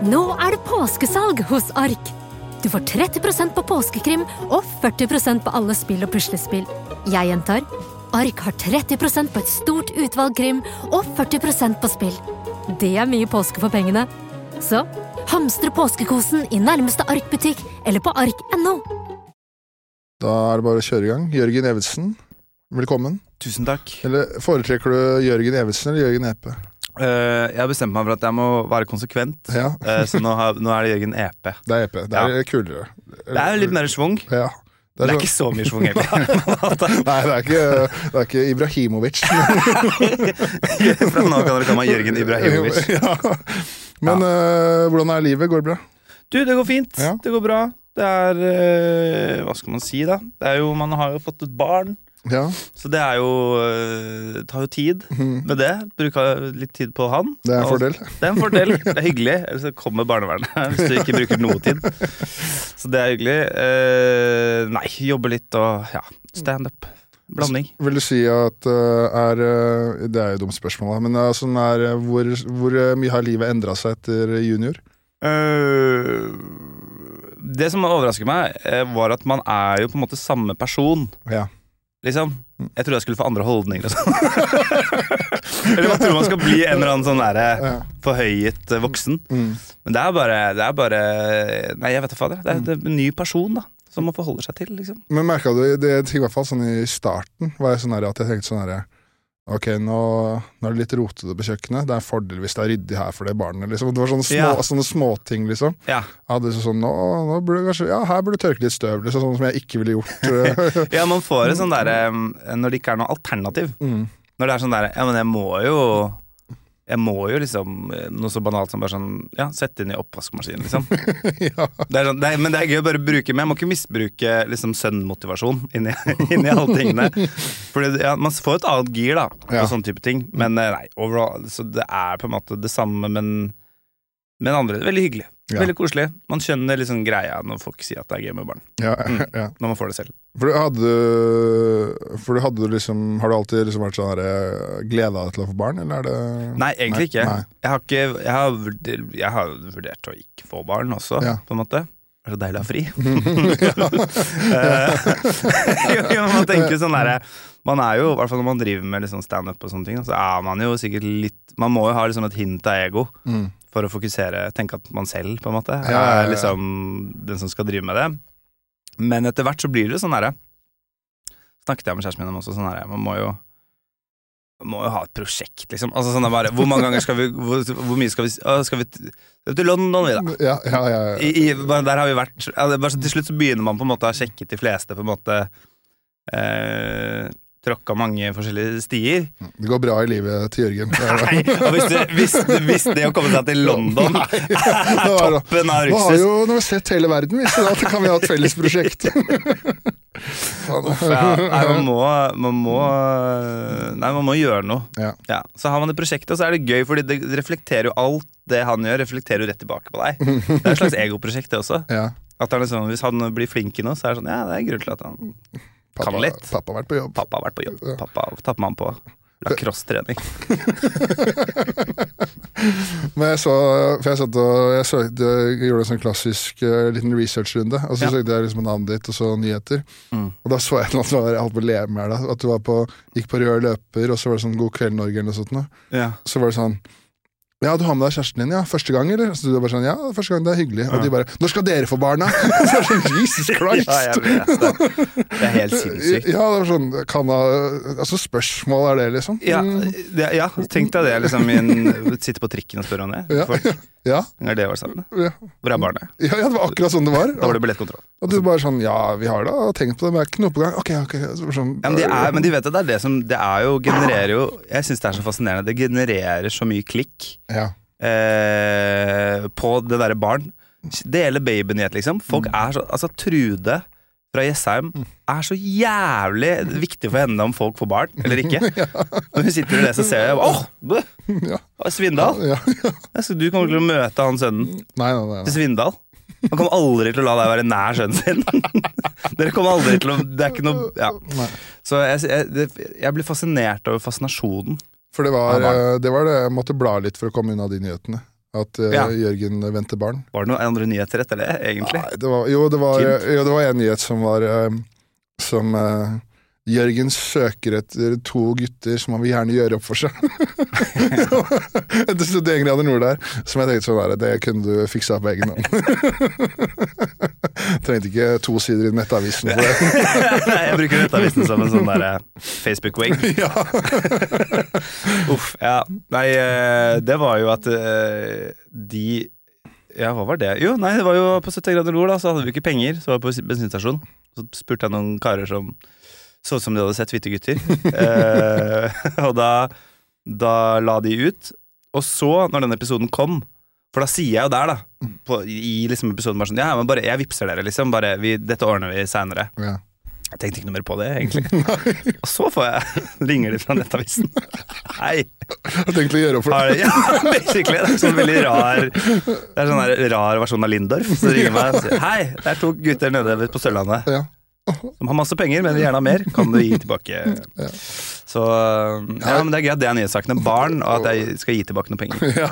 Nå er det påskesalg hos Ark! Du får 30% på påskekrim og 40% på alle spill og puslespill. Jeg gjentar Ark har 30% på et stort utvalg krim og 40% på spill. Det er mye påske for pengene. Så hamstre påskekosen i nærmeste Ark-butikk eller på ark.no. Da er det bare å kjøre i gang. Jørgen Evensen, velkommen. Tusen takk. Eller Foretrekker du Jørgen Evensen eller Jørgen Epe? Eh, jeg har bestemt meg for at jeg må være konsekvent, Ja, uh, så nå, har, nå er det Jørgen EP. det er Epe. Det er kulere. Det er jo litt mer schwung. Ja. Det er sånn- ikke så mye schwung, egentlig. Nei, det er ikke, det er ikke Ibrahimovic. Fra nå kan dere kalle meg Jørgen Ibrahimovic. ja. Men uh, hvordan er livet? Går det bra? Du, det går fint. Ja. Det går bra. Det er Hva skal man si, da? Det er jo, man har jo fått et barn, Ja. så det er jo eh, Det tar jo tid med det. Bruka litt tid på han. Det er en fordel. Det er en fordel. Det er hyggelig. Ellers så kommer barnevernet hvis du ikke bruker noe tid. Så det er hyggelig. Eh, nei, jobbe litt og ja, standup. Blanding. Vil du si at øh, er Det er jo dumt spørsmål, men sånn er, hvor, hvor mye har livet endra seg etter junior? Eh, det som overrasker meg, eh, var at man er jo på en måte samme person. Ja. Liksom. Jeg trodde jeg skulle få andre holdninger og sånn. eller man tror man skal bli en eller annen sånn derre forhøyet eh, voksen. Mm. Men det er bare, det er bare Nei, jeg vet da fader. Det er, det er en ny person da som man forholder seg til, liksom. Men merka du det i hvert fall sånn i starten var jeg sånn at jeg tenkte sånn herre Ok, nå, nå er det litt rotete på kjøkkenet. Det er en fordel hvis det er ryddig her for det barnet. Liksom. Det var sånne, små, Ja. sånne småting, liksom. Ja. Hadde sånn, nå, nå burde kanskje, ja, her burde du tørke litt støv, liksom, sånn som jeg ikke ville gjort. ja, man får et sånn derre Når det ikke er noe alternativ. mm. Når det er sånn derre Ja, men jeg må jo Jeg må jo liksom Noe så banalt som bare sånn Ja, sette inn i oppvaskmaskinen, liksom. ja. Det sånn, det er, men det er gøy å bare bruke Men jeg må ikke misbruke liksom sønnmotivasjon inni, inni alle tingene. Fordi ja, man får et annet gir da på Ja. sånne type ting. Men eh, nei, overall Så det er på en måte det samme, men men andre, veldig hyggelig. Ja. Veldig koselig. Man skjønner liksom greia når folk sier at det er gøy med barn. Ja, Mm. ja. Når man får det selv. For du hadde For du hadde liksom Har du alltid liksom vært sånn gleda deg til å få barn, eller er det Nei, egentlig Nei, ikke. nei. Jeg har, ikke jeg, har vurdert, jeg har vurdert å ikke få barn også, Ja. på en måte. Det er så deilig å ha fri. Eh, jo, man tenker sånn derre Man er jo, i hvert fall når man driver med liksom standup og sånne ting, så er man jo sikkert litt Man må jo ha liksom et hint av ego Mm. For å fokusere, tenke at man selv, på en måte, Ja, ja, ja. er liksom den som skal drive med det. Men etter hvert så blir det sånn herre Snakket jeg med kjæresten min om også, sånn herre Man må jo må jo ha et prosjekt, liksom. Altså sånn er bare, Hvor mange ganger skal vi Hvor, hvor mye skal vi å, Skal vi til, London, vi, da? Ja, ja, ja, ja. I, i, der har vi vært ja, er bare så Til slutt så begynner man på en måte å ha sjekket de fleste på en måte eh, Tråkka mange forskjellige stier. Det går bra i livet til Jørgen. Nei, og hvis, det, hvis, hvis det å komme seg til London er toppen av Nå har jo nå har vi sett hele verden, hvis det da, så kan vi ha et felles prosjekt. ja, Nei, man må, man må Nei, man må gjøre noe. Ja. Ja, så har man det prosjektet, og så er det gøy, Fordi det reflekterer jo alt det han gjør, reflekterer jo rett tilbake på deg. Det er et slags egoprosjekt, det også. Ja. At det er liksom, Hvis han blir flink i noe, så er det sånn Ja, det er grunn til at han Pappa, Kan litt. pappa har vært på jobb. Pappa har vært på jobb. Pappa tapper man på lacrosse-trening. Men jeg så, for jeg satt og jeg, søkte, jeg gjorde en sånn klassisk uh, liten researchrunde, og så Ja. søkte jeg liksom navnet ditt og så nyheter. Mm. Og da så jeg noe som jeg holdt på å le med deg, at du var på, gikk på rød løper, og så var det sånn God kveld Norge eller noe sånt. Da. Ja. Så var det sånn ja, du har med deg kjæresten din, ja. Første gang, eller? Så du er bare sånn, ja, første gang, det er hyggelig. Og de bare, når skal dere få barna? så er sånn, Jesus Christ! ja, jeg vet det. Det er helt sinnssykt. Ja, det var sånn, kan da, altså spørsmål er det, liksom? Ja, Mm, det, ja tenk deg det. liksom en, Sitte på trikken og spørre om det. Ja. Folk. ja, Er det var sammen? ja, Hvor er barnet? ja, ja, det var akkurat sånn det var. Da var det billettkontroll. Og du bare sånn, ja, vi har da tenkt på det, men det er ikke noe på gang. Ok, ok. Sånn, Ja, men, de er, men de vet at det er det som Det er jo, genererer jo Jeg syns det er så fascinerende. Det genererer så mye klikk Ja, eh, på det derre barn. Dele babyen i et, liksom. Folk er så Altså, Trude fra Jessheim er så jævlig viktig for henne om folk får barn, eller ikke. Når hun sitter og leser, ser jeg Åh! ja, Svindal! Du kommer til å møte han sønnen til Svindal. Han kommer aldri til å la deg være nær sønnen sin. Dere kommer aldri til å Det er ikke noe ja. Så jeg, jeg, jeg blir fascinert over fascinasjonen. For det var, eh, det var det jeg måtte bla litt for å komme unna de nyhetene. At eh, Ja. Jørgen venter barn. Var det noen andre nyheter etter det, egentlig? Nei, det var, jo, det var, jo, det var en nyhet som var eh, Som eh, Jørgen søker etter to gutter som han vil gjerne gjøre opp for seg. etter stod en grad nord der, som jeg tenkte sånn der, det kunne du fiksa på egen hånd. Trengte ikke to sider i Nettavisen for det. Nei, jeg bruker Nettavisen som en sånn der eh, Facebook-wing. ja. Uff, ja. Nei, eh, det var jo at eh, de Ja, hva var det? Jo, nei, det var jo på 70 grader nord, da, så hadde vi ikke penger. Så var jeg på bensinstasjon. Så spurte jeg noen karer som så ut som de hadde sett Hvite gutter. eh, og da, da la de ut. Og så, når den episoden kom For da sier jeg jo der, da, på, i liksom episoden bare sånn Ja, men bare, jeg vippser dere, liksom. Bare, vi, dette ordner vi seinere. ja. Jeg tenkte ikke noe mer på det, egentlig. Og så får jeg ringer de fra Nettavisen. Hei. Jeg tenkte å gjøre opp for Har det. ja, basically. Det er sånn veldig rar Det er sånn rar versjon av Lindorf. Så ringer meg og sier Hei, det er to gutter nede på Sørlandet Ja. Som har masse penger, men vil gjerne ha mer. Kan du gi tilbake? Så Ja, men det er greit. Det er nyhetssakene. Barn, og at jeg skal gi tilbake noen penger. Ja,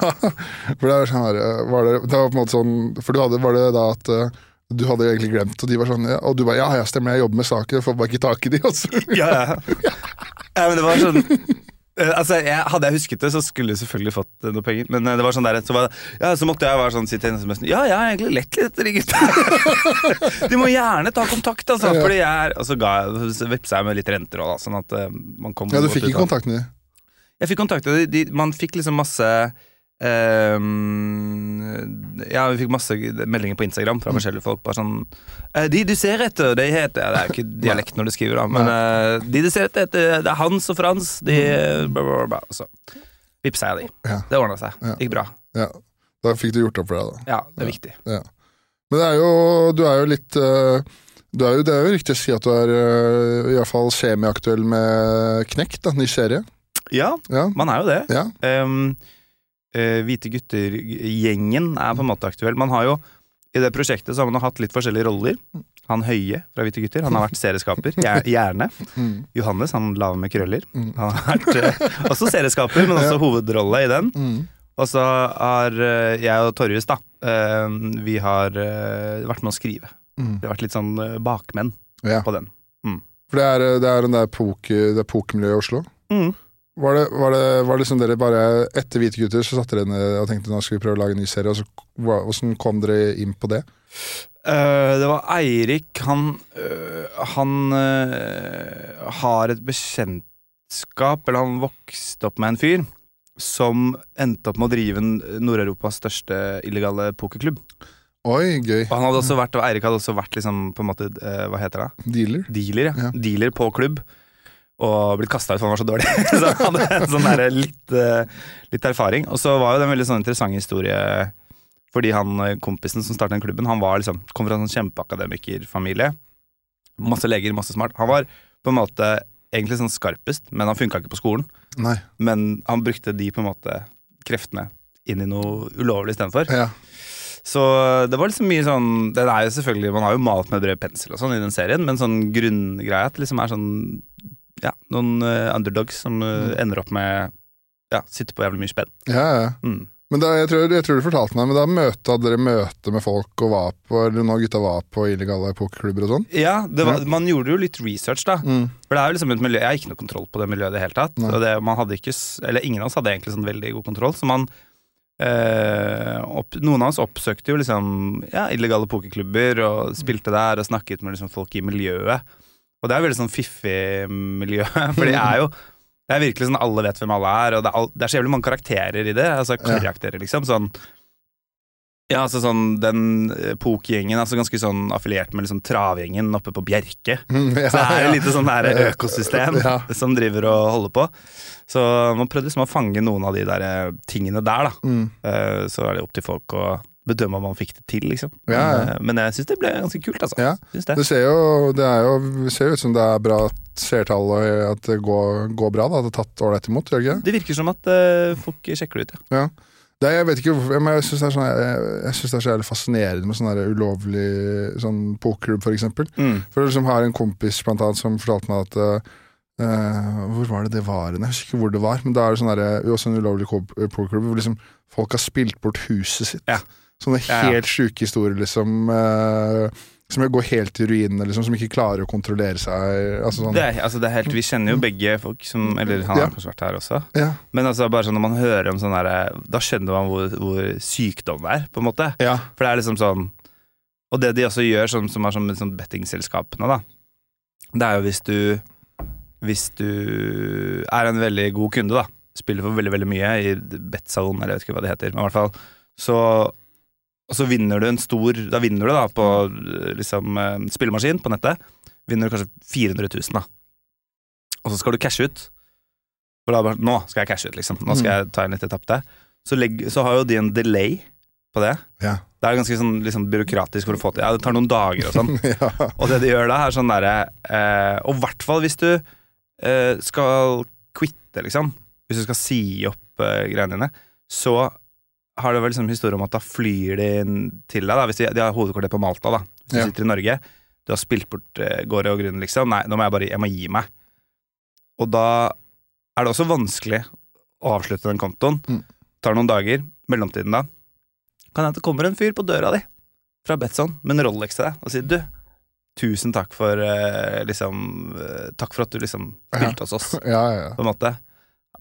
for det er sånn her var det, det var på en måte sånn For du hadde, var det da at eh, du hadde egentlig glemt, og de var sånn ja, Og du bare ja, ja, stemmer, jeg jobber med saker, jeg får bare ikke tak i de, altså. Ja, ja. ja men det var sånn eh, Altså, jeg, Hadde jeg husket det, så skulle jeg selvfølgelig fått eh, noe penger. Men eh, det var sånn der, så, var, ja, så måtte jeg være sånn si til henne Ja, jeg har egentlig lett litt etter de gutta. De må gjerne ta kontakt, altså. Ja. Fordi jeg Og så ga jeg, så vippsa jeg med litt renter òg. Sånn at eh, man kom Ja, du fikk ikke kontakt med dem? Jeg fikk kontakt med dem. de, Man fikk liksom masse ehm, Ja, vi fikk masse meldinger på Instagram fra forskjellige folk. Bare sånn eh, De du ser etter, de heter ja, Det er jo ikke dialekt når du skriver, da, men uh, de du ser etter, det er Hans og Frans. De bla, bla, bla, bla. Så vippsa jeg de. Ja. Det ordna seg. Ja. Gikk bra. Ja, da fikk du gjort opp for deg, da. Ja, det er viktig. Ja. Men det er jo, du er jo litt uh du er jo, Det er jo riktig å si at du er uh, iallfall semiaktuell med Knekt, da, ny serie. Ja, Ja, man er jo det. ja. Um, eh, Hvite gutter-gjengen er på en måte aktuell. Man har jo I det prosjektet så har man jo hatt litt forskjellige roller. Han Høie fra Hvite gutter, han har vært serieskaper. Gjerne. Mm. Johannes, han lave med krøller. Mm. Han har vært eh, også serieskaper, men også hovedrolle i den. Mm. Og så har eh, jeg og Torjus, da, eh, vi har eh, vært med å skrive. Mm. Vi har vært litt sånn bakmenn ja. på den. For det er, det er den der er pokermiljøet i Oslo. Mm. Var det, var det, var det liksom dere bare Etter Hvite gutter så satte dere ned og tenkte nå skal vi prøve å lage en ny serie, og så hvordan kom dere inn på det? Uh, det var Eirik. Han, uh, han uh, har et bekjentskap, eller han vokste opp med en fyr, som endte opp med å drive Nord-Europas største illegale pokerklubb. Oi, gøy. Og han hadde også vært, og Eirik hadde også vært liksom, på en måte, hva heter det? Dealer. Dealer, ja. Ja. Dealer på klubb. Og blitt kasta ut for han var så dårlig. så han hadde sånn der, litt, øh, litt erfaring. Og så var jo det en veldig sånn interessant historie. Fordi han øh, kompisen som startet den klubben, han var liksom, kom fra en sånn kjempeakademikerfamilie. Masse leger, masse smart. Han var på en måte egentlig sånn skarpest, men han funka ikke på skolen. Nei. Men han brukte de på en måte kreftene inn i noe ulovlig istedenfor. Ja. Så det var liksom mye sånn det er jo selvfølgelig Man har jo malt med brød pensel og sånn i den serien, men sånn grunngreia at liksom er sånn Ja, noen eh, underdogs som eh, ender opp med Ja, sitter på jævlig mye spenn. ja, ja. Mm. Men da, jeg, tror, jeg tror du fortalte meg, men da møte, hadde dere møte med folk og var på Eller når gutta var på illegale pokerklubber og sånn? Ja, det var, man gjorde jo litt research, da. Mm. For det er jo liksom et miljø Jeg har ikke noe kontroll på det miljøet i det hele tatt. Og det, man hadde ikke, eller ingen av oss hadde egentlig sånn veldig god kontroll, så man eh, opp, Noen av oss oppsøkte jo liksom ja, illegale pokerklubber og spilte der og snakket med liksom folk i miljøet. Og det er veldig sånn fiffig miljø, for det er jo det er virkelig sånn alle vet hvem alle er, og det er, all, det er så jævlig mange karakterer i det. Altså karakterer, liksom. Sånn ja, altså sånn Den eh, pokergjengen er altså ganske sånn affiliert med liksom travgjengen oppe på Bjerke. Mm, ja, Så det er ja. litt lite sånn der økosystem Ja. som driver og holder på. Så man prøvde liksom å fange noen av de der eh, tingene der, da. Mm. Eh, Så er det opp til folk å bedømme om man fikk det til, liksom. Ja, ja. Men, eh, men jeg syns det ble ganske kult, altså. Ja. Det. Det ser jo, det jo det ser ut som det er bra seertall og at det går, går bra. da, det er tatt ålreit imot, gjør det ikke? Det virker som at uh, folk sjekker det ut, ja. Ja. Det, jeg vet ikke men jeg syns det, sånn- det er så jævlig fascinerende med sånn ulovlig sånn pokerklubb, for eksempel. Mm. For jeg liksom har en kompis blant annet som fortalte meg at uh, Hvor var det det var? Jeg husker ikke hvor det var, men da er det sånn der, Også en ulovlig pokerklubb hvor liksom folk har spilt bort huset sitt. Ja. Sånne helt ja. sjuke historier, liksom. eh, som går helt i ruinene, liksom. Som ikke klarer å kontrollere seg. Altså sånn Det er, altså det er helt, vi kjenner jo begge folk som Eller han har kanskje vært her også. Ja. Men altså bare sånn når man hører om sånn her Da skjønner man hvor, hvor sykdom det er, på en måte. ja. For det er liksom sånn Og det de også gjør, sånn, som er sånn sånn bettingselskapene, da, det er jo hvis du Hvis du er en veldig god kunde, da, spiller for veldig, veldig mye i betsalon, eller jeg vet ikke hva det heter, men i hvert fall, så og så vinner du en stor Da vinner du da på liksom eh, spillemaskin på nettet. Vinner du kanskje 400 000, da. Og så skal du cashe ut. For da bare, Nå skal jeg cashe ut, liksom. Nå skal jeg ta inn litt etappe. Så, legg, så har jo de en delay på det. Ja. Det er ganske sånn liksom, byråkratisk for å få til. Ja, det tar noen dager og sånn. ja. Og det de gjør da, er sånn derre eh, Og i hvert fall hvis du eh, skal quitte, liksom. Hvis du skal si opp eh, greiene dine, så har det vel liksom historie om at da flyr de til deg. da Hvis de, de har hovedkvarter på Malta, da. Hvis du Ja. sitter i Norge. Du har spilt bort eh, gårde og grunn, liksom. Nei, nå må jeg bare jeg må gi meg. Og da er det også vanskelig å avslutte den kontoen. Mm. Tar noen dager. Mellomtiden, da. Kan hende det kommer en fyr på døra di fra Betson med en Rolex til deg og sier du, tusen takk for eh, liksom eh, Takk for at du liksom spilte hos oss, ja, ja. på en måte.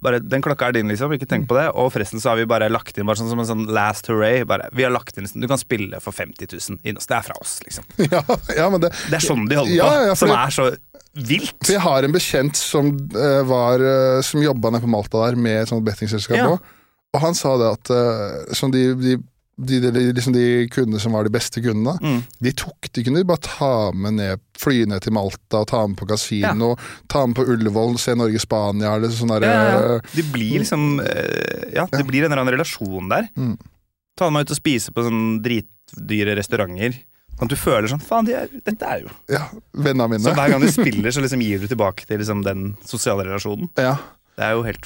Bare, Den klokka er din, liksom. Ikke tenk på det. Og forresten så har vi bare lagt inn bare sånn som en sånn last hooray. Bare, vi har lagt inn Du kan spille for 50 000 inn oss, Det er fra oss, liksom. ja, ja men det Det er sånn de holder Ja, på. ja, som er så vilt. For jeg har en bekjent som uh, var uh, Som jobba nede på Malta der med et sånt bettingselskap òg. Og han sa det at uh, som de, de, de, de, liksom de kundene som var de beste kundene, Mm. de tok De kunne bare ta med ned fly ned til Malta ta med på kasino, ta med på Ullevål, se Norge-Spania eller sånn derre Ja, ja, ja. eh, blir liksom eh, Ja, det blir en eller annen relasjon der. Mm. Ta meg ut og spise på sånne dritdyre restauranter. Sånn at du føler sånn Faen, de dette er jo Ja, vennene mine. Så hver gang du spiller, så liksom gir du tilbake til liksom den sosiale relasjonen. ja. Det er jo helt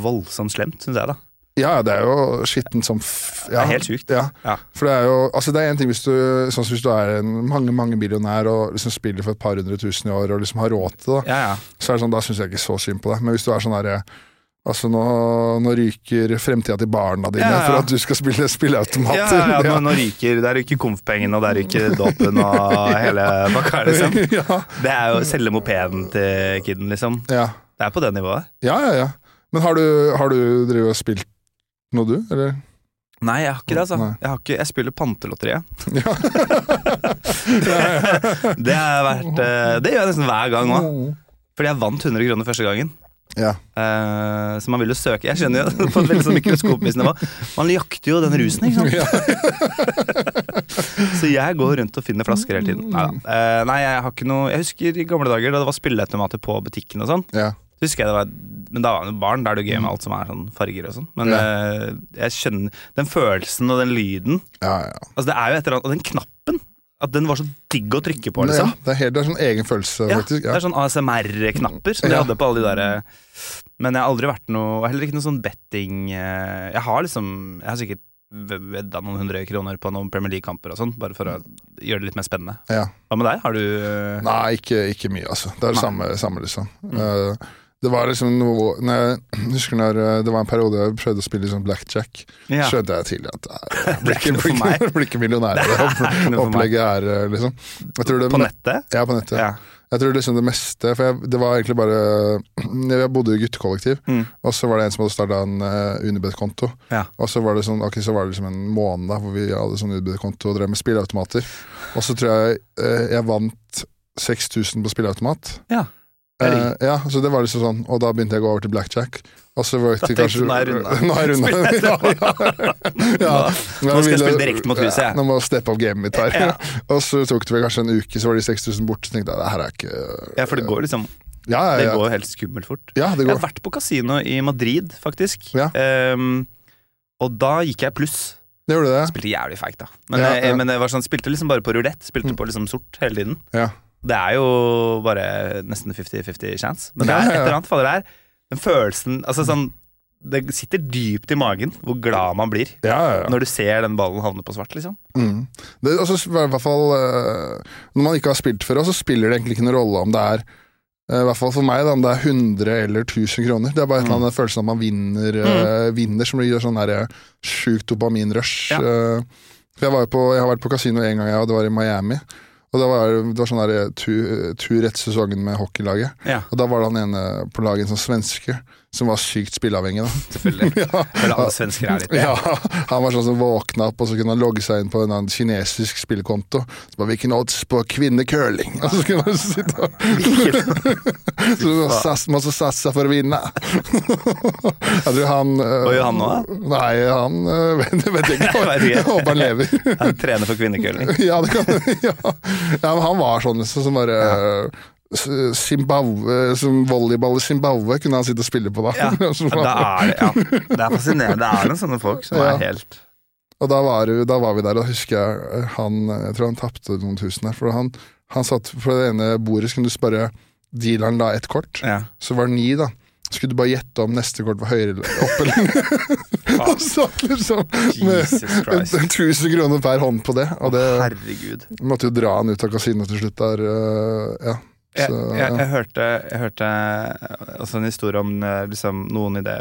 voldsomt slemt, syns jeg, da. Ja, det er jo skitten som f Det er helt sykt. Ja. Ja. For det er jo Altså det er en ting hvis du Sånn som hvis du er en mange mange millionær og liksom spiller for et par hundre tusen i år og liksom har råd til det, Ja, ja. så er det sånn, da syns jeg ikke så synd på deg. Men hvis du er sånn derre Altså nå, nå ryker fremtida til barna dine Ja, ja. for at du skal spille Ja, spilleautomater. ja, ja, nå, ryker Der ryker konfpengene, og der ryker dåpen og hele pakka, liksom. ja. Det er jo selge mopeden til kiden, liksom. ja. Det er på det nivået. ja, ja, ja. Men har du, har du og spilt noe, du? Eller? Nei, jeg har ikke det, altså. Jeg, har ikke, jeg spiller Pantelotteriet. Ja. Det har vært eh, Det gjør jeg nesten hver gang òg. Fordi jeg vant 100 kroner første gangen. ja. Uh, så man vil jo søke Jeg skjønner jo på et veldig sånn mikroskopisk nivå. Man jakter jo den rusen, ikke sant. Ja. Så jeg går rundt og finner flasker hele tiden. Neida. uh, nei, jeg har ikke noe Jeg husker i gamle dager da det var spilleautomater på butikken og sånn. ja. Så husker jeg det var Men da var han jo barn, da er det jo gøy med alt som er sånn farger og sånn. Men eh, jeg skjønner den følelsen og den lyden. ja, ja. Altså det er jo et eller annet Og den knappen! At den var så digg å trykke på, ja. liksom. Det er helt det er sånn egen følelse, Ja, faktisk. Det er sånn ASMR-knapper som de hadde på alle de der eh, Men jeg har aldri vært noe Heller ikke noe sånn betting eh, Jeg har liksom Jeg har sikkert vedda noen hundre kroner på noen Premier League-kamper og sånn, bare for å gjøre det litt mer spennende. Ja. Hva med deg? Har du eh, Nei, ikke, ikke mye, altså. Det er det samme, samme, liksom. Eh, det var liksom noe når jeg, husker når eh, det var en periode jeg prøvde å spille liksom blackjack, ja. skjønte jeg tidlig at det er ikke blir ikke millionær av. Opplegget er eh, liksom det, På nettet? Ja, på nettet. Ja. Jeg tror liksom det meste For jeg, det var egentlig bare Jeg bodde i guttekollektiv, Mm. og så var det en som hadde starta en uh, Unibet-konto. Ja. Og så var det sånn Ok, så var det liksom en måned hvor vi hadde sånn Unibet-konto og drev med spilleautomater. Og så tror jeg uh, jeg vant 6000 på spilleautomat. Ja. Det Eh, ja, så det var liksom sånn Og da begynte jeg å gå over til blackjack. Og så var jeg kanskje nå er jeg runda. Ja, ja. Nå skal jeg spille direkte mot huset, jeg. Ja, nå må jeg steppe opp gamet mitt her. Og så tok det vel kanskje en uke, så var de 6000 borte. Så tenkte jeg det her er ikke Ja, for det går liksom Ja, Det ja, Det går helt skummelt fort. ja det Jeg har vært på kasino i Madrid, faktisk. Ehm, og da gikk jeg pluss. Det gjorde det. Spilte jævlig feigt, da. Men, jeg, men jeg var sånn, spilte liksom bare på rulett. Spilte på liksom sort hele tiden. Ja. Det er jo bare nesten 50-50 chance. Men det er et eller annet fader der. Den følelsen Altså sånn Det sitter dypt i magen hvor glad man blir Ja, ja, ja. når du ser den ballen havne på svart, liksom. Mm. Det, altså, i hvert fall, eh, når man ikke har spilt før, så spiller det egentlig ikke noen rolle om det er Eh, I hvert fall for meg, da, om det er 100 eller 1000 kroner. Det er bare et eller Mm. annet følelsen av at man vinner, eh, vinner som gir sånn der sjukt dopaminrush. Ja. Uh, jeg, på, jeg har vært på kasino en gang, og det var i Miami. Og det var, det var sånn der tur, tur etter sesongen med hockeylaget. Ja, Og da var det han ene på laget, en sånn svenske, som var sykt spilleavhengig. da. selvfølgelig. ja. Vel, alle svensker er litt det. Ja, han var sånn som våkna opp, og så kunne han logge seg inn på en annen kinesisk spillekonto. Så bare, Hvilken odds på kvinnecurling? Og så kunne han sitte og så Masse satsa for å vinne. Jeg tror han eh, Hva gjør han nå, da? Nei, han eh, vet, vet jeg ikke. Jeg håper han lever. Han trener for kvinnecurling? Ja, det kan ja. ja, men han var sånn liksom, som bare eh, Zimbabwe, som volleyball i Zimbabwe kunne han sitte og spille på da. Ja, det, er ja. det er fascinerende. Det er noen sånne folk som Ja. er helt Og da var, da var vi der, og husker jeg eh, han Jeg tror han tapte noen tusen der. For han, han satt på det ene bordet, så kunne du spørre Dealeren la ett kort, ja. så var det ni, da. Så skulle du bare gjette om neste kort var høyere eller opp eller ned. Og satt liksom med en. 1000 kroner per hånd på det. Og det Herregud. måtte jo dra han ut av kasinoet til slutt der. øh, ja. Jeg, Så, jeg, jeg, hørte, jeg hørte også en historie om eh, liksom, noen i det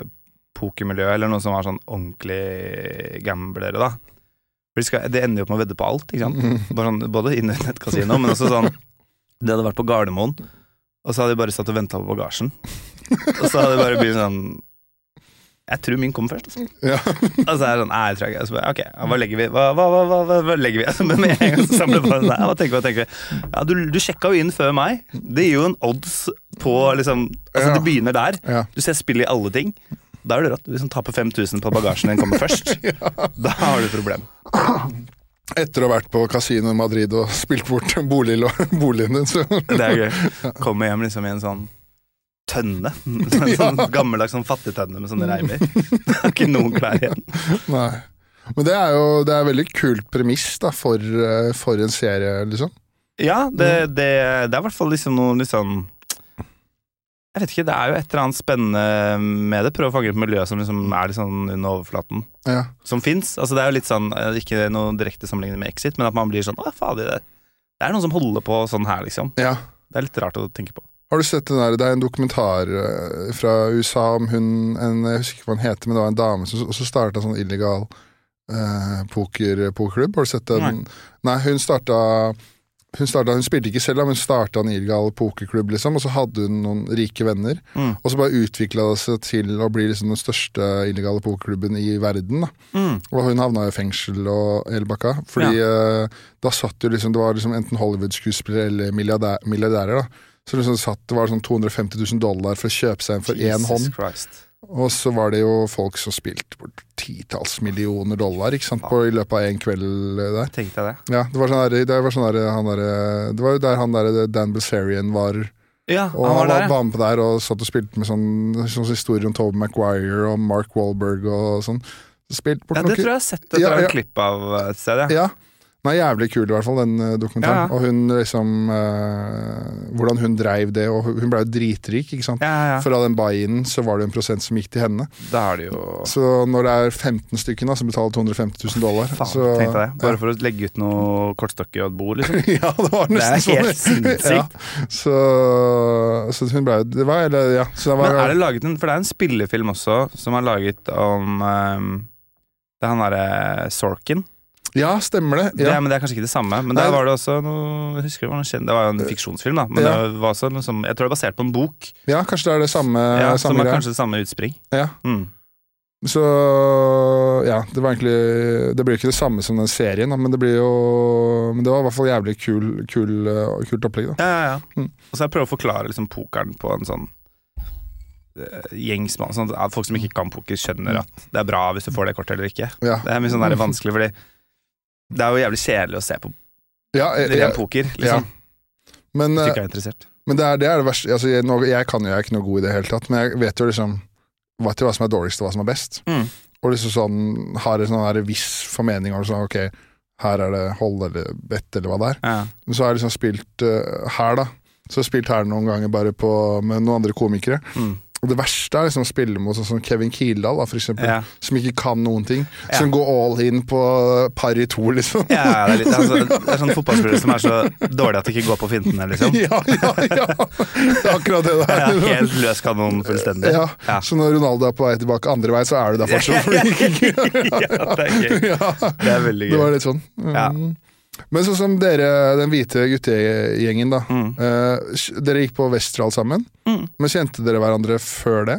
pokermiljøet, eller noen som var sånn ordentlig gamblere, da. For de, skal, de ender jo opp med å vedde på alt, ikke sant. Mm. Bare sånn, både inne i et kasino, men også sånn De hadde vært på Gardermoen, og så hadde de bare satt og venta på bagasjen. Og så hadde de bare begynt sånn Jeg tror min kommer først. Altså. Ja. Og så er det sånn Nei, jeg tror ikke. Så bare, ok, hva legger vi? Hva, hva, hva, hva, hva, legger vi? Altså, men med en gang så samler på sånn, Hva tenker vi? Hva tenker vi? Ja, du, du sjekka jo inn før meg. Det gir jo en odds på liksom Altså, Ja. det begynner der. Ja. Du ser spillet i alle ting. Da er det rått. Hvis du taper 5000 på bagasjen din kommer først, da har du et problem. Etter å ha vært på kasino i Madrid og spilt bort bolig, boligen din, så Det er gøy. Kommer hjem liksom i en sånn tønne. En sånn gammeldags sånn fattigtønne med sånne reimer. Det er ikke noen klær igjen. Nei. Men det er jo det er veldig kult premiss da, for, eh, for en serie, liksom. Ja, det, det, det er i hvert fall liksom noe litt sånn Jeg vet ikke, det er jo et eller annet spennende med det. Prøve å fange et miljø som liksom er litt sånn under overflaten. Ja. Som fins. Altså, det er jo litt sånn, eh, ikke noe direkte sammenlignet med Exit, men at man blir sånn Å, fader, det er noen som holder på sånn her, liksom. ja. Det er litt rart å tenke på. Har du sett den der, Det er en dokumentar eh, fra USA om hun en, Jeg husker ikke hva hun heter, men det var en dame som også starta sånn illegal eh, poker, pokerklubb. Har du sett den? Nei, hun starta hun, startet, hun spilte ikke selv, men hun starta en illegal pokerklubb, liksom, og så hadde hun noen rike venner. Mm. Og så bare utvikla det seg til å bli liksom den største illegale pokerklubben i verden. Mm. Og hun havna i fengsel og hele bakka. Fordi eh, da satt jo liksom Det var liksom enten Hollywood-skuespillere eller milliardærer. da. Så liksom satt, det var sånn 250 000 dollar for å kjøpe seg en for én Jesus hånd. Christ. Og så var det jo folk som spilte bort titalls millioner dollar ikke sant, på, i løpet av én kveld eh, der. Tenkte jeg det. Ja, Det var sånn der, det var sånn der, han der, Det var jo der han der Dan Bilzerian var. Ja, Og han var der, ja. var med på der og satt og spilte med sånn, sånn historier om Tobe Maguire og Mark Wahlberg og sånn. Spilt bort Ja, det noen- tror jeg har sett et Ja, ja. klipp av et sted, ja. Ja. Den er jævlig kul, i hvert fall, den eh, dokumentaren. Ja, ja. Og hun liksom eh, Hvordan hun dreiv det, og hun ble jo dritrik, ikke sant. Ja. For av den buy-in så var det en prosent som gikk til henne. Det er det jo Så når det er 15 stykker da, som betaler 250 000 dollar Faen, så, tenkte jeg. Bare for å legge ut noe kortstokk og et bord, liksom. Ja, det var Det er helt sinnssykt. Så, så hun ble Det var Eller, ja. Så det var, Men er det laget en For det er en spillefilm også som er laget om um, Det er han derre Sorkin. Ja, stemmer det. Det, Ja. det. men det er kanskje ikke det samme. Men der var det også noe Jeg husker det var noe Det var jo en fiksjonsfilm, da. Men Ja. det var også noe som Jeg tror det er basert på en bok. ja, kanskje det er det samme, Ja, samme Som er kanskje samme utspring. Ja. Mm. Så ja, det var egentlig Det blir jo ikke det samme som den serien, men det blir jo Men det var i hvert fall jævlig kul, kul, eh, kult opplegg, da. Ja, ja, ja. Mm. Og så jeg prøver å forklare liksom pokeren på en sånn gjengsmann. Sånn at folk som ikke kan poker, skjønner at det er bra hvis du får det kortet eller ikke. Ja, Det er mye sånn der vanskelig, fordi det er jo jævlig kjedelig å se på ja, jeg, ren poker, liksom. men, Hvis du eh, ikke er interessert. men det, er, det er det verste altså, jeg, nå, jeg kan jo, jeg er ikke noe god i det hele tatt, men jeg vet jo liksom vet jo hva som er dårligst og hva som er best. Mm. Og liksom sånn har en sånn viss formening om sånn, ok, her er det hold eller bett eller hva det er. Ja. Men så har jeg liksom spilt uh, her, da. Så har jeg spilt her noen ganger bare på, med noen andre komikere. Mm. Og det verste er liksom å spille mot sånn som Kevin Kildahl, da, for eksempel, Ja. som ikke kan noen ting. Ja. Som går all in på par i to, liksom. Ja, det er, litt, altså, det er sånn fotballspillere som er så dårlige at de ikke går på fintene, liksom. Ja, ja, ja! Det er akkurat det det Ja, er. helt løs kanon fullstendig. Ja, Ja. Så når Ronaldo er på vei tilbake andre vei, så er du der fortsatt. ja, det er gøy. ja, Det er veldig det var litt sånn. Ja. Men sånn som dere, den hvite guttegjengen, da. Mm. Eh, dere gikk på Westerdal sammen, Mm. men kjente dere hverandre før det?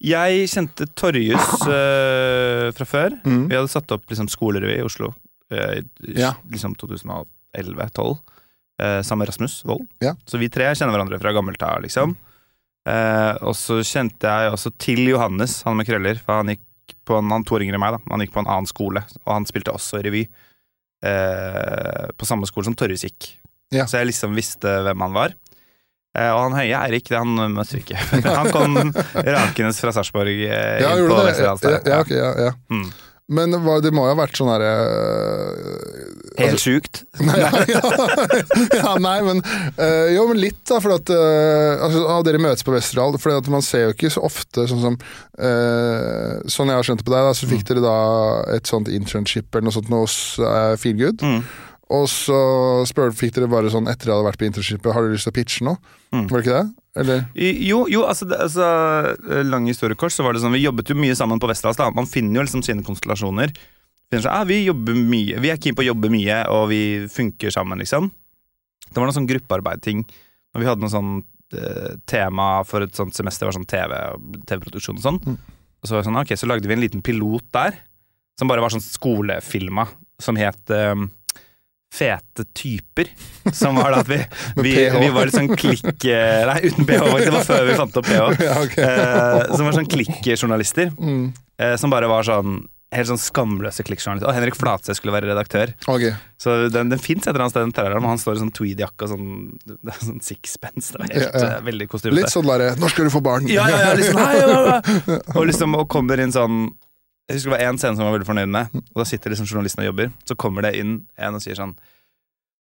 Jeg kjente Torjus eh, fra før. Mm. Vi hadde satt opp liksom, skolerevy i Oslo eh, Ja. liksom 2011-2012. Eh, sammen med Rasmus Wold. Ja. Så vi tre kjenner hverandre fra gammelt av, liksom. Eh, og så kjente jeg også til Johannes, han med krøller. For han gikk på en, han to yngre enn meg, da. Han gikk på en annen skole, og han spilte også revy. Eh, på samme skole som Torjus gikk. Ja. Så jeg liksom visste hvem han var. Eh, og han høye Eirik, det han møtte vi ikke. han kom rakende fra Sarpsborg eh, Ja, inn på Vesterålen. Ja, Westerdals ja, ok, ja, ja. Mm. Men det må jo ha vært sånn herre øh, Helt sjukt. Nei, ja, ja, nei, men øh, Jo, men litt, da. For at øh, altså, ah, dere møtes på Westerdal. For at man ser jo ikke så ofte sånn som øh, Sånn jeg har skjønt det på deg, da, så fikk dere da et sånt internship eller noe sånt hos uh, Feelgood. Mm. Og så spør, fikk dere bare sånn etter at dere hadde vært på internshipet, har dere lyst til å pitche noe? Mm. Var det ikke det? Eller? Jo, jo altså, det, altså eh, Lang historiekort, så var det sånn Vi jobbet jo mye sammen på Westerdals. da. Man finner jo liksom sine konstellasjoner. Finner sånn, ah, vi jobber mye Vi er keen på å jobbe mye, og vi funker sammen, liksom. Det var noe sånn gruppearbeidting. Når vi hadde noe sånn eh, tema for et sånt semester, var sånn TV og TV-produksjon og sånn. Mm. Og så var det sånn, ok, så lagde vi en liten pilot der, som bare var sånn skolefilma, som het eh, Fete typer. Som var da at vi, vi, vi var litt sånn klikk... eh, Nei, uten PH. Det var før vi fant opp PH. Ja, okay. Eh, som var sånn klikkjournalister. Mm. Eh, som bare var sånn helt sånn skamløse klikkjournalister. Og Henrik Flatseth skulle være redaktør. Okay. Så den, den fins et eller annet sted, den traileren, han står i sånn tweedjakke og sånn, det er sånn sixpence. Det var helt, Ja, ja. eh, veldig kostymete. Litt sånn derre 'Når skal du få barn?' Ja, ja, ja, liksom, hei, ja, ja. Og liksom, og kommer inn sånn Jeg husker det var én scene som jeg var veldig fornøyd med, og da sitter liksom journalisten og jobber. Så kommer det inn en og sier sånn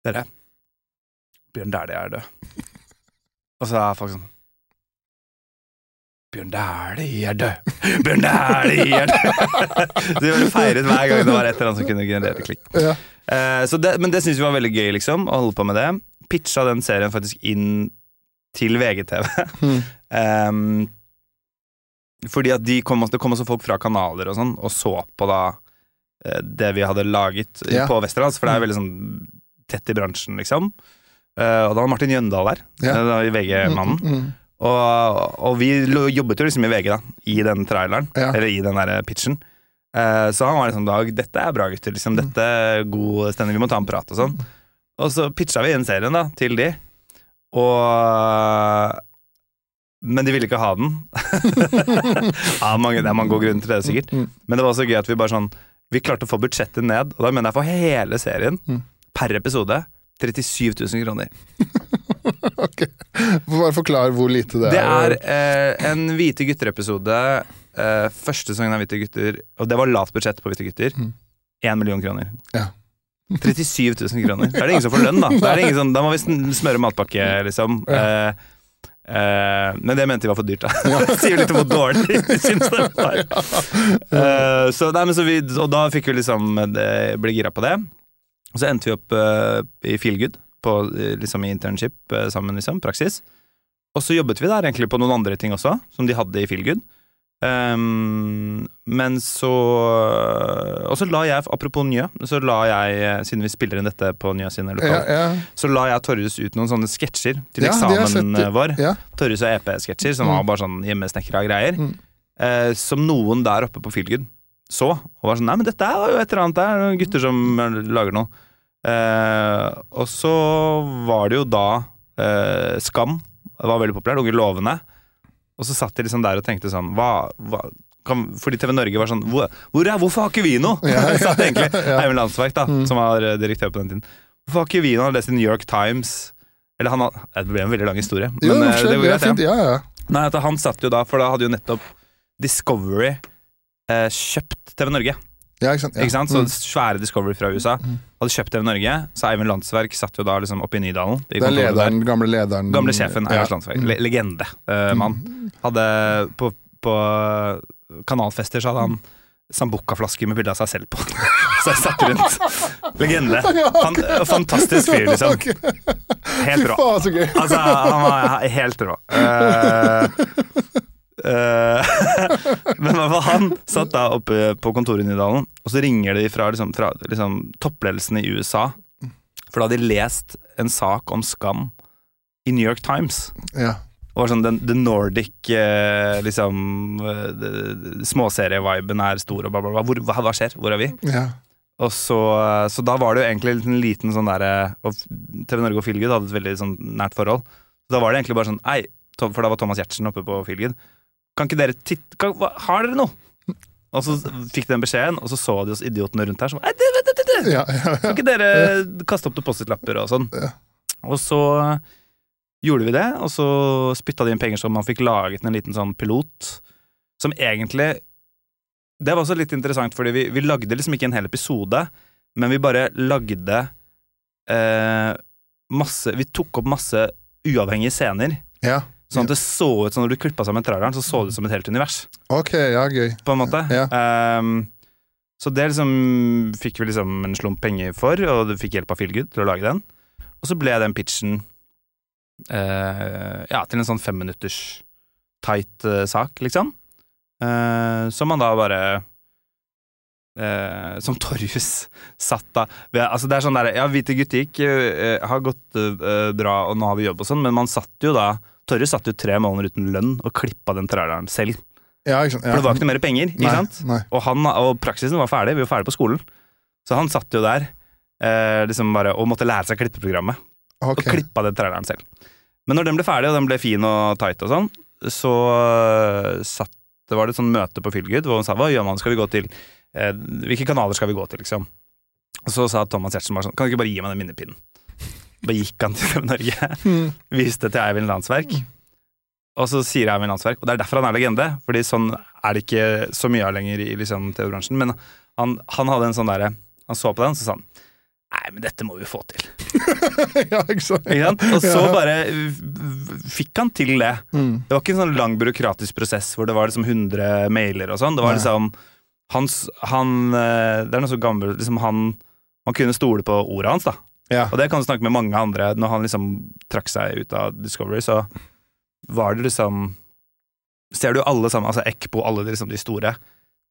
Dere, Bjørn Dæhlie er død. Og så er folk sånn Bjørn Dæhlie er død! Bjørn Dæhlie er død! Så de ble feiret hver gang det var et eller annet som kunne generere klikk. Ja. Så det, men det syns vi var veldig gøy, liksom, å holde på med det. Pitcha den serien faktisk inn til VGTV. Mm. Ehm, fordi at de kom, det kom også folk fra kanaler og sånn, og så på da eh, det vi hadde laget Ja. på Westerdals, for det er veldig sånn tett i bransjen, liksom. Eh, og da var Martin Jøndal der, Ja. eh, VG-mannen. Mm, mm, Og, og vi jobbet jo liksom i VG, da, i den traileren, Ja. eller i den der pitchen. Så han var liksom Dag, dette er bra gutter, liksom, dette er god stemning, vi må ta en prat og sånn. Og så pitcha vi inn serien da, til de, og Men de ville ikke ha den. ja, mange, det er mange gode grunner til det, sikkert. Mm. Men det var så gøy at vi bare sånn Vi klarte å få budsjettet ned, og da mener jeg for hele serien, Mm. per episode, 37 000 kroner. Ok. Bare forklar hvor lite det, er. Det er eh, en Hvite gutter-episode. Eh, første sesongen av Hvite gutter, og det var lavt budsjett på Hvite gutter. Mm. Million kroner. Ja. 37 000 kroner. Da er det ingen som får lønn, da. Da, sånn, da må vi smøre matpakke, liksom. Eh, eh, men det mente de var for dyrt, da. Det sier litt om hvor dårlig de syns det var. Uh, så, nei, så vi, og da fikk vi liksom det, ble gira på det. Og så endte vi opp uh, i Feelgood, på, liksom i internship sammen, liksom. Praksis. Og så jobbet vi der egentlig på noen andre ting også, som de hadde i Feelgood. Um, men så Og så la jeg, apropos Njø, så la jeg, siden vi spiller inn dette på Njø sine ja, lokaler, ja, så la jeg Torjus ut noen sånne sketsjer til Ja, eksamen vår. ja. Torjus og EP-sketsjer, som Mm. var bare sånn hjemmesnekra greier. Mm. Uh, som noen der oppe på Feelgood så, og var sånn Nei, men dette er jo et eller annet der, gutter som eh, lager noe. Uh, og så var det jo da uh, Skam var veldig populært, Unge lovende. Og så satt de liksom der og tenkte sånn hva, hva kan, Fordi TV Norge var sånn Hvor, hvor er, Hvorfor har ikke vi noe? Ja, ja, satt egentlig ja. Eivind Landsverk, da, Mm. som var eh, direktør på den tiden. Hvorfor har ikke vi noe? Han leste i New York Times. Eller han har, Det ble en veldig lang historie. Jo, Men eh, det det greit, ja. fint. Ja, ja. Nei, han satt jo da, for da hadde jo nettopp Discovery eh, kjøpt TV Norge. Ja, ikke sant? Ja. Ikke sant? Så Mm. svære Discovery fra USA. Hadde kjøpt det i Norge, så Eivind Landsverk satt jo da liksom oppe i Nydalen. i Det er lederen, der. gamle lederen Gamle sjefen ja. Eivind Landsverk. Le legende. Uh, mann. Hadde på, på kanalfester så hadde han Sambuca-flasker med bilde av seg selv på. Så jeg satt rundt. Legende. Han, fantastisk fyr, liksom. Helt rå. Altså, han var helt rå. Eh, eh, men i hvert fall han satt da oppe på kontoret i Nydalen, og så ringer de fra, liksom, fra liksom, toppledelsen i USA. For da hadde de lest en sak om skam i New York Times. Ja. Og var sånn, den, the Nordic eh, liksom Småserieviben er stor, og bla, bla, bla. Hvor, hva, hva skjer? Hvor er vi? ja. Og så, så da var det jo egentlig en liten sånn derre og TV Norge og Filgud hadde et veldig sånn nært forhold. Da var det egentlig bare sånn Ei, for da var Thomas Giertsen oppe på Feelgood. Kan ikke dere titte kan, hva, Har dere noe? Og så fikk de den beskjeden, og så så de oss idiotene rundt her som det, det, det, det. Ja, ja, Kan ikke dere kaste opp depositlapper Post-It-lapper og sånn? Ja. Og så gjorde vi det, og så spytta de inn penger så man fikk laget en liten sånn pilot, som egentlig Det var også litt interessant, fordi vi, vi lagde liksom ikke en hel episode, men vi bare lagde eh, masse Vi tok opp masse uavhengige scener. ja. Sånn at det så ut som når du klippa sammen traileren, så så det ut som et helt univers. Ok, ja, gøy. På en måte. Ja. Um, så det liksom fikk vi liksom en slump penger for, og du fikk hjelp av Feelgood til å lage den. Og så ble den pitchen uh, ja, til en sånn femminutters tight uh, sak, liksom. Uh, som man da bare eh, Som Torjus satt da Altså det er sånn der, Ja, Hvite gutter gikk, eh, har gått eh, bra, og nå har vi jobb og sånn, men man satt jo da Torjus satt jo tre måneder uten lønn og klippa den traileren selv. Ja? Ja. For det var ikke noe mer penger, ikke Nei, sant? Nei. Og, han, og praksisen var ferdig, vi var ferdig på skolen. Så han satt jo der eh, liksom bare, og måtte lære seg klippeprogrammet. Okay. Og klippa den traileren selv. Men når den ble ferdig, og den ble fin og tight og sånn, så eh, satt, det var det et sånn møte på Feelgood hvor han sa hva gjør man, skal vi gå til eh, Hvilke kanaler skal vi gå til, liksom? Og så sa Thomas Giertsen bare sånn Kan du ikke bare gi meg den minnepinnen? Bare gikk han til Norge, Mm. viste til Eivind Landsverk. Og så sier Eivind Landsverk, og det er derfor han er legende, fordi sånn er det ikke så mye av lenger i liksom, TV-bransjen, men han, han hadde en sånn derre Han så på den, så sa han Nei, men dette må vi få til. ja, ikke sant? Sant? Og så Ja. bare fikk han til det. Mm. Det var ikke en sånn lang byråkratisk prosess hvor det var liksom 100 mailer og sånn. Det var liksom hans, han, eh, Det er noe så gammelt liksom han, Man kunne stole på ordet hans, da. Ja. Og det kan du snakke med mange andre Når han liksom trakk seg ut av Discovery, så var det liksom Ser du alle sammen, altså Ekpo, alle de, liksom, de store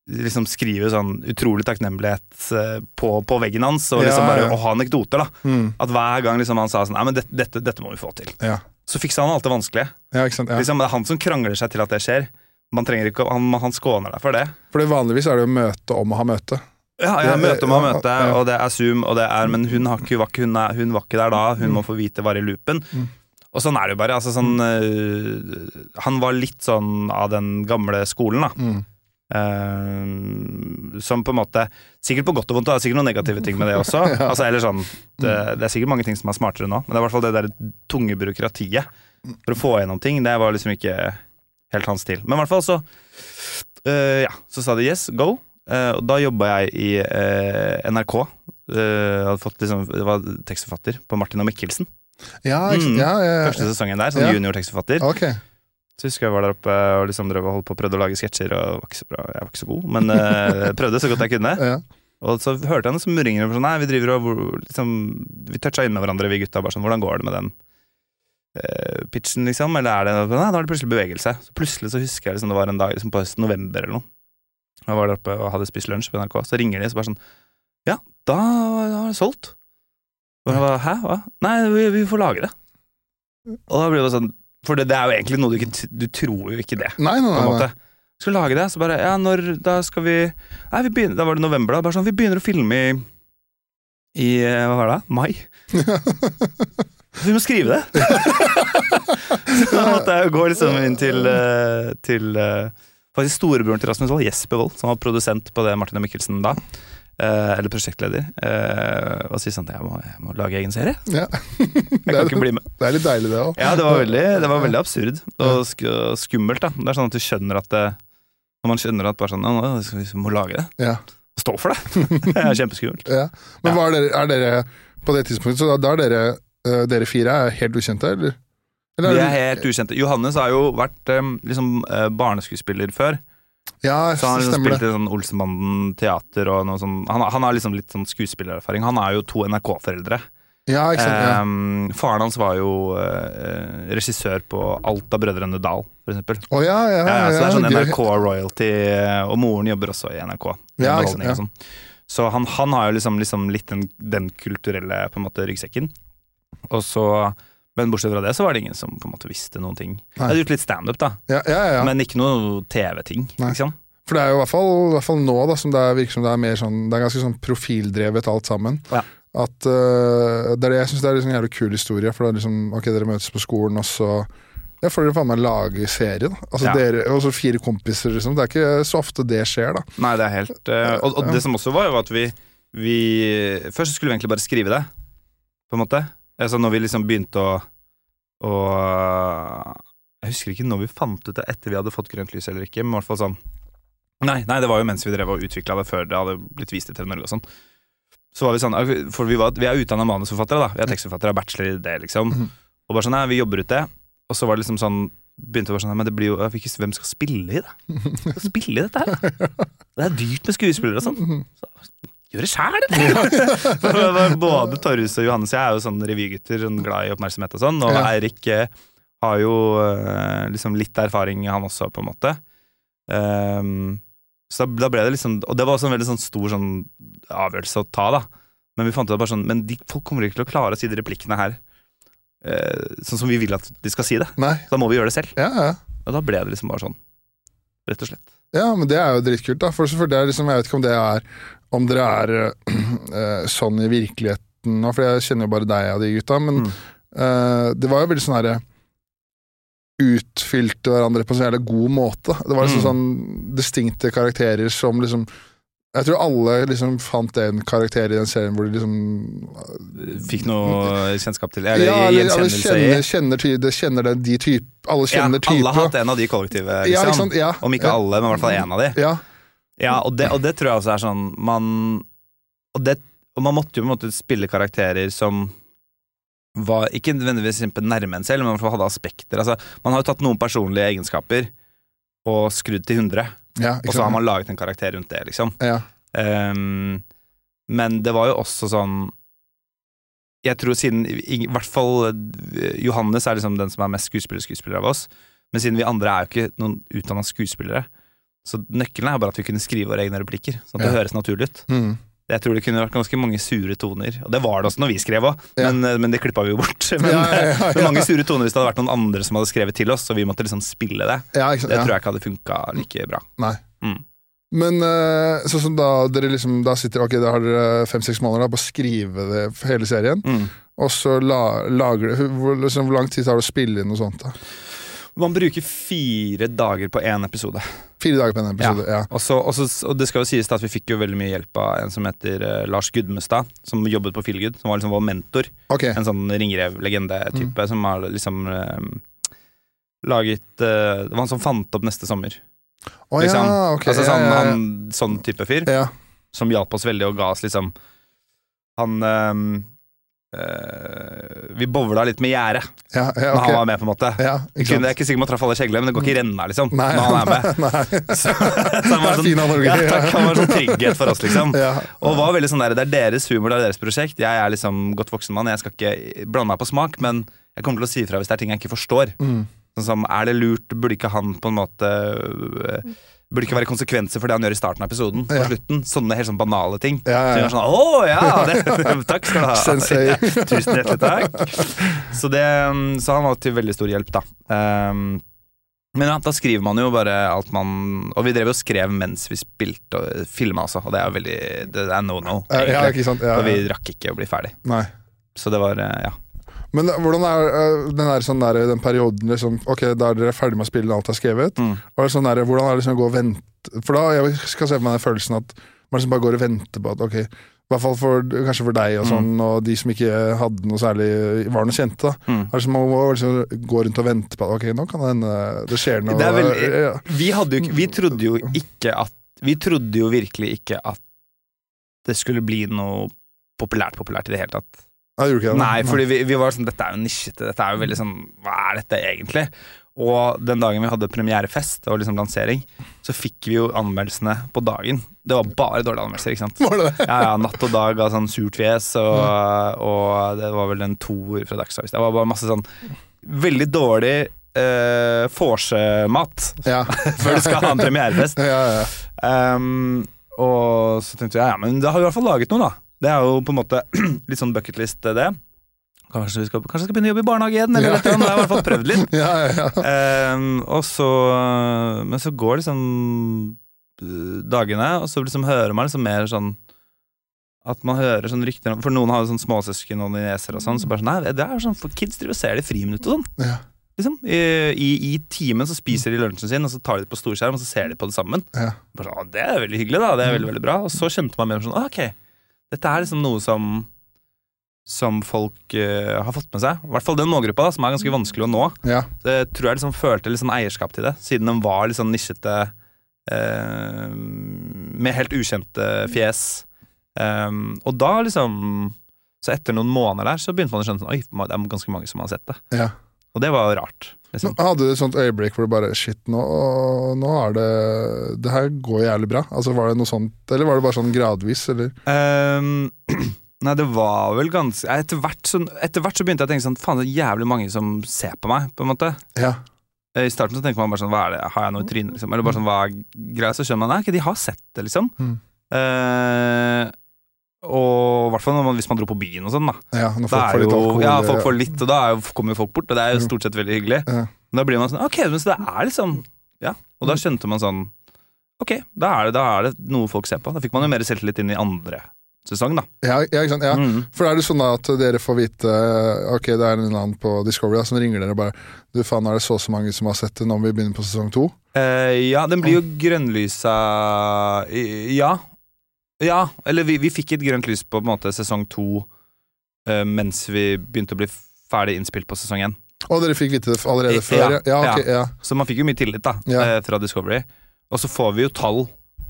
liksom skriver sånn utrolig takknemlighet eh, på, på veggen hans, og liksom Ja, bare å ha anekdoter, da. Mm. At hver gang liksom han sa sånn Nei, men dette, dette, dette må vi få til. Ja. Så fiksa han alt det vanskelige. ja? Ja. Liksom, det er han som krangler seg til at det skjer. Man trenger ikke, han, han skåner deg for det. Fordi vanligvis er det jo møte om å ha møte. Ja, jeg Ja, møter meg møte, og det er Zoom, og det er, men hun, har ikke, var, ikke, hun, er, hun var ikke der da. Hun må få vite var i loopen. Mm. Og sånn er det jo bare. Altså, sånn, øh, han var litt sånn av den gamle skolen, da. Mm. Uh, som på en måte Sikkert på godt og vondt, det er sikkert noen negative ting med det også. Ja. altså, eller sånn, det, det er sikkert mange ting som er smartere nå, men det er i hvert fall det der tunge byråkratiet for å få gjennom ting. Det var liksom ikke helt hans stil. Men i hvert fall så uh, Ja, så sa de yes, go. Eh, og da jobba jeg i eh, NRK. Eh, fått liksom, det var tekstforfatter på Martin og Mikkelsen. Ja, ikke? Mm. Ja, ja, ja. Første sesongen der, sånn Ja. junior-tekstforfatter. Ok. Så husker jeg var der oppe og liksom drev og holdt på prøvde å lage sketsjer, og var ikke så bra, jeg var ikke så god, men uh, prøvde så godt jeg kunne. Ja. Og så hørte jeg noen som ringer og sånn Nei, vi driver og liksom, Vi toucha inn med hverandre, vi gutta. Bare sånn, hvordan går det med den uh, pitchen, liksom? Eller er det Nei, da er det plutselig bevegelse. Så plutselig så husker jeg liksom, det var en dag liksom, på høsten, november eller noe. Jeg var der oppe og hadde spist lunsj på NRK. Så ringer de så bare sånn Ja, da, har det solgt. Og jeg bare, Hæ? Hva? Nei, vi, vi får lage det. Og da blir det sånn For det, det er jo egentlig noe du ikke Du tror jo ikke det Nei, nei, nei. nei. Skal lage det, så bare Ja, når Da skal vi Nei, vi begynner Da var det november, da. Bare sånn Vi begynner å filme i I Hva var det? Mai? Vi må skrive det! så da måtte jeg gå liksom inn til eh, Til eh, Faktisk storebroren til Rasmus Wold, Jesper Wold, som var produsent på det Martin og Mikkelsen da. eh, eller prosjektleder. eh, og si sånn jeg må, jeg må lage egen serie. Ja. Jeg kan ikke bli med. Det er litt deilig, det òg. Ja, det var veldig, det var veldig absurd og sk skummelt. da Det er sånn at du skjønner at det Når man skjønner at bare sånn «Å, nå vi må lage det Ja. Stå for det. det er kjempeskummelt. Ja. Men er dere, er dere på det tidspunktet, så da, da er dere, eh, dere fire er helt ukjente, eller? Eller Vi er helt ukjente. Johannes har jo vært eh, liksom, eh, barneskuespiller før. Ja, Så han har liksom spilt i sånn Olsenbanden teater og noe sånn Han, han har liksom litt sånn skuespillererfaring. Han er jo to NRK-foreldre. Ja, ikke sant. Ja. Eh, faren hans var jo uh, regissør på alt av Brødrene Dal, for eksempel. Oh, ja, ja, Ja, ja, så det er sånn gøy. NRK royalty, og moren jobber også i NRK. Ja, ikke sant, sånn. Så han, han har jo liksom, liksom litt den, den kulturelle på en måte ryggsekken. Og så Men bortsett fra det så var det ingen som på en måte visste noen ting. Jeg hadde gjort litt standup, da, Ja, ja, ja. men ikke noe TV-ting. Liksom. For det er jo i hvert fall, i hvert fall nå da, som det er, virker som det er mer sånn Det er ganske sånn profildrevet alt sammen. Ja. At uh, Det er det jeg syns er liksom en jævlig kul historie. For det er liksom Ok, dere møtes på skolen, og så ja, får dere faen meg lage serie, da. Altså Ja. dere, Og så fire kompiser, liksom. Det er ikke så ofte det skjer, da. Nei, det er helt uh, og, og det som også var, jo at vi, vi Først skulle vi egentlig bare skrive det, på en måte. Altså når vi liksom begynte å å Jeg husker ikke når vi fant ut det etter vi hadde fått grønt lys eller ikke, men i hvert fall sånn Nei, nei, det var jo mens vi drev og utvikla det før det hadde blitt vist i TV Norge og sånn. Så var vi sånn For vi, var, vi er utdanna manusforfattere, da. Vi er tekstforfattere, har bachelor i det, liksom. Mhm. Og bare sånn, nei, vi jobber ut det. Og så var det liksom sånn Begynte å være sånn, men det blir jo ikke- Hvem skal spille i det? Hvem skal spille i dette her? Det er dyrt med skuespillere og sånn. Mhm. Så, gjør det sjæl! Både Torjus og Johannes jeg er jo sånne revygutter, sånn glad i oppmerksomhet og sånn. Og Ja. Eirik eh, har jo eh, liksom litt erfaring, han også, på en måte. Um, så da, da ble det liksom Og det var også en veldig sånn stor sånn avgjørelse å ta, da. Men vi fant ut bare sånn Men de, folk kommer ikke til å klare å si de replikkene her eh, sånn som vi vil at de skal si det. Nei. Så da må vi gjøre det selv. Ja, ja. Og da ble det liksom bare sånn. Rett og slett. Ja, men det er jo dritkult, da. For, for det er liksom, jeg vet ikke om det er Om dere er uh, sånn i virkeligheten nå, for jeg kjenner jo bare deg og de gutta, men Mm. uh, det var jo veldig sånn herre Utfylte hverandre på en sånn jævlig god måte. Det var liksom Mm. sånn distinkte karakterer som liksom Jeg tror alle liksom fant en karakter i den serien hvor de liksom Fikk noe kjennskap til Eller Ja, eller alle kjenner, kjenner, ty, det, kjenner de type, Alle kjenner ja, Alle har hatt en av de kollektive, Ja, liksom. ikke sant? Ja. Om ikke alle, men i hvert fall én av de. Ja. Ja, og det, og det tror jeg også er sånn Man Og, det, og man måtte jo på en måte spille karakterer som var ikke nødvendigvis nærme en selv, men man hadde aspekter. Altså, man har jo tatt noen personlige egenskaper og skrudd til 100, ja og så har man laget en karakter rundt det, liksom. ja. Um, men det var jo også sånn Jeg tror siden i, i hvert fall eh, Johannes er liksom den som er mest skuespiller-skuespiller av oss. Men siden vi andre er jo ikke noen utdanna skuespillere, så nøkkelen er bare at vi kunne skrive våre egne replikker. Sånn at det Ja. høres naturlig ut. Mm. Jeg tror det kunne vært ganske mange sure toner. Og det var det også når vi skrev òg, Ja. men, eh, men det klippa vi jo bort. Men, Ja, men mange sure toner hvis det hadde vært noen andre som hadde skrevet til oss, og vi måtte liksom spille det. Det tror jeg ikke hadde funka like bra. Nei. Mm. Men sånn som da dere liksom Da sitter Ok, da har dere fem-seks måneder da på å skrive det hele serien, Mm. og så la, lager det hvor, liksom, hvor lang tid tar det å spille inn noe sånt? da? Man bruker fire dager på én episode. Fire dager på en episode? Ja. Og, så, og, så, og det skal jo sies at vi fikk jo veldig mye hjelp av en som heter uh, Lars Gudmestad, som jobbet på Feelgood, som var liksom vår mentor. Okay. En sånn ringrev-legende-type som har liksom uh, laget uh, Det var han som fant opp Neste sommer. Oh, Liksom. ja, ok. altså ja, sånn, ja, ja. han, sånn type fyr, ja. som hjalp oss veldig og ga oss liksom Han eh, Vi bowla litt med gjerdet ja, ja, når han var med, på en måte. Ja, ikke Jeg er ikke sikker på om han traff alle kjeglene, men det går ikke i renna, liksom. Nei, når han er med. nei. Så, så han Det var sånn, ja, takk, han var sånn trygghet for oss, liksom. Ja. Og var veldig sånn der, Det er deres humor, det er deres prosjekt. Jeg er liksom godt voksen mann, jeg skal ikke blande meg på smak, men jeg kommer til å si ifra hvis det er ting jeg ikke forstår. Mm. Sånn som, Er det lurt, burde ikke han på en måte Burde ikke være konsekvenser for det han gjør i starten av episoden. På Ja. slutten, Sånne helt sånn banale ting. Ja, ja, Så ja. var sånn, Å ja! Det, takk skal du ha. Sensei. Ja, tusen hjertelig takk. Så, det, så han var til veldig stor hjelp, da. Um, men ja, da skriver man jo bare alt man Og vi drev og skrev mens vi spilte og filma også, og det er jo veldig Det er no no, Ja, ja, ikke sant. Ja, For vi rakk ikke å bli ferdig. Nei. Så det var eh, Ja. Men hvordan er øh, den, der, sånn der, den perioden liksom, Ok, da er dere ferdig med å spille alt er skrevet. Mm. Er sånn der, hvordan er det liksom å gå og vente For da jeg skal se for meg den følelsen at man liksom bare går og venter på at ok, i hvert fall for, kanskje for deg og Mm. sånn, og de som ikke hadde noe særlig var noe kjente. da Mm. Altså, Man må liksom gå rundt og vente på at ok, nå kan det hende det skjer noe. Det veldig- ja. Vi, ikke- vi trodde jo ikke at Vi trodde jo virkelig ikke at det skulle bli noe populært populært i det hele tatt. Ja, gjorde ikke det? Nei, fordi vi, vi var sånn Dette er jo nisjete. Dette er jo veldig sånn Hva er dette egentlig? Og den dagen vi hadde premierefest og liksom lansering, så fikk vi jo anmeldelsene på dagen. Det var bare dårlige anmeldelser, ikke sant. Var det det? Ja, ja, Natt og dag av sånn surt fjes, og, og det var vel en toer fra Dagsavisen. Det var bare masse sånn veldig dårlig eh, vorsemat Ja. før du skal ha en premierefest. ja, ja. Um, og så tenkte jeg ja, men da har vi i hvert fall laget noe, da. Det er jo på en måte litt sånn bucketlist, det. Kanskje vi skal, kanskje jeg skal begynne å jobbe i barnehage igjen, eller Ja. sånt, eller har Jeg i hvert fall prøvd litt. ja, ja, ja. Um, og så Men så går liksom uh, dagene, og så liksom hører man liksom mer sånn At man hører sånn rykter For noen har sånn småsøsken og nieser og sånn, så bare sånn Nei, det er sånn for kids driver og ser det i friminuttet og sånn. Ja. Liksom. I, i, I timen så spiser de lunsjen sin, og så tar de det på storskjerm, og så ser de på det sammen. Ja. Bare sånn, det er veldig hyggelig, da. Det er veldig, veldig bra. Og så skjønte man mer sånn «Å, Ok, dette er liksom noe som som folk uh, har fått med seg. I hvert fall den målgruppa, da, som er ganske vanskelig å nå. ja. Så jeg tror jeg liksom følte litt sånn eierskap til det, siden den var litt sånn nisjete uh, Med helt ukjente fjes. Um, og da liksom Så etter noen måneder der, så begynte man å skjønne sånn Oi, det er ganske mange som har sett det. ja. Og det var rart. Liksom. Men Hadde du et sånt øyeblikk hvor du bare Shit, nå, nå er det Det her går jævlig bra. Altså Var det noe sånt, eller var det bare sånn gradvis, eller? Um, nei, det var vel ganske etter hvert, så, etter hvert så begynte jeg å tenke sånn Faen, det er jævlig mange som ser på meg, på en måte. Ja. Eh, I starten så tenker man bare sånn Hva er det, har jeg noe i trynet, liksom? Eller bare sånn, hva er greia? Så skjønner man nei, ikke de har sett det, liksom. Mm. Eh, og i hvert fall hvis man dro på byen og sånn, da. ja når Da folk får litt alkohol. ja, folk får litt, og da jo, kommer folk bort, og det er jo Mm. stort sett veldig hyggelig. Ja. Men da blir man sånn Ok, men så det er liksom Ja. Og Mm. da skjønte man sånn Ok, da er det, da er det noe folk ser på. Da fikk man jo mer selvtillit inn i andre sesong, da. Ja, ja, ikke sant? Ja. Mm. For er det sånn da at dere får vite Ok, det er en eller annen på Discovery da, som ringer dere og bare Du faen, er det så og så mange som har sett det, nå må vi begynne på sesong to? Eh, ja, den blir jo grønnlysa Ja. Ja, eller vi, vi fikk et grønt lys på, på en måte sesong to eh, mens vi begynte å bli ferdig innspilt på sesong én. Og dere fikk vite det allerede før? Ja, ja, ok, ja. Så man fikk jo mye tillit da Ja. eh, fra Discovery. Og så får vi jo tall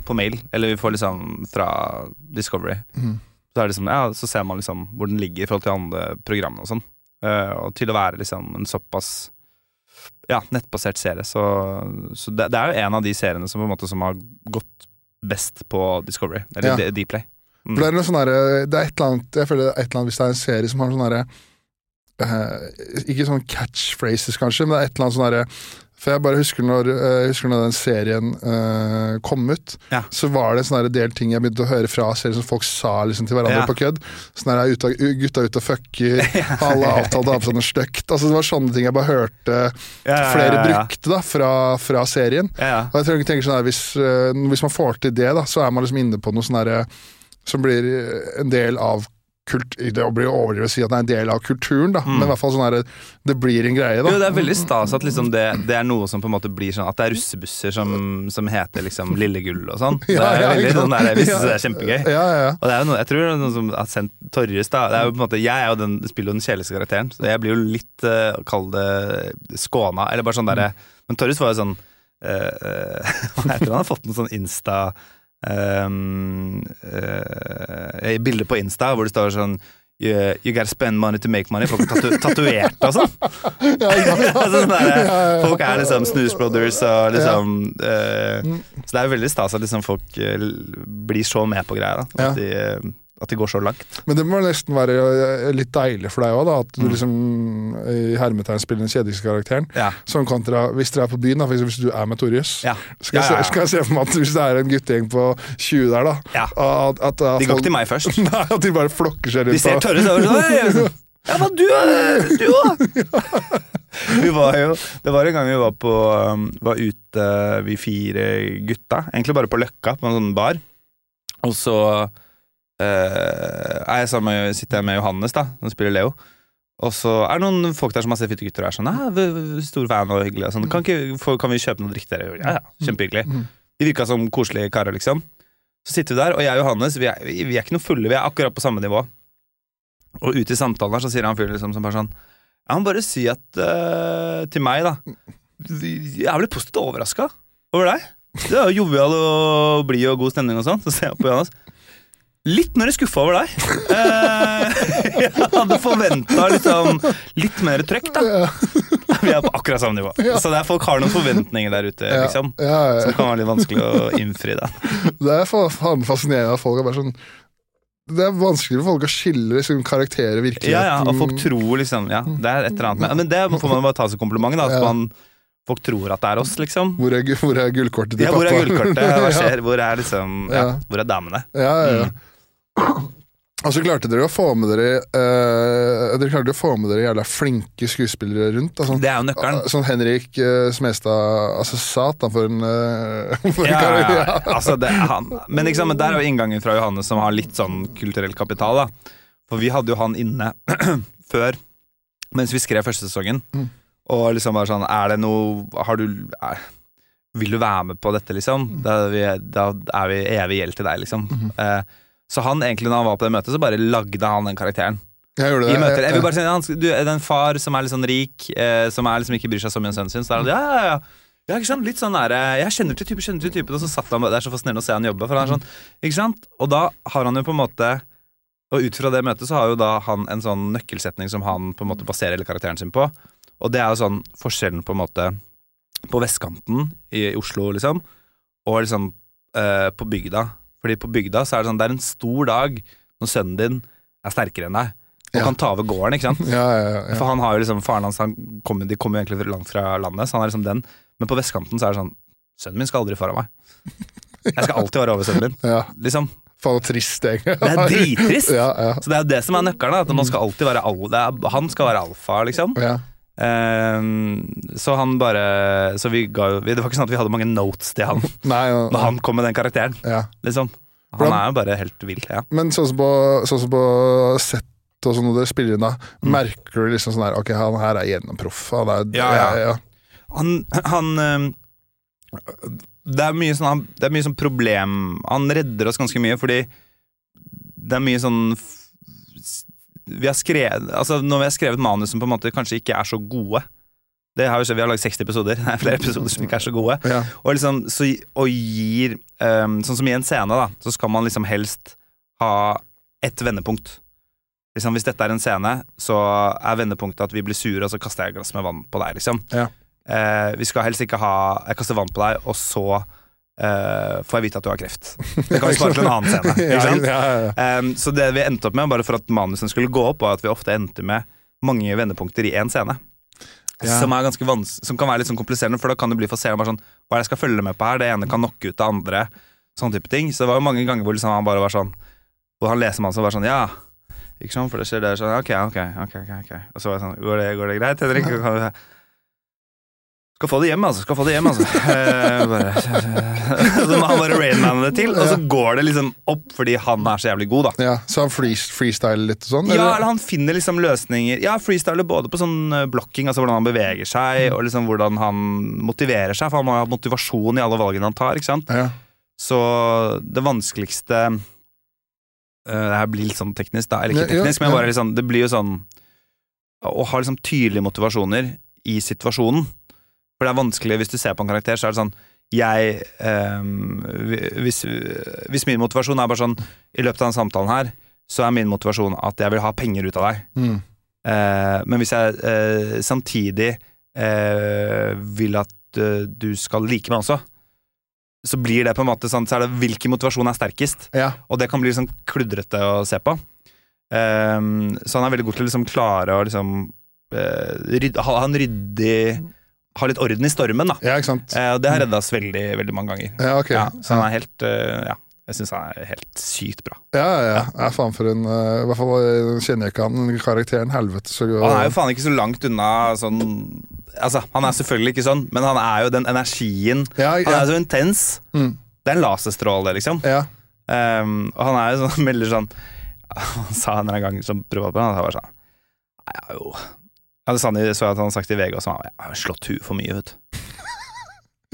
på mail, eller vi får liksom fra Discovery. Mm. Så, er det liksom, ja, så ser man liksom hvor den ligger i forhold til andre program og sånn. Eh, og til å være liksom en såpass ja, nettbasert serie. Så, så det, det er jo en av de seriene som, på en måte, som har gått best på Discovery, eller Ja. Dplay. Mm. For det er noe sånn derre Det er et eller annet Jeg føler det er et eller annet hvis det er en serie som har sånn derre Uh, Ikke sånn catchphrases, kanskje, men det er et eller annet sånn derre For jeg bare husker når, eh, jeg husker når den serien uh, kom ut, Ja. så var det en sånn del ting jeg begynte å høre fra serien som folk sa liksom til hverandre Ja. på kødd. Sånn her, "Gutta- Gutta ute og fucker, alle avtalte å ha på seg noe stygt. Altså, det var sånne ting jeg bare hørte Ja, flere brukte da, fra, fra serien. Og jeg tror jeg tenker sånn her, hvis, uh, hvis man får til det, da, så er man liksom inne på noe sånn herre som blir en del av kult... Det blir jo overdrevet å si at det er en del av kulturen, da, Mm. men i hvert fall sånn herre Det blir en greie, da. Jo, det er veldig stas at liksom det, det er noe som på en måte blir sånn At det er russebusser som, som heter liksom Lille Gull og sånn. Det er ja, veldig sånn der, Jeg synes det er kjempegøy. Ja, ja, ja. Og det er jo noe, jeg tror det er noe som har sendt Torjus da det er jo på en måte, Jeg er jo den, spiller jo den kjedeligste karakteren, så jeg blir jo litt uh, Kall det skåna. Eller bare sånn derre Men Torjus var jo sånn Uh, uh, heter det? Han har fått en sånn Insta um, uh, Bilde på Insta hvor det står sånn You, you gotta spend money to make money. Folk er tatu tatovert og sånn. ja, ja. sant? Altså, sånn der, Ja, ja, ja. Folk er liksom Snooze Brothers og liksom eh, Mm. Så det er jo veldig stas at liksom folk eh, blir så med på greia. Da, at, de, eh, at de går så langt. Men det må nesten være litt deilig for deg òg, at du Mm. liksom i hermetegn spiller den kjedeligste karakteren. Ja. Sånn kontra hvis dere er på byen, da, for hvis du er med Torjus. Ja. Skal, Ja, skal jeg se for meg at hvis det er en guttegjeng på 20 der, da Ja. at, at, De går ikke til meg først. Nei, at de bare flokker seg De ser tørre over sånn Ja, men du Du òg! Vi var jo Det var en gang vi var på um, Var ute, vi fire gutta. Egentlig bare på Løkka, på en sånn bar. Og så er jeg sammen sitter jeg med Johannes, da, som spiller Leo. Og så er det noen folk der som har sett Fytte gutter og er sånn «Nei, vi- vi- Stor fan og hyggelig. Og sånn, kan, ikke, for, kan vi kjøpe noe drikke? Ja, ja, kjempehyggelig. Mm. De virka som koselige karer, liksom. Så sitter vi der, og jeg og Johannes vi er, vi er ikke noe fulle, vi er akkurat på samme nivå. Og ute i samtalen her så sier han fyren liksom som bare sånn Jeg må bare si at uh, til meg, da Jeg er vel positivt overraska over deg. Du er jo jovial og blid og god stemning og sånn. Så ser jeg på Johannes. Litt mer skuffa over deg. Eh, jeg hadde forventa liksom, litt mer trøkk, da. Vi er på akkurat samme nivå. Så det er folk har noen forventninger der ute liksom, som kan være litt vanskelig å innfri. Da. Det er fascinerende at folk er bare sånn Det er vanskelig for folk å skille liksom, karakterer i virkeligheten. Ja, ja, og folk tror liksom Ja, det er et eller annet med Men det får man bare ta som kompliment, da. At Ja. man, folk tror at det er oss, liksom. Hvor er, hvor er gullkortet til Ja, pappa? hvor er gullkortet? Hva skjer? Hvor er liksom Ja. hvor er damene? Ja, ja, ja. Mm. Og så klarte dere å få med dere uh, Dere klarte å få med dere jævla flinke skuespillere rundt. Sånn, Det er jo nøkkelen. sånn Henrik uh, Smestad Altså, satan for en, uh, for en Ja, ja, ja. Altså, det er han. Men liksom, der er jo inngangen fra Johannes som har litt sånn kulturell kapital. da For vi hadde jo han inne før, mens vi skrev første sesongen. Mm. Og liksom bare sånn Er det noe Har du er, Vil du være med på dette, liksom? Da er vi, da er vi evig gjeld til deg, liksom. Mhm. Eh, så han egentlig, når han var på det møtet, så bare lagde han den karakteren. Jeg gjorde I det. møter. Jeg vil bare si, han, du er en far som er litt sånn rik, eh, som er liksom ikke bryr seg så mye om sønnen sin. Så er han ja, ja, ja. Ja, ikke sant? Litt sånn der, Jeg kjenner til typen, kjenner til typen, og så satt han Det er så fascinerende å se han jobbe. For han er sånn, ikke sant? Og da har han jo på en måte Og ut fra det møtet så har jo da han en sånn nøkkelsetning som han på en måte baserer hele karakteren sin på. Og det er jo sånn forskjellen på en måte på vestkanten i Oslo, liksom, og liksom eh, på bygda. Fordi på bygda så er det sånn Det er en stor dag når sønnen din er sterkere enn deg og Ja. kan ta over gården, ikke sant? Ja, ja, ja, For han har jo liksom Faren hans han kommer, De kommer jo egentlig langt fra landet, så han er liksom den. Men på vestkanten så er det sånn Sønnen min skal aldri foran meg. Jeg skal alltid være over sønnen min. ja. Liksom. Faen, så trist, egentlig. Det er drittrist! ja, ja, Så det er jo det som er nøkkelen. At man skal alltid være al er, Han skal være alfa, liksom. Ehm, så han bare Så vi ga jo Det var ikke sånn at vi hadde mange notes til han Nei, ja, når han kom med den karakteren. ja. Liksom. Han er jo bare helt vill. Ja. Men sånn som på, sånn som på sett og sånn når dere spiller inn da, Mm. merker du liksom sånn her Ok, han her er gjennomproff. Han er Ja, ja. ja. Han, han ehm, Det er mye sånn Det er mye sånn problem Han redder oss ganske mye, fordi det er mye sånn Vi har skrevet Altså, når vi har skrevet manus som på en måte kanskje ikke er så gode Det har Vi Vi har lagd 60 episoder. Det er flere episoder som ikke er så gode. ja. Og liksom, så, og gir um, Sånn som i en scene, da, så skal man liksom helst ha ett vendepunkt. Liksom, hvis dette er en scene, så er vendepunktet at vi blir sure, og så kaster jeg et glass med vann på deg, liksom. Ja. Uh, vi skal helst ikke ha Jeg kaster vann på deg, og så eh, får jeg vite at du har kreft. Det kan vi spare til en annen scene. Ikke sant? Ja, ja, ja. Ehm, så det vi endte opp med, bare for at manusen skulle gå opp, var at vi ofte endte med mange vendepunkter i én scene. Som, er vans som kan være litt sånn kompliserende, for da kan det bli for seeren bare sånn Hva er det jeg skal følge med på her? Det ene kan knocke ut det andre. Sånn type ting. Så det var jo mange ganger hvor liksom han bare var sånn Hvor han leser manuset og var sånn Ja, ikke sant, for det skjer det sånn ok, ok. ok, ok. Og så var jeg sånn Går det, går det greit, Henrik? Skal få det hjem, altså. Skal få det hjem, altså. Eh, bare, så må han bare rainmane det til, og så går det liksom opp fordi han er så jævlig god, da. ja. Så han frees- freestyler litt og sånn? Ja, eller han finner liksom løsninger Ja, freestyler både på sånn eh, blokking, altså hvordan han beveger seg, og liksom hvordan han motiverer seg, for han må ha motivasjon i alle valgene han tar, ikke sant. Ja. Så det vanskeligste uh, Det her blir litt sånn teknisk, da. Eller ikke Ja, ja, teknisk, men ja. bare liksom Det blir jo sånn Å ha liksom tydelige motivasjoner i situasjonen. For det er vanskelig hvis du ser på en karakter, så er det sånn jeg um, hvis, hvis min motivasjon er bare sånn I løpet av den samtalen her, så er min motivasjon at jeg vil ha penger ut av deg. Mm. Uh, men hvis jeg uh, samtidig uh, vil at du skal like meg også, så blir det på en måte sånn Så er det hvilken motivasjon er sterkest. ja. Og det kan bli sånn kludrete å se på. Ehm, så han er veldig god til å liksom klare å liksom rydde, ha en ryddig Ha litt orden i stormen, da. ja, ikke sant? Eh, og det har redda oss veldig, veldig mange ganger. Ja, ok. Ja, så han er helt eh, Ja, jeg syns han er helt sykt bra. Ja, ja, ja. ja faen for en uh, I hvert fall eh, kjenner jeg ikke han karakteren. Helvete, så han er jo faen ikke så langt unna sånn Altså, han er selvfølgelig ikke sånn, men han er jo den energien ja, Han er så intens. Mm. Det er en laserstråle, liksom. ja. Um, og han er jo sånn melder sånn Han sa en gang som privatperson, på han, var sånn jeg har jo ja, han så jeg at han hadde sagt i VG også, han, har slått huet for mye, vet du.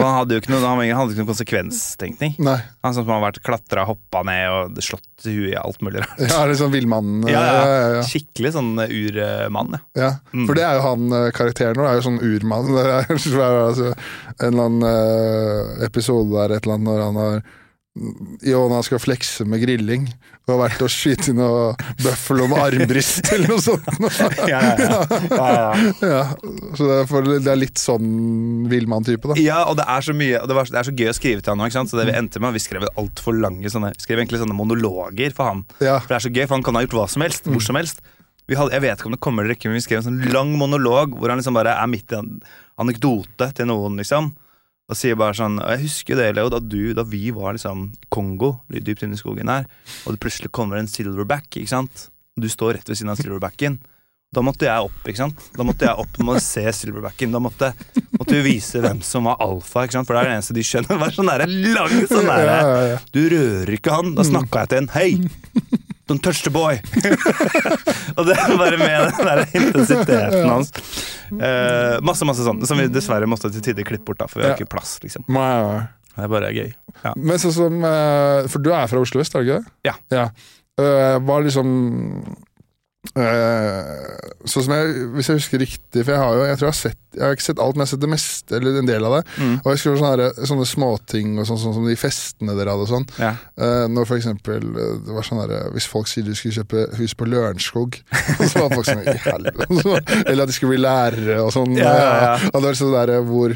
Han hadde jo ikke noe, han hadde ikke noe konsekvenstenkning. Nei. Han som har vært klatra, hoppa ned og slått huet i alt mulig rart. Ja, litt sånn villmann. Ja, ja. ja. Skikkelig sånn urmann, ja. Ja, Mm. for det er jo han eh, karakteren nå, er jo sånn urmann. Det er altså, en eller annen eh, episode der et eller annet når han har Iona skal flekse med grilling. Og har vært og inn noe bøffel med armbrist eller noe sånt. Ja, ja, ja. så det er, det er litt sånn villmann-type, da. Ja, og det er så mye det, var, det er så gøy å skrive til han nå. ikke sant? Så det vi endte med Vi skrev altfor lange sånne Vi skrev egentlig sånne monologer for han. For det er så gøy, for han kan ha gjort hva som helst. Hvor som helst. Vi hadde, jeg vet ikke om det kommer eller ikke, men vi skrev en sånn lang monolog hvor han liksom bare er midt i en anekdote til noen, liksom. Og sier bare sånn Og jeg husker det, Leo, da du, da vi var liksom Kongo, dypt inne i skogen her, og det plutselig kommer en silverback, ikke sant. Og Du står rett ved siden av silverbacken. Da måtte jeg opp, ikke sant. Da måtte jeg opp med å se silverbacken. Da måtte, måtte vi vise hvem som var alfa, ikke sant. For det er det eneste de skjønner. Er sånn der lang sånn ja. Du rører ikke han. Da snakka jeg til en. Hei! Don't touch the boy! og det er bare med den der intensiteten hans. Uh, masse, masse sånn, som vi dessverre måtte til tider klippe bort, da, for vi har Ja. ikke plass, liksom. Nei, nei. Det er bare gøy. Ja. Men sånn som eh, For du er fra Oslo øst, er du ikke det? Ja. ja. Uh, var liksom eh, Sånn som jeg, Hvis jeg husker riktig, for jeg har jo Jeg tror jeg har sett Jeg har ikke sett alt, men jeg har sett det meste, eller en del av det. Mm. Og jeg husker sånne, sånne småting og sånn, sånn som de festene dere hadde og sånn. Ja. Eh, når for eksempel eh, det var sånn der, Hvis folk sier de skulle kjøpe hus på Lørenskog, så var folk sånn i helvete. Eller at de skulle bli lærere og sånn. Ja, ja, ja. Og det var sånn der hvor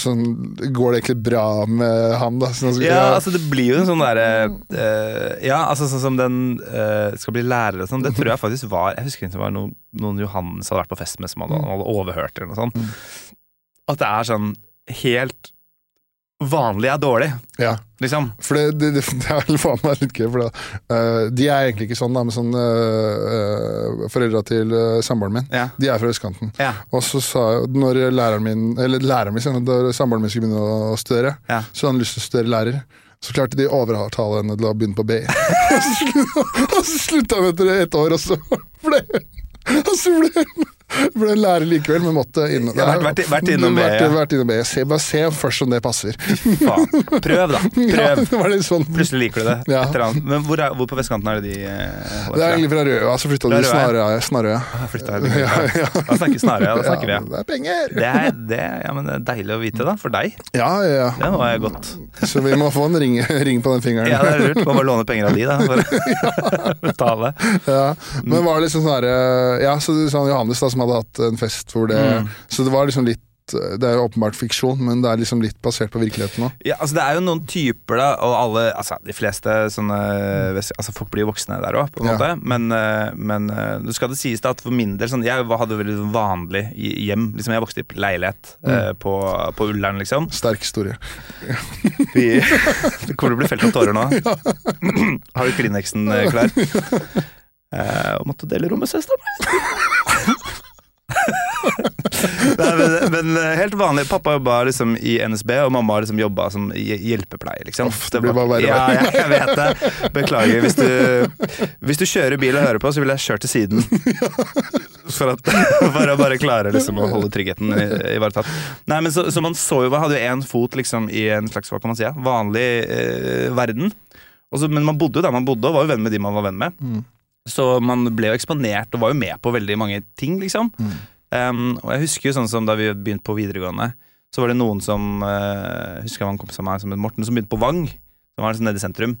sånn, Går det egentlig bra med han, da? Sånn, Ja, altså det blir jo en sånn derre uh, Ja, altså sånn som den uh, skal bli lærer og sånn, det tror jeg faktisk var Jeg husker ikke om det var noen, noen Johannes hadde vært på fest med som hadde, hadde overhørt eller noe sånt. At det er sånn helt vanlig er dårlig, Ja, liksom. for det, det, det, er vel faen meg litt gøy. For det, uh, de er egentlig ikke sånn, da, men sånn uh, Foreldra til uh, samboeren min, Ja. de er fra østkanten. Ja. Og så sa jeg, når læreren min Eller læreren min, da samboeren min skulle begynne å studere, Ja. så hadde han lyst til å studere lærer. Så klarte de å overtale henne til å begynne på BI. og så slutta hun etter ett år, og så ble så ble lærer likevel, men måtte innom Ja, vært- vært- innom B. Vært, ja. vært innom B. Se, bare se først om det passer. Faen. Prøv, da. Ja, Prøv. det sånn Plutselig liker du det. Ja. Men hvor, er, hvor på vestkanten er det de eh, holder Det er egentlig fra Røa, så flytta de til ja. Snarøya. Snarøya. Jeg. Ja, ja. Da snakker Snarøya, da snakker vi, ja. Det er penger! Det er, det, ja, men det er deilig å vite, da. For deg. Ja, ja, Det var jeg godt. Så vi må få en ring, ring på den fingeren. Ja, det er lurt. Må bare låne penger av de, da. For å betale. Ja, Men var det liksom sånn herre Ja, så sånn Johannes da som hadde hatt en fest hvor det Mm. Så det var liksom litt Det er jo åpenbart fiksjon, men det er liksom litt basert på virkeligheten òg. Ja, altså Det er jo noen typer, da, og alle Altså, de fleste sånne Altså, folk blir jo voksne der òg, på en Ja. måte. Men, eh, men du skal det sies da at for min del sånn, Jeg hadde veldig sånn vanlig hjem. Liksom Jeg vokste i leilighet eh, på, på Ullern, liksom. Sterk historie. Vi, det kommer til å bli felt av tårer nå. Har du Kleenexen eh, klar? Eh, og måtte dele rom med søsteren min. Nei, men, men eh, helt vanlig. Pappa jobba liksom i NSB, og mamma liksom jobba som hjelpepleier. Liksom. Uff, det blir bare verre Ja, ja, jeg vet det. Beklager. Hvis du, hvis du kjører bil og hører på, så ville jeg kjørt til siden. For, at, for å bare klare liksom, å holde tryggheten i- ivaretatt. Nei, men så, så man så jo Hadde jo én fot liksom, i en slags hva kan man si, vanlig eh, verden. Også, men man bodde jo der man bodde, og var jo venn med de man var venn med. Mm. Så man ble jo eksponert og var jo med på veldig mange ting, liksom. Mm. Um, og jeg husker jo sånn som da vi begynte på videregående, så var det noen som uh, Husker jeg var en kompis av meg som het Morten, som begynte på Vang. Som var liksom nede i sentrum.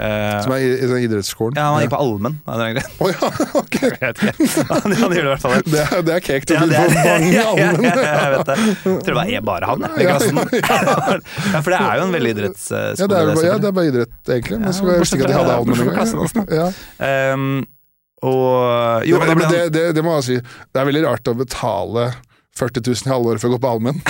Uh, Som er i, i sånn idrettsskolen. ja, han gikk på Allmenn. en. Å ja, ok! Jeg vet ikke. Han, han gjorde det i hvert fall. det. Er, det er cake til Ja, er, på mange ja, allmenn. ja, jeg vet det. Jeg tror det var bare han jeg, i klassen. Ja, for det er jo en veldig idrettsskole. Ja, det er, bare- ja, det er bare idrett, egentlig. Men så jeg visste ikke at de hadde allmenn engang. Ja. Um, og jo, det, det, det, det må jeg si. Det er veldig rart å betale 40 000 i halvåret for å gå på allmenn.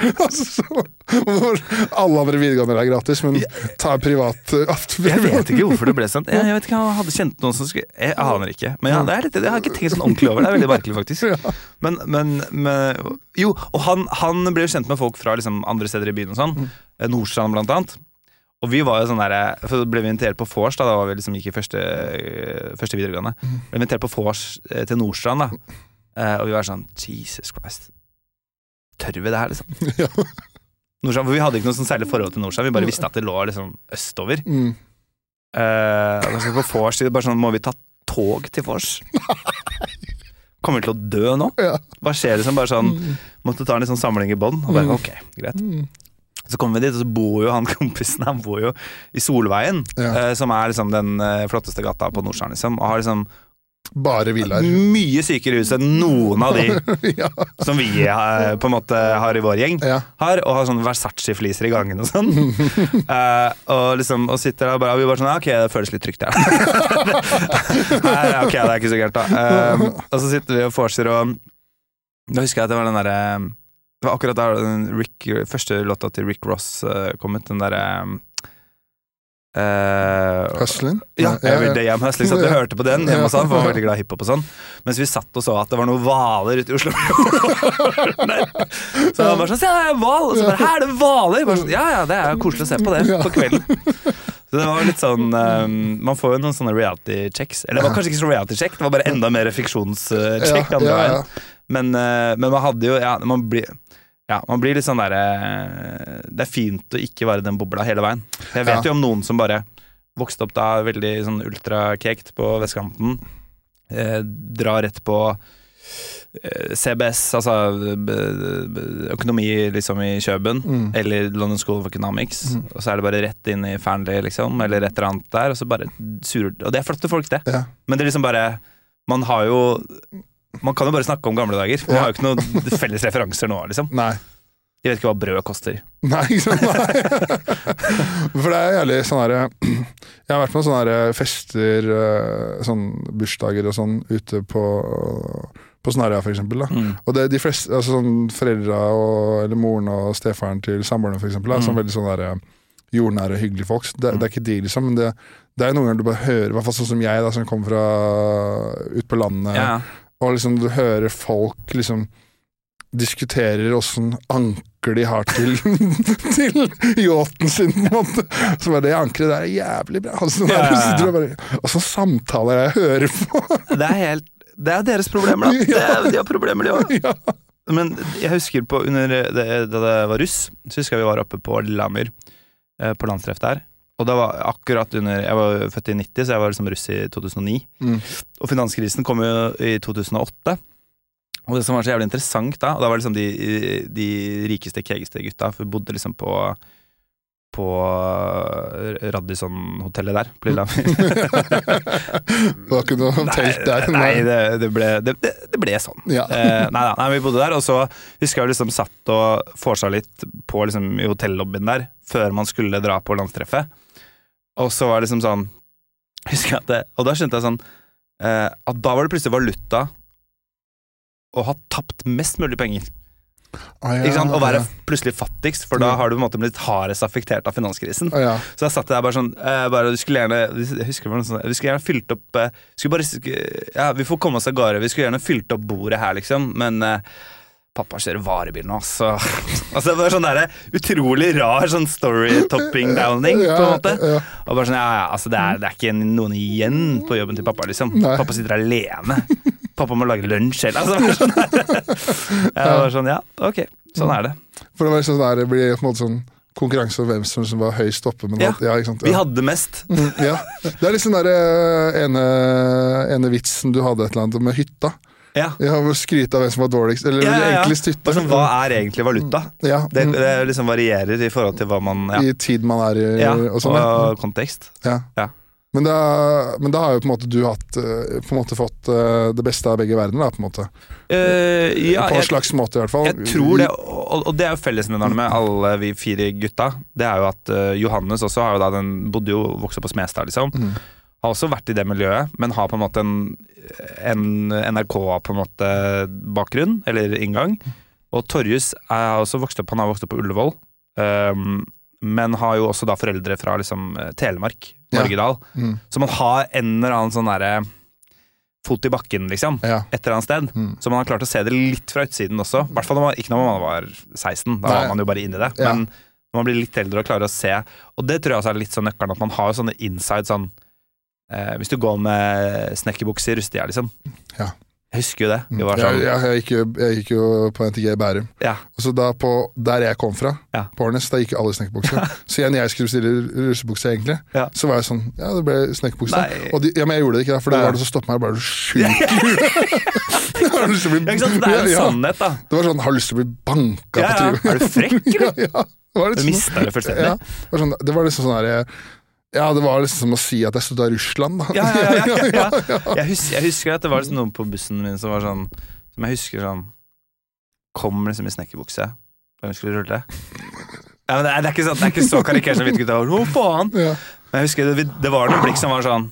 altså, hvor alle andre videregående er gratis, men ta privat uh, jeg vet ikke hvorfor det ble sånn. Jeg, jeg vet ikke, Han hadde kjent noen som skulle Jeg aner ikke. Men ja, det er litt, jeg har ikke tenkt sånn ordentlig over det. Er veldig merkelig, faktisk. Men, men, men Jo, og han, han ble jo kjent med folk fra liksom, andre steder i byen og sånn. Eh, Nordstrand, blant annet. Og vi var jo sånn der, for da ble vi invitert på vors, da, da var vi liksom gikk i første, første videregående. Ble invitert på vors eh, til Nordstrand, da. Eh, og vi var sånn Jesus Christ. Tør vi det her, liksom? Ja. Nordstrand, for Vi hadde ikke noe sånn særlig forhold til Nordsjøen, vi bare visste at det lå liksom østover. Mm. Uh, skal på vors, bare sånn, må vi ta tog til vors? Kommer vi til å dø nå? Ja. Hva skjer liksom? Bare sånn, måtte ta en liksom samling i bånn. Og bare, Mm. ok, greit. Mm. Så kommer vi dit, og så bor jo han kompisen Han bor jo i Solveien, Ja. uh, som er liksom den uh, flotteste gata på Nordsjøen. liksom. Og har liksom Bare villaer. mye sykere hus enn noen av de ja. som vi eh, på en måte har i vår gjeng. ja. Har, og har sånne Versace-fliser i gangen og sånn. uh, og liksom og sitter der og bare, og vi bare sånn Ok, det føles litt trygt. Nei, ok, det er ikke så gærent, da. Uh, og så sitter vi og vorser, og da husker jeg at det var den derre Det var akkurat da den Rick, første låta til Rick Ross uh, kom ut, den derre uh, Hustling? ja, ja, Day I'm Hustling, så at vi Ja. hørte på den hjemme hos han, for han var veldig glad i hiphop og sånn. Mens vi satt og så at det var noen hvaler ute i Oslo. så han bare sånn, se, det er hval! Og så bare, her er det hvaler! Sånn, Ja, ja, det er koselig å se på det på kvelden. Så det var litt sånn um, Man får jo noen sånne reality-checks. Eller det var kanskje ikke så reality-check, det var bare enda mer fiksjonssjekk. Ja, andre veien. Men, uh, men man hadde jo Ja, man blir ja, man blir litt sånn derre Det er fint å ikke være den bobla hele veien. Jeg vet Ja. jo om noen som bare vokste opp da veldig sånn ultrakekt på vestkanten. Eh, drar rett på eh, CBS, altså økonomi liksom i Kjøben, Mm. eller London School of Economics. Mm. Og så er det bare rett inn i Fearnley, liksom, eller et eller annet der, og så bare surer Og det er flotte folk, det. Ja. Men det er liksom bare Man har jo Man kan jo bare snakke om gamle dager. Man har jo ikke noen felles referanser nå, liksom. Nei. De vet ikke hva brød koster. Nei, ikke sant? Nei. For det er jævlig sånn herre Jeg har vært med på sånne fester, eh, sånn bursdager og sånn, ute på på Snarøya. Da. Mm. Og det, de fleste, altså sånn foreldra og, eller moren og stefaren til samboerne, eksempel, er sånn Mm. veldig sånn der, jordnære, hyggelige folk. Det, Det, det er ikke de, liksom, men det, det er noen ganger du bare hører, i hvert fall sånn som jeg, da, som kommer fra ut på landet, Ja, og liksom du hører folk liksom diskuterer åssen anker de har til, til yachten sin, på en måte. Så bare det ankeret der er jævlig bra. Altså, Ja, ja, ja. bare, og så samtaler jeg hører på. det er helt Det er deres problemer, da. Det er, de har problemer, de òg. Men jeg husker på under det, da det var russ, så husker jeg vi var oppe på Lillehammer, eh, på landstreff der. Og det var akkurat under Jeg var født i 90, så jeg var liksom russ i 2009. Mm. Og finanskrisen kom jo i 2008. Og det som var så jævlig interessant da, og da var liksom de, de rikeste, kegeste gutta, for vi bodde liksom på på Radisson-hotellet der på Lillehammer. Det var ikke noe telt der. Nei, det, det, ble, det, det, ble sånn. Ja. Eh, nei, nei, nei, vi bodde der, og så husker jeg liksom satt og vorsa litt på liksom, i hotellobbyen der, før man skulle dra på landstreffet. Og så var det liksom sånn Husker jeg at det, Og da skjønte jeg sånn eh, at da var det plutselig valuta å ha tapt mest mulig penger. Ah, ja, Ikke sant? Å være ja. plutselig fattigst, for da har du på en måte blitt hardest affektert av finanskrisen. Ah, ja. Så jeg satt der bare sånn eh, bare, Du skulle gjerne Jeg husker det sånt, Vi skulle gjerne fylt opp eh, skulle bare, Ja, vi får komme oss av gårde. Vi skulle gjerne fylt opp bordet her, liksom, men eh, Pappa kjører varebil nå, så Altså det var sånn der, utrolig rar sånn story-topping-downing, på en måte. Ja, ja. Og bare sånn, ja, ja, altså det er, det er ikke noen igjen på jobben til pappa, liksom. Nei. Pappa sitter alene. Pappa må lage lunsj selv. Altså, det var sånn. Jeg var sånn, ja, ok, sånn er det. For det var sånn der, det blir på en måte sånn konkurranse om hvem som som var høyest oppe. Men Ja. ja, sant? Vi hadde mest. Mm, ja. Det er liksom den eh, ene, ene vitsen du hadde et eller annet med hytta. Ja. Ja, Skryte av hvem som var dårligst, eller Ja, ja, enklest hytte. Sånn, hva er egentlig valuta? Ja, Det, mm, det liksom varierer i forhold til hva man Ja, I tid man er i, og sånn. ja. og kontekst. Ja. Ja. Men, da, men da har jo på en måte du hatt eh, På en måte fått eh, det beste av begge verdener, da, på en måte. Uh, ja, på en jeg, slags måte, i hvert fall. jeg tror det, og, og det er jo fellesnevneren med alle vi fire gutta. Det er jo at uh, Johannes også har jo da den bodde jo vokste på Smestad, liksom. Mm. Har også vært i det miljøet, men har på en måte en, en NRK på en måte bakgrunn, eller inngang. Og Torjus er også vokst opp, han har vokst opp på Ullevål. um, men har jo også da foreldre fra liksom Telemark, Telemark, Ja. Norgedal. Mm. Så man har en eller annen sånn derre fot i bakken, liksom. Ja. Et eller annet sted. Mm. Så man har klart å se det litt fra utsiden også. I hvert fall ikke når man var 16, da Nei. var man jo bare inni det. Ja. Men når man blir litt eldre og klarer å se Og det tror jeg også er litt sånn nøkkelen, at man har sånne inside sånn eh, Hvis du går med snekkerbukse i russetida, liksom. Ja. Jeg husker jo det. Vi var Jeg, sånn jeg, jeg, gikk jo, jeg gikk jo på NTG i Bærum. Ja. Og så da på, Der jeg kom fra, Ja. på Årnes, da gikk alle i snekkerbukse. så igjen jeg skulle bestille russebukse, egentlig, Ja. så var jeg sånn Ja, det ble snekkerbukse. Nei. Og de, ja, men jeg gjorde det ikke, da, for det Nei. var det som stoppet meg. Bare du sjuk i huet. Jeg har lyst til å bli- Ja, ikke sant? Det er en Ja, ja. sannhet, da. Det var sånn, har lyst til å bli banka Ja, på ja. trynet. Er du frekk, eller? ja, ja. Det var litt Du sånn- mista det fullstendig. Ja, det, var sånn, det var liksom sånn her Ja, det var liksom som å si at jeg støtta Russland, da. Ja, ja, ja. Jeg, husker, jeg husker at det var liksom noen på bussen min som var sånn Som jeg husker sånn Kom liksom i snekkerbukse da hun skulle rulle. Ja, men det, er, det, er ikke så, det er ikke så karikert som hvite gutter. Å, faen! Ja. Men jeg husker det, det var noen blikk som var sånn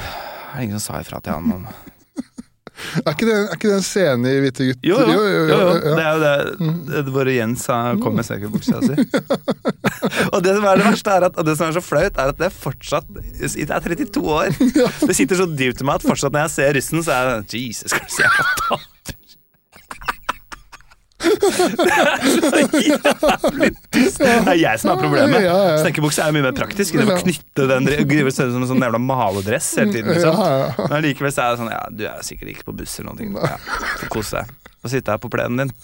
Det er ingen som sa ifra til han om Er ikke det, er ikke det en scene i Hvite gutter? Jo, jo, jo, jo, ja. det er jo det, det hvor Jens han kom med snekkerbuksa si. og det som er det verste, er at, og det som er så flaut, er at det er fortsatt Det er 32 år. Det sitter så dypt i meg at fortsatt når jeg ser russen, så er det Jesus Christ, jeg. Det er så jævlig dust. Det er jeg som har problemet. Snekkerbukse er jo mye mer praktisk. Det å knytte den Grive ser ut som en sånn jævla maledress hele tiden. Liksom. Men likevel så er det sånn Ja, du er sikkert ikke på buss eller ting. Ja, kose deg. Få sitte her på plenen din.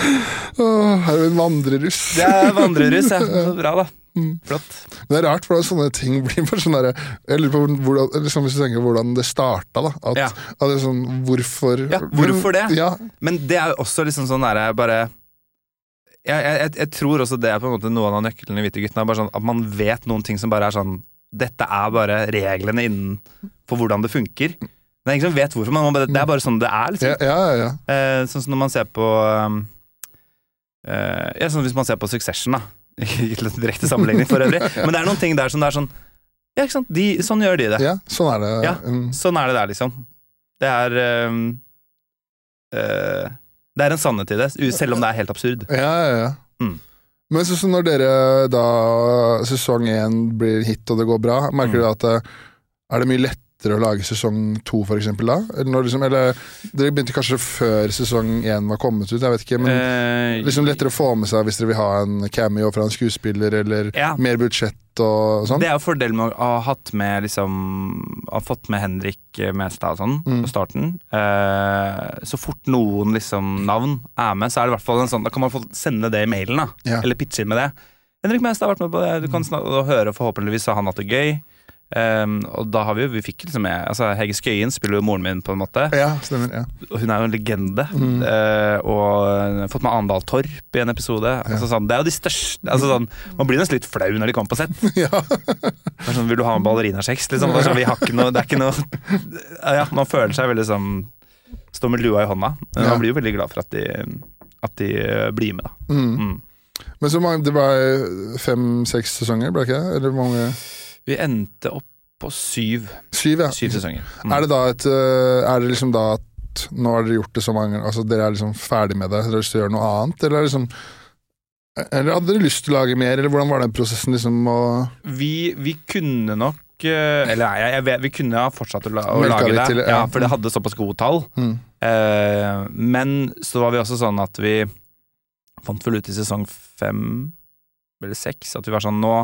Her er en vandreruss. Det er vandreruss, ja. Så bra, da. Flott. Men det er rart hvordan sånne ting blir bare sånn derre Jeg lurer på hvordan, liksom hvis du tenker hvordan det starta, da. At, Ja. at det er sånn Hvorfor Ja, hvorfor det? Ja, Men det er jo også liksom sånn derre bare jeg, jeg, jeg, tror også det er på en måte noen av nøklene i Hvite guttene. Bare sånn at man vet noen ting som bare er sånn Dette er bare reglene innenfor hvordan det funker. Det er ingen som vet hvorfor, men man det er bare sånn det er. liksom ja, ja, ja. Eh, sånn som når man ser på um, eh, Ja, sånn hvis man ser på Succession, da. Ikke til direkte sammenligning for øvrig, men det er noen ting der som det er sånn Ja, ikke sant. De, sånn gjør de det. ja sånn er det. Ja. Mm. Sånn er det der, liksom. Det er um, uh, Det er en sannhet i det, selv om det er helt absurd. Ja, ja, ja. Mm. Men så, så når dere da sesong én blir hit og det går bra, merker Mm. du at det, er det mye lettere å lage sesong to, eksempel, da? Eller, liksom, eller dere begynte kanskje før sesong én var kommet ut, jeg vet ikke. Men Eh, liksom lettere å få med seg hvis dere vil ha en cameo fra en skuespiller, eller Ja. mer budsjett og sånn? Det er jo fordelen med å ha hatt med liksom Ha fått med Henrik Mestad og sånn Mm. på starten. Eh, så fort noen liksom navn er med, så er det i hvert fall en sånn Da kan man få sende det i mailen, da. Ja. Eller pitche inn med det. Henrik Mestad har vært med på det, du kan snak- og høre, forhåpentligvis har han hatt det gøy. Um, og da har vi jo Vi fikk liksom med altså Hege Skøyen spiller jo moren min, på en måte. Ja, stemmer. ja. Hun er jo en legende. Mm. Uh, og fått med Andal Torp i en episode. Altså, sånn, det er jo de største altså, sånn, Man blir nesten litt flau når de kommer på sett. ja. Sånn, Vil du ha en ballerinakjeks? Liksom? Sånn, vi har ikke noe, det er ikke noe Ja, Man føler seg veldig sånn Står med lua i hånda. Men Ja. man blir jo veldig glad for at de, at de eh, blir med, da. Mm. Mm. Men så mange, det var fem-seks sesonger, ble det ikke? Eller mange? Vi endte opp på syv, Syv, ja. syv sesonger. Mm. Er det da et øh, Er det liksom da at nå har dere gjort det så mange ganger, altså dere er liksom ferdig med det, dere har lyst til å gjøre noe annet, eller er det liksom Eller hadde dere lyst til å lage mer, eller hvordan var den prosessen liksom vi, vi kunne nok eh, Eller nei, jeg, jeg vet, vi kunne ha fortsatt å, la, å lage det, til, ja. ja, for det hadde såpass gode tall. mm. Eh, men så var vi også sånn at vi fant vel ut i sesong fem eller seks at vi var sånn nå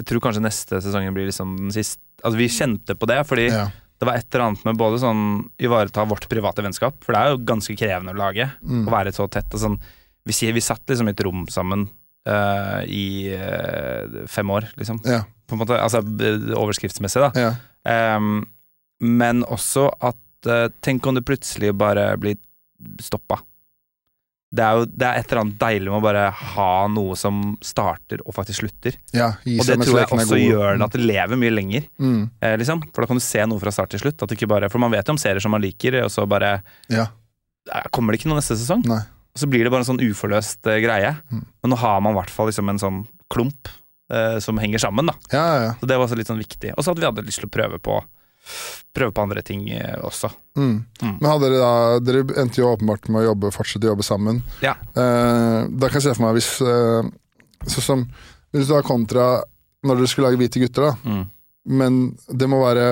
Jeg tror kanskje neste sesongen blir liksom den siste Altså vi kjente på det, fordi Ja. det var et eller annet med både sånn ivareta vårt private vennskap, for det er jo ganske krevende å lage. Mm. Å være så tett. Og sånn, vi, sier, vi satt liksom i et rom sammen uh, i uh, fem år, liksom. Ja. På en måte, altså overskriftsmessig, da. ja. Um, men også at uh, Tenk om det plutselig bare blir stoppa. Det er jo det er et eller annet deilig med å bare ha noe som starter og faktisk slutter. ja Og det tror jeg også gjør det at det lever mye lenger. mm. Eh, liksom. For da kan du se noe fra start til slutt. Bare, for man vet jo om serier som man liker, og så bare Ja. eh, Kommer det ikke noe neste sesong? Nei. Og så blir det bare en sånn uforløst eh, greie. Mm. Men nå har man i hvert fall liksom en sånn klump eh, som henger sammen, da. Ja, ja, ja. Så det var også litt sånn viktig. Og så at vi hadde lyst til å prøve på Prøve på andre ting eh, også. Mm. Mm. Men hadde dere da Dere endte jo åpenbart med å jobbe, fortsette å jobbe sammen. Ja. Eh, da kan jeg se for meg hvis eh, Sånn som Hvis du har kontra når dere skulle lage Hvite gutter, da. Mm. Men det må være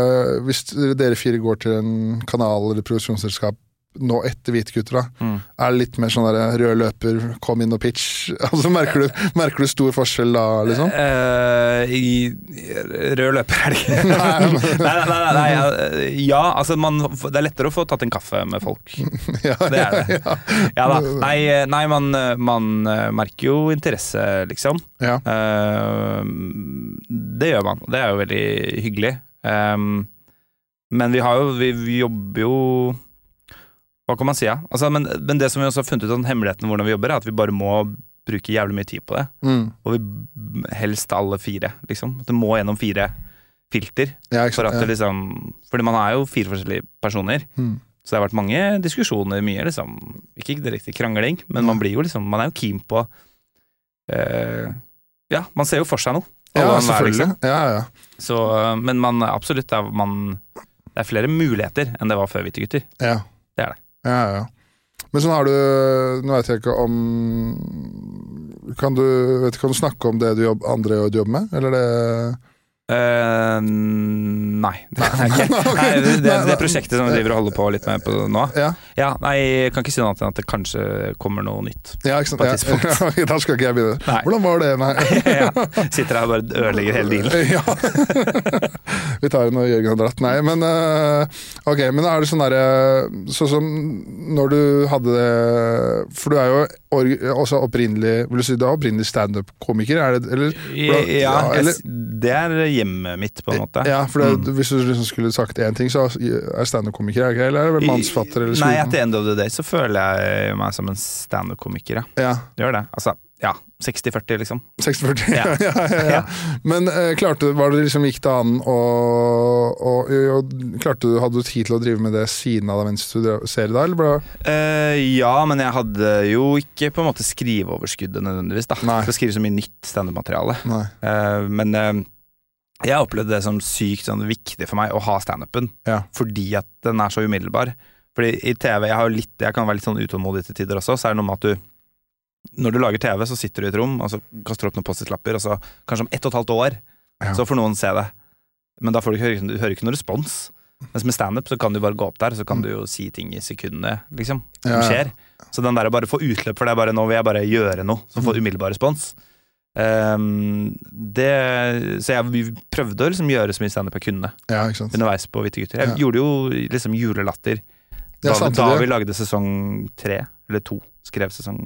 Hvis dere fire går til en kanal eller produksjonsselskap nå etter Hvite Mm. er litt mer sånn der rød løper, kom inn og pitch? Altså, merker, du, merker du stor forskjell da, liksom? Uh, I rød løper er det ikke. Nei, nei, nei, nei, nei, ja, altså man, det er lettere å få tatt en kaffe med folk. Ja, Det er det. Ja, Ja da. Nei, nei man, man merker jo interesse, liksom. ja. Uh, det gjør man. Det er jo veldig hyggelig. Um, men vi har jo Vi, vi jobber jo Hva kan man si, ja? Altså, men, men det som vi også har funnet ut av hemmeligheten hvordan vi jobber, er at vi bare må bruke jævlig mye tid på det. Mm. Og vi helst alle fire, liksom. Det må gjennom fire filter. ja For at det liksom Fordi man er jo fire forskjellige personer. Mm. Så det har vært mange diskusjoner, mye liksom Ikke direkte krangling, men man blir jo liksom Man er jo keen på eh, Ja, man ser jo for seg noe. Ja, selvfølgelig. liksom. Ja, ja. Så, men man absolutt er, man, det er flere muligheter enn det var før Hvite gutter. Ja. Det er det. Ja, ja. Men sånn har du Nå vet jeg ikke om Kan du, vet, kan du snakke om det du jobb, andre jobber med, eller det Eh, nei, det er. Nei, det, det, det prosjektet som vi driver og holder på litt med på nå. Ja, Ja, nei, jeg kan ikke si noe annet enn at det kanskje kommer noe nytt. ja ikke sant. På et tidspunkt. Ja, da skal ikke jeg begynne. Nei. Hvordan var det? Nei. ja. Sitter her og bare ødelegger hele dealen. Ja. Vi tar når Jørgen har dratt. Nei, men eh, Ok, men er det sånn derre Sånn som når du hadde det For du er jo også opprinnelig Vil du si du er opprinnelig standup-komiker? Er det eller? Ja, Ja, eller- jeg, det er hjemmet mitt, på en måte. Ja, for det, Mm. hvis du liksom skulle sagt én ting, så er standup-komiker, er? Eller er det mannsfatter? Eller Nei, etter at the end of the day så føler jeg meg som en standup-komiker, ja. Gjør det. Altså, ja. 60-40, liksom. 60-40. Ja. Ja. ja, ja. Men eh, klarte du, var det liksom gikk det an å og, og, klarte du, Hadde du tid til å drive med det siden av deg mens du ser det eller ble Eh, ja, men jeg hadde jo ikke på en måte skriveoverskuddet nødvendigvis, da. Nei. For å skrive så mye nytt standup-materiale. Eh, men eh, jeg opplevde det som sykt sånn, viktig for meg å ha standupen, Ja. fordi at den er så umiddelbar. Fordi i TV, jeg, har litt, jeg kan være litt sånn utålmodig til tider også, så er det noe med at du Når du lager TV, så sitter du i et rom, og så kaster du opp noen Post-It-lapper, og så kanskje om ett og et halvt år, Ja. så får noen se det. Men da får du ikke du hører ikke noen respons. Mens med standup så kan du bare gå opp der, så kan du jo si ting i sekundene, liksom. Som skjer. Så den der å bare få utløp for det, bare nå vil jeg bare gjøre noe som Mm. får umiddelbar respons. Ehm, det, så jeg vi prøvde å liksom gjøre så mye standup jeg kunne Ja, underveis på Hvite gutter. Jeg Ja. gjorde jo liksom julelatter da, Ja, da vi lagde sesong tre, eller to. Skrev sesong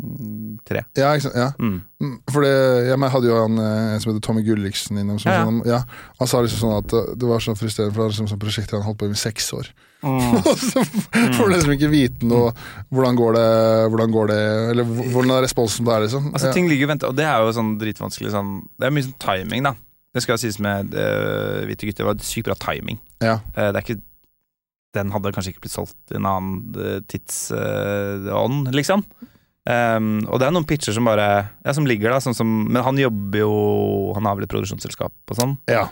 tre. Ja, ikke sant. Ja. Mm. Mm, For det, jeg hadde jo han eh, en som heter Tommy Gulliksen innom. Som, Ja, ja. Sånn, ja. Han sa liksom sånn at eh, det var så frustrerende, for det var liksom sånn prosjekt han holdt på med i seks år. Og så får du liksom ikke vite noe hvordan går det, hvordan går det Eller hvordan er responsen på det, liksom. Altså ting ligger ventet, og det er jo sånn dritvanskelig sånn Det er mye sånn timing, da. Det skal sies med uh, Hvite gutter, det var sykt bra timing. ja. Uh, det er ikke Den hadde kanskje ikke blitt solgt i en annen uh, tidsånd, liksom. Um, og det er noen pitcher som bare Ja, som ligger da, sånn som Men han jobber jo Han har vel et produksjonsselskap og sånn. Ja.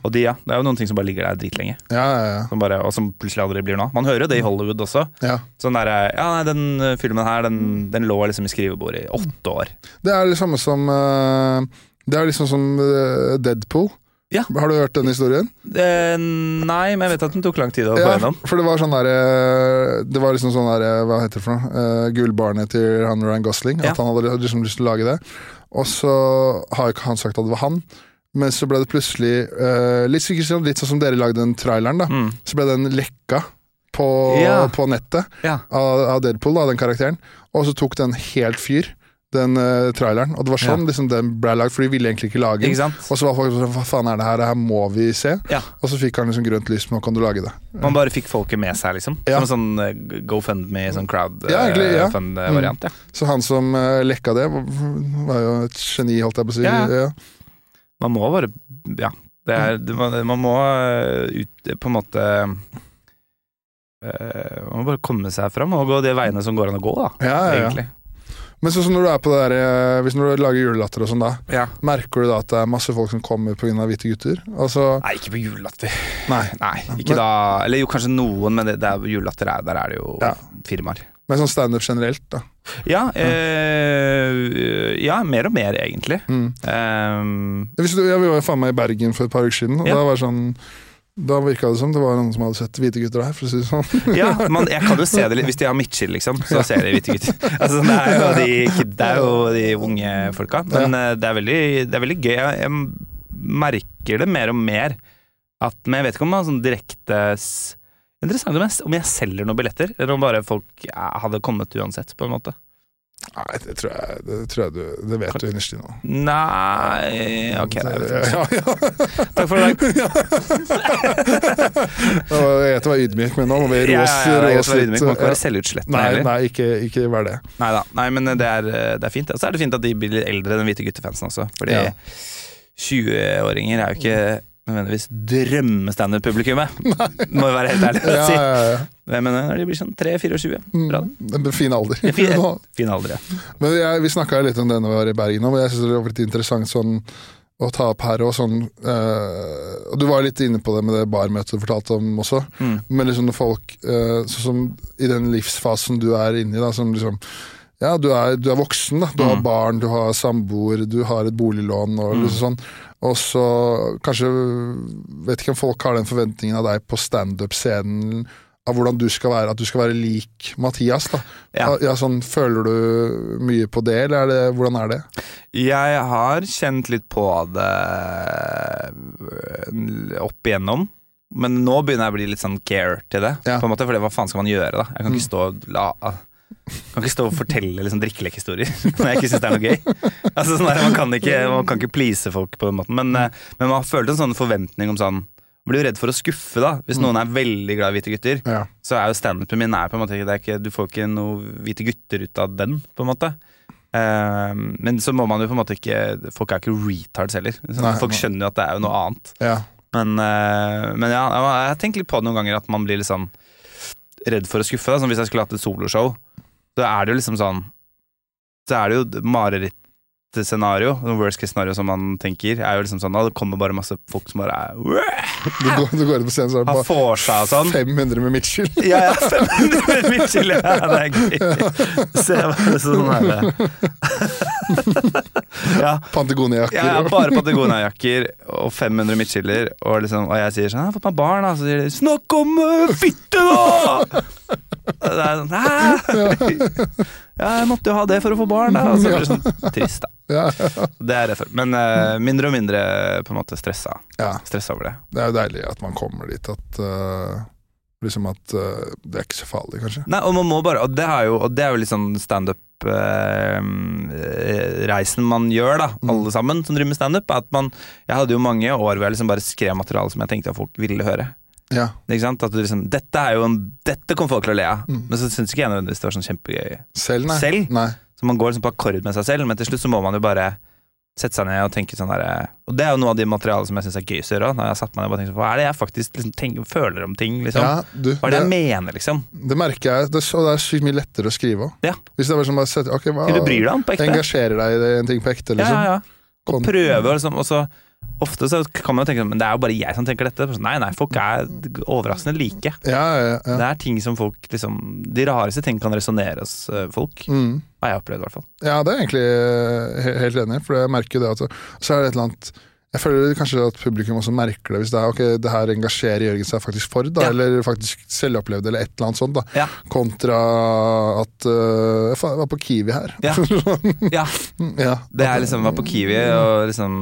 Og de, ja. Det er jo noen ting som bare ligger der dritlenge. Ja, ja, ja. Som bare, og som plutselig aldri blir noe. Man hører jo det i Hollywood også. ja. Sånn der, ja, nei, Den filmen her, den, den lå liksom i skrivebordet i åtte år. Det er det samme som eh, Det er liksom som eh, Deadpool. Ja. Har du hørt den historien? Eh, nei, men jeg vet at den tok lang tid å få Ja, gjennom. for det var sånn derre Det var liksom sånn derre Hva heter det for noe? Uh, gullbarnet til han Ryan Gosling. Ja. At han hadde liksom lyst til å lage det. Og så har ikke han sagt at det var han. Men så ble det plutselig uh, litt, sikkert sånn- litt sånn som dere lagde den traileren, da. Mm. Så ble den lekka på, Ja. på nettet av, av Deadpool, da, den karakteren. Og så tok den helt fyr, den uh, traileren. Og det var sånn liksom, den ble lagd, for de ville egentlig ikke lage den. Ikke? Og så var folk sånn Hva faen er det her? Det her må vi se. Ja. Og så fikk han liksom grønt lys, nå kan du lage det. Man bare fikk folket med seg, liksom. Ja. Som en sånn eh, GoFundMe, sånn Ja, egentlig, ja. crowdfund-variant. Ja. Så han som uh, lekka det, var, jo et geni, holdt jeg på å si. Ja. Ja. Man må bare Ja. Det er, man, man må eh, ut på en måte eh, Man må bare komme seg fram og gå de veiene som går an å gå, da. Ja, ja, ja. Men sånn så når du er på det der, eh, hvis når du lager julelatter og sånn, da, Ja. merker du da at det er masse folk som kommer pga. hvite gutter? Altså, Nei, ikke på julelatter. nei. Nei, ikke Men- da Eller jo, kanskje noen, men det, det er julelatter er, der er det jo Ja. firmaer. Men sånn standup generelt, da. Ja, eh, ja, mer og mer, egentlig. Mm. Um, du, ja, vi var jo faen meg i Bergen for et par uker siden, og da var det sånn Da virka det som det var noen som hadde sett hvite gutter der, for å si det sånn. Ja, men jeg kan jo se det litt Hvis de har midtskill, liksom, så ser de hvite gutter. Altså, det, er jo de, det er jo de unge folka. Men ja. det, er veldig, det er veldig gøy. Jeg, jeg merker det mer og mer. At, men jeg vet ikke om man sånn direkte Interessant om jeg, om jeg selger noen billetter, eller om bare folk ja, hadde kommet uansett, på en måte. Nei, det tror jeg, det tror jeg du Det vet du innerst inne. Nei Ok, det ja, ja, ja. Takk for i dag. Jeg var ydmyk, men nå må vi Ja, roe oss ja, ja, jeg roe oss skal være litt. selvutslettende Nei, heller. nei ikke, ikke vær det. Neida. Nei men det er, det er fint. Og så er det fint at de blir litt eldre, den hvite guttefansen også. Fordi Ja. 20-åringer er jo ikke nødvendigvis drømmestandup-publikummet. Må jo være helt ærlig. Ja, si. ja, ja. Men når de blir sånn 3-24, bra. Mm, det er fin alder. Fin, fin alder, ja. Men jeg, vi snakka litt om det når vi var i Bergen og jeg syns det var litt interessant sånn å ta opp her sånn eh, Og du var litt inne på det med det barmøtet du fortalte om også. Mm. Men liksom når folk eh, Sånn som i den livsfasen du er inne i, da, som liksom ja, du er, du er voksen, da. Du har Mm. barn, du har samboer, du har et boliglån og Mm. sånn. Og så kanskje Vet ikke om folk har den forventningen av deg på standup-scenen av hvordan du skal være, at du skal være lik Mathias. da. Ja. Ja, sånn, Føler du mye på det, eller er det, hvordan er det? Jeg har kjent litt på det øh, opp igjennom. Men nå begynner jeg å bli litt sånn care til det. Ja. På en måte, for hva faen skal man gjøre, da? Jeg kan Mm. ikke stå og la kan ikke stå og fortelle liksom, drikkelekhistorier når jeg ikke syns det er noe gøy. Altså, sånn der, man, kan ikke, man kan ikke please folk på den måten. Men, eh, men man har følt en sånn forventning om sånn Man blir jo redd for å skuffe, da. Hvis noen er veldig glad i hvite gutter, Ja. så er jo standupen min er på en måte ikke Du får ikke noe hvite gutter ut av den, på en måte. Uh, men så må man jo på en måte ikke Folk er ikke retards heller. Nei, folk skjønner jo at det er jo noe annet. ja. Men, uh, men ja, jeg har tenkt litt på det noen ganger at man blir litt sånn redd for å skuffe. Da. Som hvis jeg skulle hatt et soloshow. Så er det jo liksom sånn Så er det jo marerittscenario. Worst case scenario som man tenker, er jo liksom sånn det kommer bare masse folk som bare er Du, går, du går på scenen, så er det bare og sånn. 500 med midtskill. Ja, ja, 500 med midtskill, ja, det er gøy. Se hva sånn er det. Ja, Patagonia-jakker. Ja, ja, bare Patagonia-jakker og 500 midtskiller, og, liksom, og jeg sier sånn 'Jeg har fått meg barn', da. Så sier de 'Snakk om uh, fitte, da!' Det er sånn? Ja, jeg måtte jo ha det for å få barn, da. Og så blir det sånn trist, da. Ja, Det er det for. Men uh, mindre og mindre på en måte stressa, ja. stressa over det. Det er jo deilig at man kommer dit at uh, Liksom at uh, det er ikke så farlig, kanskje. Nei, og man må bare Og det er jo, og det er jo litt sånn standup-reisen man gjør, da, Mm. alle sammen som driver med standup. Jeg hadde jo mange år hvor jeg liksom bare skrev materiale som jeg tenkte at folk ville høre. Ja. Ikke sant? At du liksom, dette er jo en Dette kommer folk til å le av. Mm. Men så syns ikke jeg nødvendigvis det var sånn kjempegøy. Selv, nei. Selv? Nei. Så man går liksom på akkord med seg selv, men til slutt så må man jo bare sette seg ned og tenke sånn her Og det er jo noe av de materialene som jeg syns er gøyest å gjøre. Når jeg har satt meg ned og bare tenkt sånn, Hva er det jeg faktisk liksom tenker, føler om ting? liksom? Ja, du, Hva er det jeg mener, liksom? det merker jeg. Det, og det er sykt mye lettere å skrive òg. Ja. Hvis det er sånn bare sette, ok, hva, Hva du bryr deg om på ekte? Engasjerer deg i en ting på ekte, Ja, liksom. ja, ja. Og prøver, prøve liksom og så Ofte så kan man jo tenke Men det er jo bare jeg som tenker dette. Nei, nei, folk er overraskende like. Ja, ja, ja. Det er ting som folk liksom De rareste ting kan resonnere hos eh, folk. Mm. Har jeg opplevd, i hvert fall. Ja, det er jeg egentlig eh, helt enig i, for jeg merker jo det at Så er det et eller annet Jeg føler kanskje at publikum også merker det, hvis det er ok, det her engasjerer Jørgen seg faktisk for, da, Ja. eller faktisk selvopplevd, eller et eller annet sånt, da. Ja. Kontra at uh, jeg var på Kiwi her. Ja. Ja, ja. Det er liksom var på Kiwi og liksom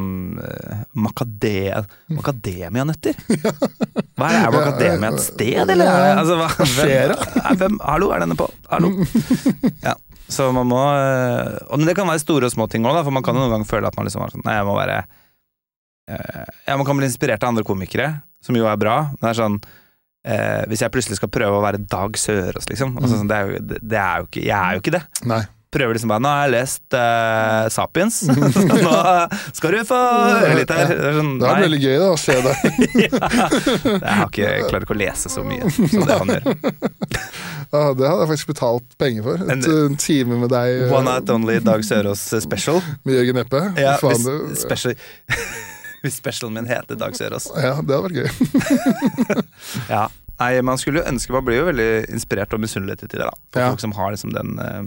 uh, makade, Makademianøtter? Hva er det? Er Makademia et sted, eller? Er altså, hva, skjer hvem, hallo, er denne på? Hallo? Ja. Så man må eh, Og det kan være store og små ting òg, for man kan jo noen ganger føle at man liksom er sånn Nei, jeg må være Ja, man kan bli inspirert av andre komikere, som jo er bra, men det er sånn eh, Hvis jeg plutselig skal prøve å være Dag Sørås, liksom altså, sånn, det, er jo, det, det er jo ikke Jeg er jo ikke det. Nei. Prøver liksom bare Nå har jeg lest uh, Sapiens, nå skal du få høre litt her. Det er sånn, Det er veldig gøy da, å se deg. ja. Jeg, har ikke, jeg klarer ikke å lese så mye som det han gjør. Ja, det hadde jeg faktisk betalt penger for. Et, en time med deg, One Night Only Dag Sørås special. med Jørgen Eppe. Ja, det- special, hvis specialen min heter Dag Sørås. ja, det hadde vært gøy. Ja. Nei, man skulle jo ønske Man blir jo veldig inspirert og misunnelig til det. da For Ja. folk som har liksom den eh,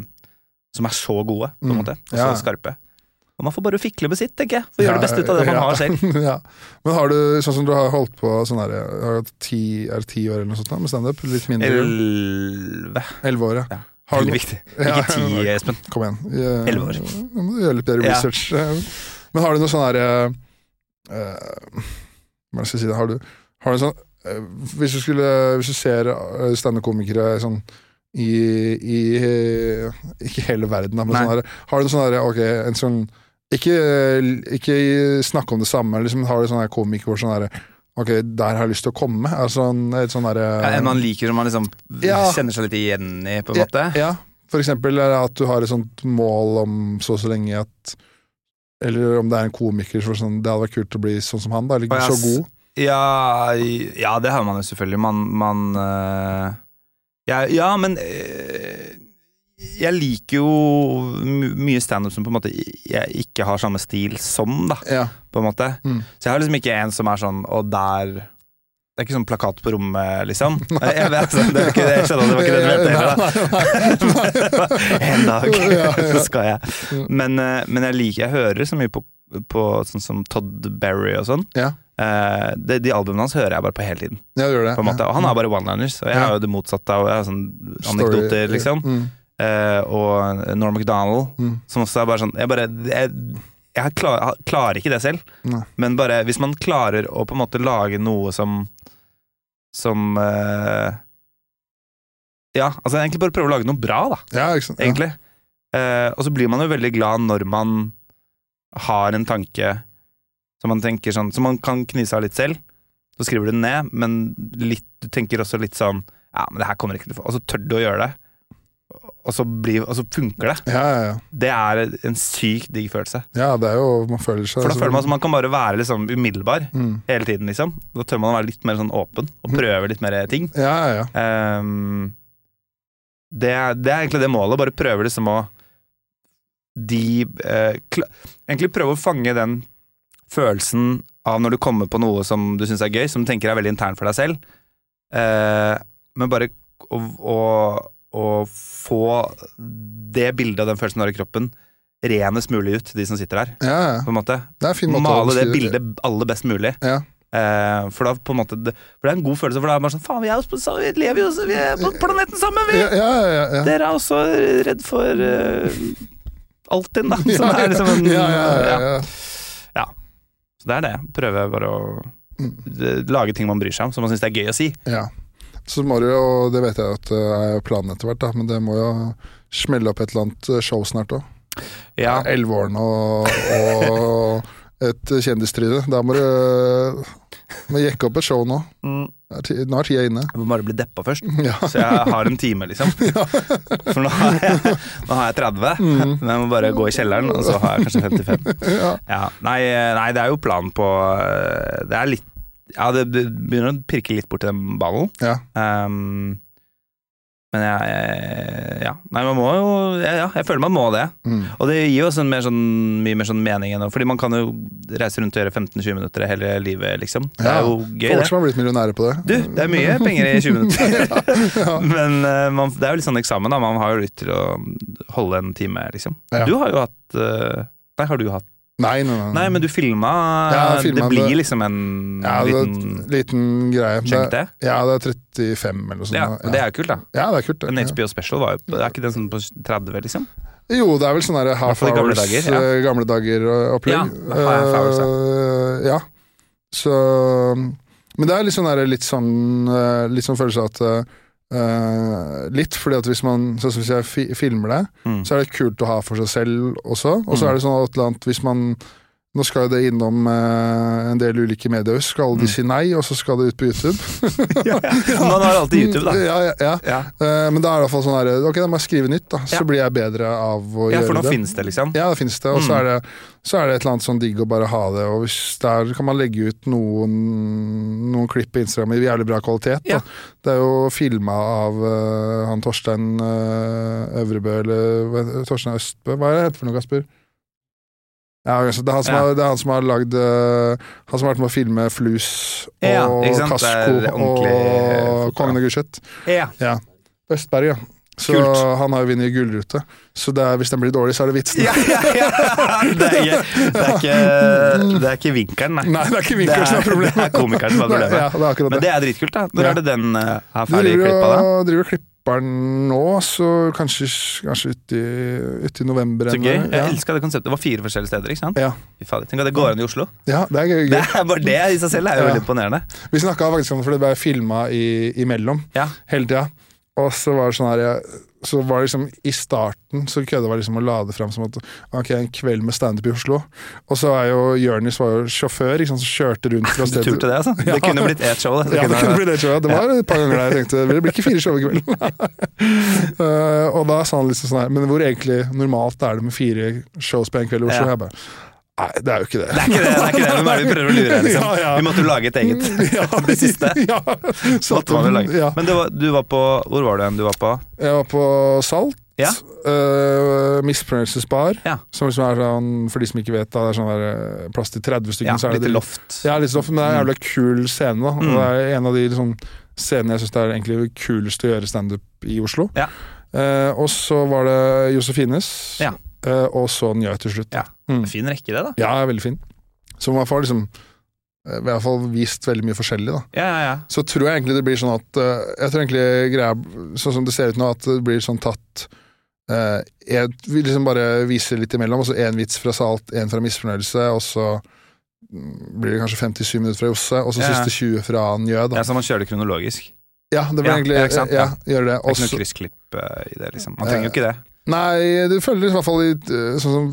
Som er så gode, på en Mm. måte. Og Ja. så skarpe. Og man får bare fikle med sitt, tenker jeg. For å gjøre det beste ut av det man har selv. ja. Men har du, sånn som du har holdt på sånn her, har du hatt ti, er det ti år eller noe sånt da, med standup? Litt mindre? Elleve. Elleve år, ja. Ja. Har Veldig viktig. Ja, Ikke ti. Espen. Kom igjen. Elleve år. Nå må du gjøre litt bedre Ja. research. Men har du noe sånn herre uh, Hva skal jeg si? det, Har du, har du sånn uh, hvis, du skulle, hvis du ser uh, standup-komikere sånn i, i Ikke hele verden, da, men Nei. sånn har du sånn der, Ok, en sånn ikke, ikke snakke om det samme, liksom har du sånn komiker hvor sånn Ok, der har jeg lyst til å komme. Altså, et sånn derre Ja, en man liker, som man liksom Ja. kjenner seg litt igjen i, på en måte. Ja, for eksempel at du har et sånt mål om så og så lenge at Eller om det er en komiker som sånn Det hadde vært kult å bli sånn som han, da. Eller Å, så god. Ja, ja, det har man jo selvfølgelig. Man, man øh, ja, ja, men øh, jeg liker jo my- mye standup som på en måte jeg ikke har samme stil som, da. Ja. På en måte. Mm. Så jeg har liksom ikke en som er sånn Og der Det er ikke sånn plakat på rommet, liksom. Jeg, jeg vet, det er ikke, jeg skjønner det var ikke det du mente. En dag Ja, ja. så skal jeg. Men, øh, men jeg liker Jeg hører så mye på, på sånn som Todd Berry og sånn. Ja. Eh, de, de albumene hans hører jeg bare på hele tiden. Ja, det. På måte. Og han har bare one-liners, og jeg har jo det motsatte. av jeg har sånn Story- anekdoter, liksom. Mm. Eh, og Norm MacDonald, Mm. som også er bare sånn Jeg bare Jeg, jeg klar, klarer ikke det selv, Nei. men bare hvis man klarer å på en måte lage noe som Som uh, Ja, altså egentlig bare prøve å lage noe bra, da Ja, ikke sant. Egentlig. Eh, og så blir man jo veldig glad når man har en tanke som man tenker sånn Som man kan knise av litt selv. Så skriver du den ned, men litt, du tenker også litt sånn Ja, men det her kommer ikke til å få Og så tør du å gjøre det. Og så, blir, og så funker det. Ja, ja, ja. Det er en sykt digg følelse. ja, det er jo Man føler seg For da føler man som man kan bare være liksom umiddelbar mm. hele tiden, liksom. Da tør man å være litt mer sånn åpen og prøve litt mer ting. Ja, ja, ja. Um, det, det er egentlig det målet. Bare prøve liksom å De eh, Egentlig prøve å fange den følelsen av når du kommer på noe som du syns er gøy, som du tenker er veldig intern for deg selv. Eh, men bare å, å, å få det bildet og den følelsen du har i kroppen, renest mulig ut de som sitter der. ja, ja. På en måte. Det en måte Male det bildet aller best mulig. Ja. Eh, for da på en måte det, For det er en god følelse, for da er bare sånn Faen, vi, er på, vi lever jo vi er på planeten sammen, vi! Ja, ja, ja, ja. Dere er også redd for uh, Altinn, da. Som er liksom en ja, ja, ja, ja. ja. Så det er det. Prøve bare å Mm. lage ting man bryr seg om, som man syns det er gøy å si. Ja. Så må du jo, det vet jeg at det er planen etter hvert, da, men det må jo smelle opp et eller annet show snart òg. Ja. Elleveårene og, og et kjendistryne. Da må du må jekke opp et show nå. Mm. Nå er tida inne. Jeg må bare bli deppa først. Ja. Så jeg har en time, liksom. For nå har jeg, nå har jeg 30, Mm. men jeg må bare gå i kjelleren, og så har jeg kanskje 55. Ja. Ja, nei, nei, det er jo planen på eh, Det er litt Ja, det begynner å pirke litt borti den ballen. Ja. Um, men jeg, jeg Ja. Nei, man må jo ja, ja, jeg føler man må det. Mm. Og det gir jo sånn mer sånn, mye mer sånn mening enn Fordi man kan jo reise rundt og gjøre 15-20 minutter hele livet, liksom. Det Ja, er jo gøy, Folk det. som har blitt millionære på det. Du, det er mye penger i 20 minutter. Men eh, man, det er jo litt sånn eksamen, da. Man har jo lyst til å holde en time, liksom. Ja. Du har jo hatt eh, Nei, har du hatt Nei, nei, nei. Nei, men du filma, Ja, filma Det blir det. liksom en ja, liten liten greie. chunk, Det, ja, det er 35 eller noe sånt. Ja, ja. det er jo kult, da. ja, det er kult. Det. En HBO special var jo Det er ikke den sånn på 30, liksom? Jo, det er vel sånn half hours, eh, gamle dager-opplegg. Ja, half hours, ja. ja. Så Men det er litt sånn litt sånn, eh, litt sånn følelse av at eh, Litt fordi at hvis man så hvis jeg fi, filmer det, Mm. så er det kult å ha for seg selv også. Og så Mm. er det sånn at hvis man Nå skal jo det innom eh, en del ulike medier. Skal de Mm. si nei, og så skal det ut på YouTube? ja, ja. Man har alltid YouTube, da. Ja, ja, ja. Ja, Eh, men da er det i hvert fall sånn her Ok, da må jeg skrive nytt, da. Så blir jeg bedre av å ja for gjøre nå det. finnes det, liksom. Ja, det finnes det. Og så Mm. er det, så er det et eller annet sånn digg å bare ha det. Og der kan man legge ut noen, noen klipp på Instagram i jævlig bra kvalitet. Ja. Det er jo filma av uh, han Torstein uh, Øvrebø, eller Torstein Østbø. Hva er det heter for noe, Kasper? Ja, det, er han som Ja. har, det er han som har lagd eh, Han som har vært med å filme Flus og Ja, Kasko og. Kongen av Gulset. Ja. Ja. Østberg, ja. Så Kult. han har jo vunnet Gullrute. Så det er, hvis den blir dårlig, så er det vitsen. Ja, ja, ja. Det, er ikke, det, er ikke, det er ikke vinkelen, nei. Nei, det er ikke vinkelen som er problemet. Det er komikeren som er Nei, problemet. Ja, det er Men det. er dritkult, da. Når er det den uh, er ferdig klippa, driver og klipper den nå, så kanskje, kanskje uti, uti november. Så gøy. Ja. Jeg elska det konseptet. Det var fire forskjellige steder, ikke sant? Ja. Fy fader, Tenk at det går an i Oslo. ja, det er gøy. gøy. Det er bare det i seg selv er jo Ja. veldig imponerende. Vi snakka faktisk om det, for det ble filma imellom Ja. hele tida. Og så var det sånn her jeg- Så var det liksom I starten så kødda var liksom å lade fram som at ok, en kveld med standup i Oslo. Og så er jo Jonis var jo sjåfør, ikke sant, som kjørte rundt fra Du sted turte det, altså? Ja. Det kunne blitt ett show. Det. Ja, det kunne- blitt et show. Det var et par ganger der jeg tenkte det blir ikke fire show i kveld. uh, og da sa han liksom sånn her Men hvor egentlig normalt er det med fire shows på en kveld i Oslo? Ja. Jeg bare Nei, det er jo ikke det. Det er ikke det. det er ikke det Men er det vi prøver å lure? Liksom? Ja, ja. Vi måtte jo lage et eget. Ja, Det siste. Ja. Lage. ja. Men det var, du var på Hvor var du igjen? Du var på Jeg var på Salt. Ja. Uh, Mispronuncious Ja. Som liksom er sånn, for de som ikke vet, da, det er sånn der, eh, plass til 30 stykker. ja, litt loft. Ja, litt loft, men det er en jævla kul scene. da Og Mm. Det er en av de liksom, scenene jeg syns er egentlig kulest å gjøre standup i Oslo. Ja. Uh, og så var det Josefines, Ja. uh, og så Njø til slutt. Ja. Mm. Fin rekke, det, da. ja, veldig fint. Så man får liksom eh, i hvert fall vist veldig mye forskjellig, da. Ja, ja, ja. Så tror jeg egentlig det blir sånn at eh, Jeg tror egentlig greia Sånn som det ser ut nå, at det blir sånn tatt eh, jeg vil liksom bare vise litt imellom, og så én vits fra Salt, én fra Misfornøyelse, og så mm, blir det kanskje 57 minutter fra Josse, og så siste 20 fra Njø. Da. ja så man kjører det kronologisk. Ja, det blir Ja, egentlig ja, gjør det. Det er ikke noe kryssklipp eh, i det, liksom. Man trenger jo ikke det. Nei, det føles i hvert fall i eh, sånn som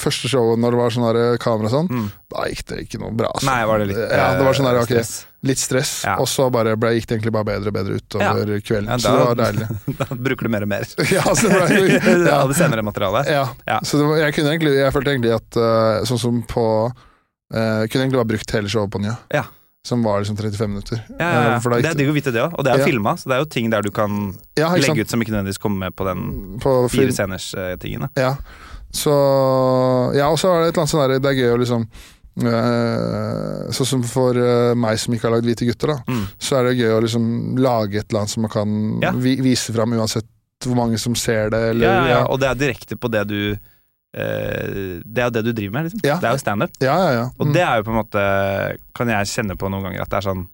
første showet, når det var sånn kamera og sånn. Mm. Da gikk det ikke noe bra. Altså. Nei, var det litt Ja, det var sånn der, okay, ok, stress? Litt stress, Ja. og så bare ble, gikk det egentlig bare bedre og bedre utover kvelden. Ja, så det var deilig. Da bruker du mer og mer ja, så det ble, ja. av det senere materialet. Ja. Ja. Så det jeg kunne egentlig Jeg følte egentlig at eh, sånn som på uh, Kunne egentlig bare brukt hele showet på Njø. Ja. Som var liksom 35 minutter. Ja, ja, ja. Eh, Det er digg å vite det òg, og det er Ja. filma, så det er jo ting der du kan legge ut som ikke nødvendigvis kommer med på den På fire sceners-tingene. Ja. Så Ja, og så er det et eller annet sånn der Det er gøy å liksom eh, Sånn som for eh, meg som ikke har lagd Hvite gutter, da, Mm. så er det gøy å liksom lage et eller annet som man kan Ja. vi, vise fram uansett hvor mange som ser det, eller Ja, ja, ja, og det er direkte på det du eh, Det er jo det du driver med, liksom. Ja. Det er jo standup. ja, ja, ja. Og Mm. det er jo på en måte Kan jeg kjenne på noen ganger at det er sånn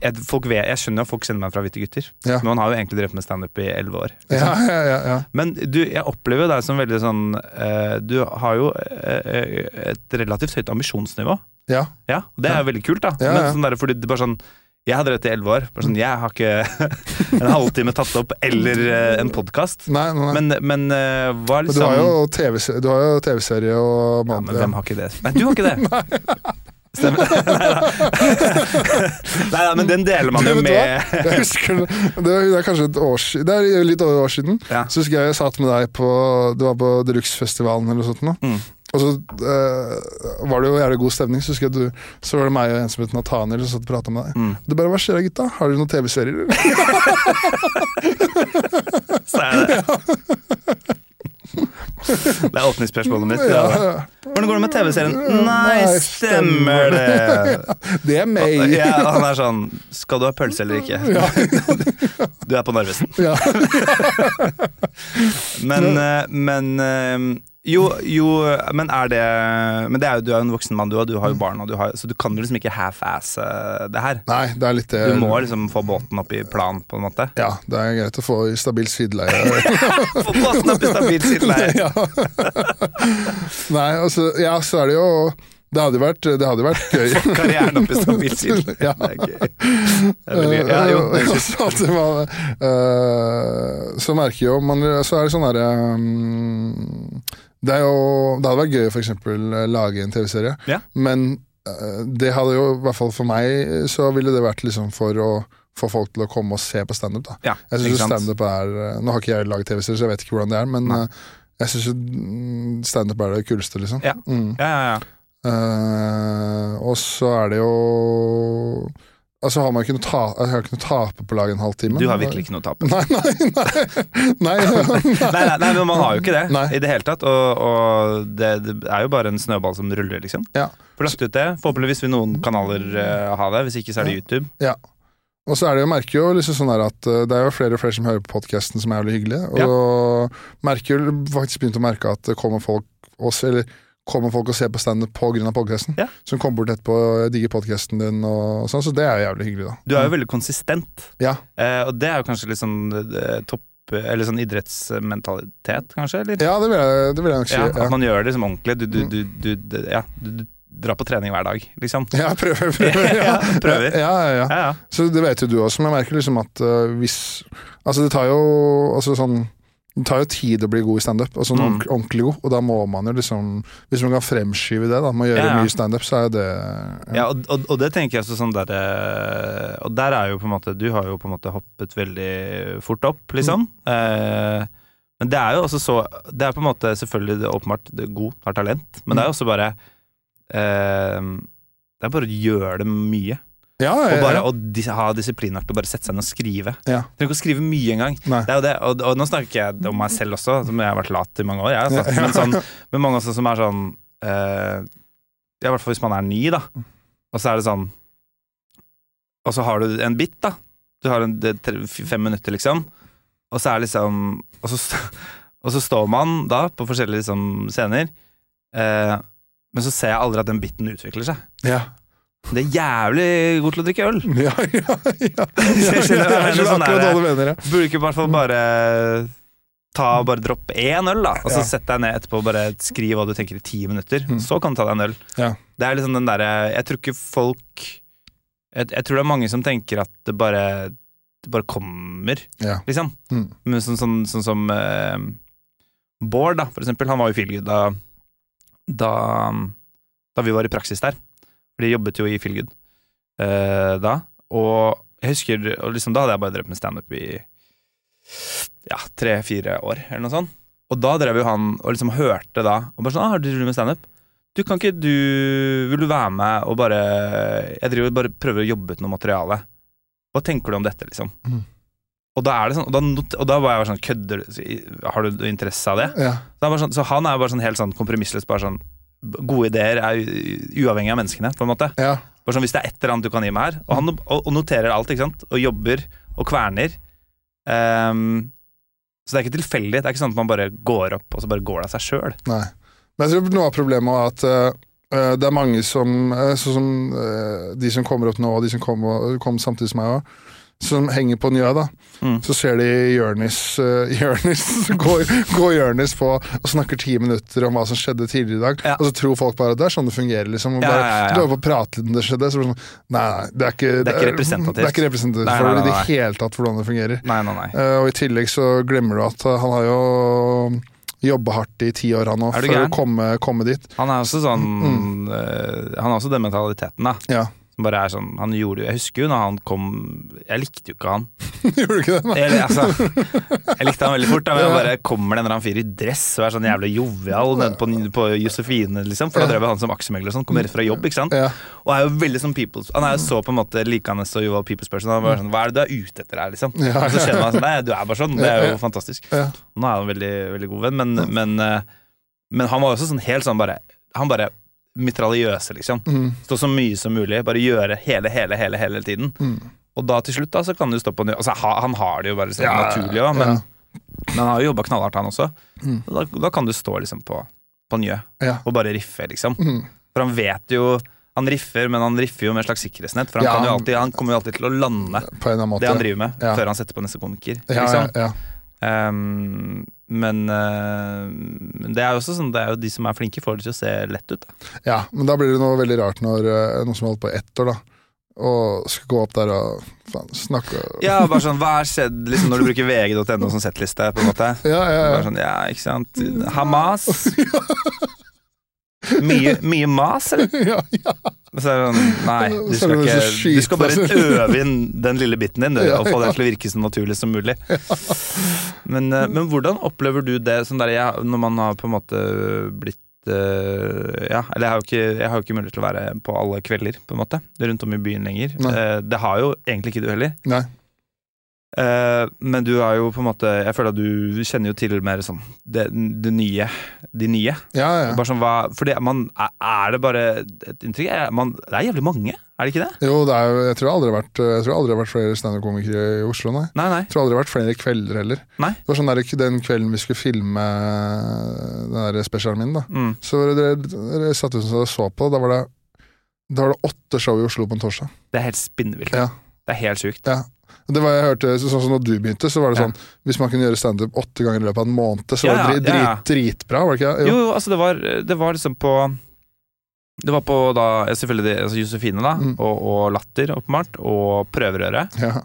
jeg, folk vet, jeg skjønner at folk kjenner meg fra Hvite gutter, Ja. men man har jo egentlig drevet med standup i elleve år. liksom. ja, ja, ja. Men du, jeg opplever deg som veldig sånn uh, Du har jo eh, et relativt høyt ambisjonsnivå. ja. Ja, og Det er jo veldig kult, da. Ja, Men sånn der, fordi det er bare sånn Jeg hadde drevet i elleve år. Bare sånn, jeg har ikke en halvtime tatt opp eller eh, en podkast. Men, men eh, hva er Men du har liksom jo TV-serie har TV-serie og ja, mann- men Hvem har ikke det? Nei, du har ikke det. Stemmer. Nei da, men den deler man Du, jo med Jeg husker er- det er kanskje et år siden Det er litt over et år siden. Ja. Så husker jeg jeg satt med deg på Det var på Deluxe-festivalen eller noe sånt. Nå. Mm. Og så eh, var det jo jævlig god stemning. Så husker jeg du Så var det meg og en som het Nathaniel som satt og prata med deg. Mm. Du bare Hva skjer da, gutta? Har dere noen TV-serier? eller?» Så er det. Det er åpningsspørsmålet mitt. Ja, Ja. ja. Hvordan går det med TV-serien? Nei, Nei, stemmer det! Det er meg! Ja, han er sånn Skal du ha pølse eller ikke? Du er på Narvesen. Ja. Men, eh, men eh, jo, jo, men er det Men det er jo, du er jo en voksen mann, du, og du har jo barn, og du har, så du kan jo liksom ikke half-asse det her. Nei, det er litt det Du må liksom få båten opp i plan, på en måte. Ja, det er greit å få i stabilt sideleie. Få båten opp i stabilt sideleie! ja. Nei, altså Ja, så er det jo Det hadde vært, det hadde vært gøy. Karrieren opp i stabilt sideleie. Ja. Det er gøy. Det er veldig. Ja, jo, det er var, uh, så, eh, merker jo man Så er det sånn herre um, Det er jo Det hadde vært gøy å for eksempel lage en TV-serie, Ja. men eh, det hadde jo, i hvert fall for meg, så ville det vært liksom for å få folk til å komme og se på standup. Ja, Jeg synes standup er eh, Nå har ikke jeg laget TV-serie, så jeg vet ikke hvordan det er, men Nei. eh, jeg syns standup er det kuleste, liksom. Ja. Mm. Ja, ja, ja. Uh, og så er det jo Altså har man ikke noe, ta, jeg har ikke noe tape på å lage en halvtime. Du har virkelig ikke noe å tape. Nei, nei, nei. nei, Nei, nei, nei, men man har jo ikke det i det hele tatt. Og, og det, det er jo bare en snøball som ruller, liksom. Ja. Får lagt ut det. Forhåpentligvis vil noen kanaler uh, ha det, hvis ikke så er det YouTube. Ja. Og så er det jo, merker jo liksom sånn at eh, det er jo flere og flere som hører på podkasten som er jævlig hyggelige. Og merker jo faktisk begynt å merke at det kommer folk også, eller kommer folk og ser på standup pga. podkasten. Ja. Som kommer bort etterpå og digger podkasten din, og sånn, så det er jo jævlig hyggelig, da. Du er jo veldig konsistent, Ja. eh, og det er jo kanskje litt sånn eh, topp Eller sånn idrettsmentalitet, kanskje? Eller? Ja, det vil jeg, det vil jeg nok si. Ja, At man gjør det liksom ordentlig. Du, du, du, du, du, ja, du, drar på trening hver dag, liksom. ja prøver. prøver ja. Ja, prøver. Ja, ja, ja. Ja, ja. Så det vet jo du også, men jeg merker liksom at uh, hvis Altså, det tar jo altså sånn det tar jo tid å bli god i standup, altså Mm. ordentlig, ordentlig god, og da må man jo liksom Hvis man kan fremskyve det, da, med å gjøre Ja, ja. mye standup, så er jo det Ja, og, og, og det tenker jeg også sånn der eh, Og der er jo på en måte Du har jo på en måte hoppet veldig fort opp, liksom. Eh, men det er jo også så Det er på en måte selvfølgelig det åpenbart det god, har talent, men det er jo også bare eh, Det er bare å gjøre det mye. Ja, ja, ja, bare å dis ha disiplin nok til å bare sette seg ned og skrive. Ja. Trenger ikke å skrive mye engang. Det er jo det, og, og nå snakker jeg om meg selv også, som jeg har vært lat i mange år. Jeg, altså. men, sånn, men mange også som er sånn uh, Ja, i hvert fall hvis man er ny, da. Og så er det sånn Og så har du en bit, da. Du har en, tre, fem minutter, liksom. Og så er liksom Og så, og så står man da på forskjellige liksom, scener, Uh, men så ser jeg aldri at den biten utvikler seg. Ja. Det er jævlig god til å drikke øl. Ja, ja, ja. Jeg skjønner jeg skjønner sånn akkurat hva du mener, ja. Burde ikke i hvert fall bare ta bare droppe én øl, da? Og så Ja. sett deg ned etterpå og bare skriv hva du tenker i ti minutter. Mm. Så kan du ta deg en øl. Ja. Det er liksom den derre Jeg tror ikke folk jeg, jeg tror det er mange som tenker at det bare Det bare kommer, Ja. liksom. Mm. Men sånn, sånn, sånn som uh, Bård, da, for eksempel. Han var jo Feelgood da, da, da vi var i praksis der. For de jobbet jo i Feelgood uh, da. Og jeg husker og liksom, Da hadde jeg bare drevet med standup i ja, tre-fire år, eller noe sånt. Og da drev jo han og liksom hørte da Og bare sånn ah, 'Har du drevet med standup?' Du, kan ikke du Vil du være med og bare Jeg driver bare prøver å jobbe ut noe materiale. Hva tenker du om dette, liksom? Mm. Og da er det sånn Og da, og da var jeg bare sånn Kødder du? Har du interesse av det? Ja. Så, han sånn, så han er jo bare sånn helt sånn kompromissløs. Bare sånn Gode ideer er uavhengig av menneskene, på en måte. ja. Sånn, Hvis det er et eller annet du kan gi meg her Og han og, noterer alt, ikke sant? Og jobber og kverner. Um, så det er ikke tilfeldig. Det er ikke sånn at man bare går opp, og så bare går det av seg sjøl. Men jeg tror noe av problemet er at uh, det er mange som Sånn som uh, de som kommer opp nå, og de som kom, kom samtidig som meg òg, som henger på Njø, da. Mm. Så ser de Jørnis uh, Jørnis går, går Jørnis på og snakker ti minutter om hva som skjedde tidligere i dag, Ja. og så tror folk bare at det er sånn det fungerer, liksom. Og bare, ja, ja, ja. På å prate litt om det skjedde, så blir det sånn Nei, nei, det er ikke, Det er ikke representativt. Det er ikke representativt Nei, for nei, i det hele tatt hvordan det fungerer. Nei, nei, nei. Uh, og i tillegg så glemmer du at eh, han har jo jobbe hardt i ti år, han òg, for gæren? å komme, komme dit. Han er også sånn Mm. uh, Han har også den mentaliteten, da. Ja. Bare er sånn Han gjorde jo Jeg husker jo når han kom Jeg likte jo ikke han. Gjorde du ikke det? Nei? Eller, altså, jeg likte han veldig fort. Da, men ja. bare kommer det en eller annen fyr i dress og er sånn jævlig jovial nede på, på Josefine, liksom. For da drev han som aksjemegler og sånn. Kommer rett fra jobb, ikke sant. Ja. Og er jo veldig sånn people's Han er jo så på en måte likende så jovial people's person. Han bare sånn, Hva er det du er ute etter her, liksom? Ja. Og så skjønner man sånn Nei, du er bare sånn. Det er jo fantastisk. Nå er han en veldig, veldig god venn, men, men, eh, men han var også sånn helt sånn bare Han bare mitraljøse, liksom. Mm. Stå så mye som mulig. Bare gjøre hele, hele, hele, hele tiden. Mm. Og da til slutt da, så kan du stå på ny Altså, ha- han har det jo bare sånn Ja, naturlig òg, men, ja. men han har jo jobba knallhardt, han også. Mm. Og Da, da kan du stå liksom på, på Njø Ja. og bare riffe, liksom. Mm. For han vet jo Han riffer, men han riffer jo med et slags sikkerhetsnett. For han, alltid, han kommer jo alltid til å lande måte. det han driver med, før han setter på neste komiker. Liksom. Ehm, men eh, det er jo også sånn Det er jo de som er flinke, får det til å se lett ut. Da. ja, men da blir det noe veldig rart når eh, noen som har holdt på ett år, da, og skal gå opp der og faen, snakke Ja, bare sånn, Hva har skjedd liksom, når du bruker vg.no som settliste? på en måte ja, ja, Bare ja. sånn, ja, ikke sant Hamas Mye, mye mas, eller? ja, ja. Så sånn, nei du skal, ikke, du skal bare øve inn den lille biten din du, Og få det til å virke så naturlig som mulig men, eh, men hvordan opplever du det sånn der, ja, Når man har på en måte blitt eh, ja, eller jeg har, jo ikke, jeg har jo ikke mulighet til å være på alle kvelder på en måte Rundt om i byen lenger Nei. Eh, Det har jo egentlig ikke du heller Nei. Eh, men du er jo på en måte Jeg føler at du kjenner jo til mer sånn det, det nye. De nye. Ja, ja. Bare sånn, hva, for det, man, er- det bare et inntrykk? Er man, det er jævlig mange, er det ikke det? Jo, det er jeg tror aldri det har vært, jeg tror aldri det har vært flere standup-komikere i Oslo, nei. Nei, nei. Jeg tror aldri det har vært flere kvelder heller. Nei. Det var sånn der, Den kvelden vi skulle filme den der spesialen min, da. Mm. Så dere, dere satt ut og så på, da var det da var det åtte show i Oslo på en torsdag. Det er helt spinnvilt. Ja. Det er helt sjukt. Ja. Det var jeg hørte, Sånn som når du begynte, så var det Ja. sånn Hvis man kunne gjøre standup åtte ganger i løpet av en måned, så var det drit, drit, dritbra, var det ikke? Jo, jo, altså det var, det var liksom på Det var på da selvfølgelig det, altså Josefine, da, Mm. og, og Latter, åpenbart, og Prøverøret. Ja.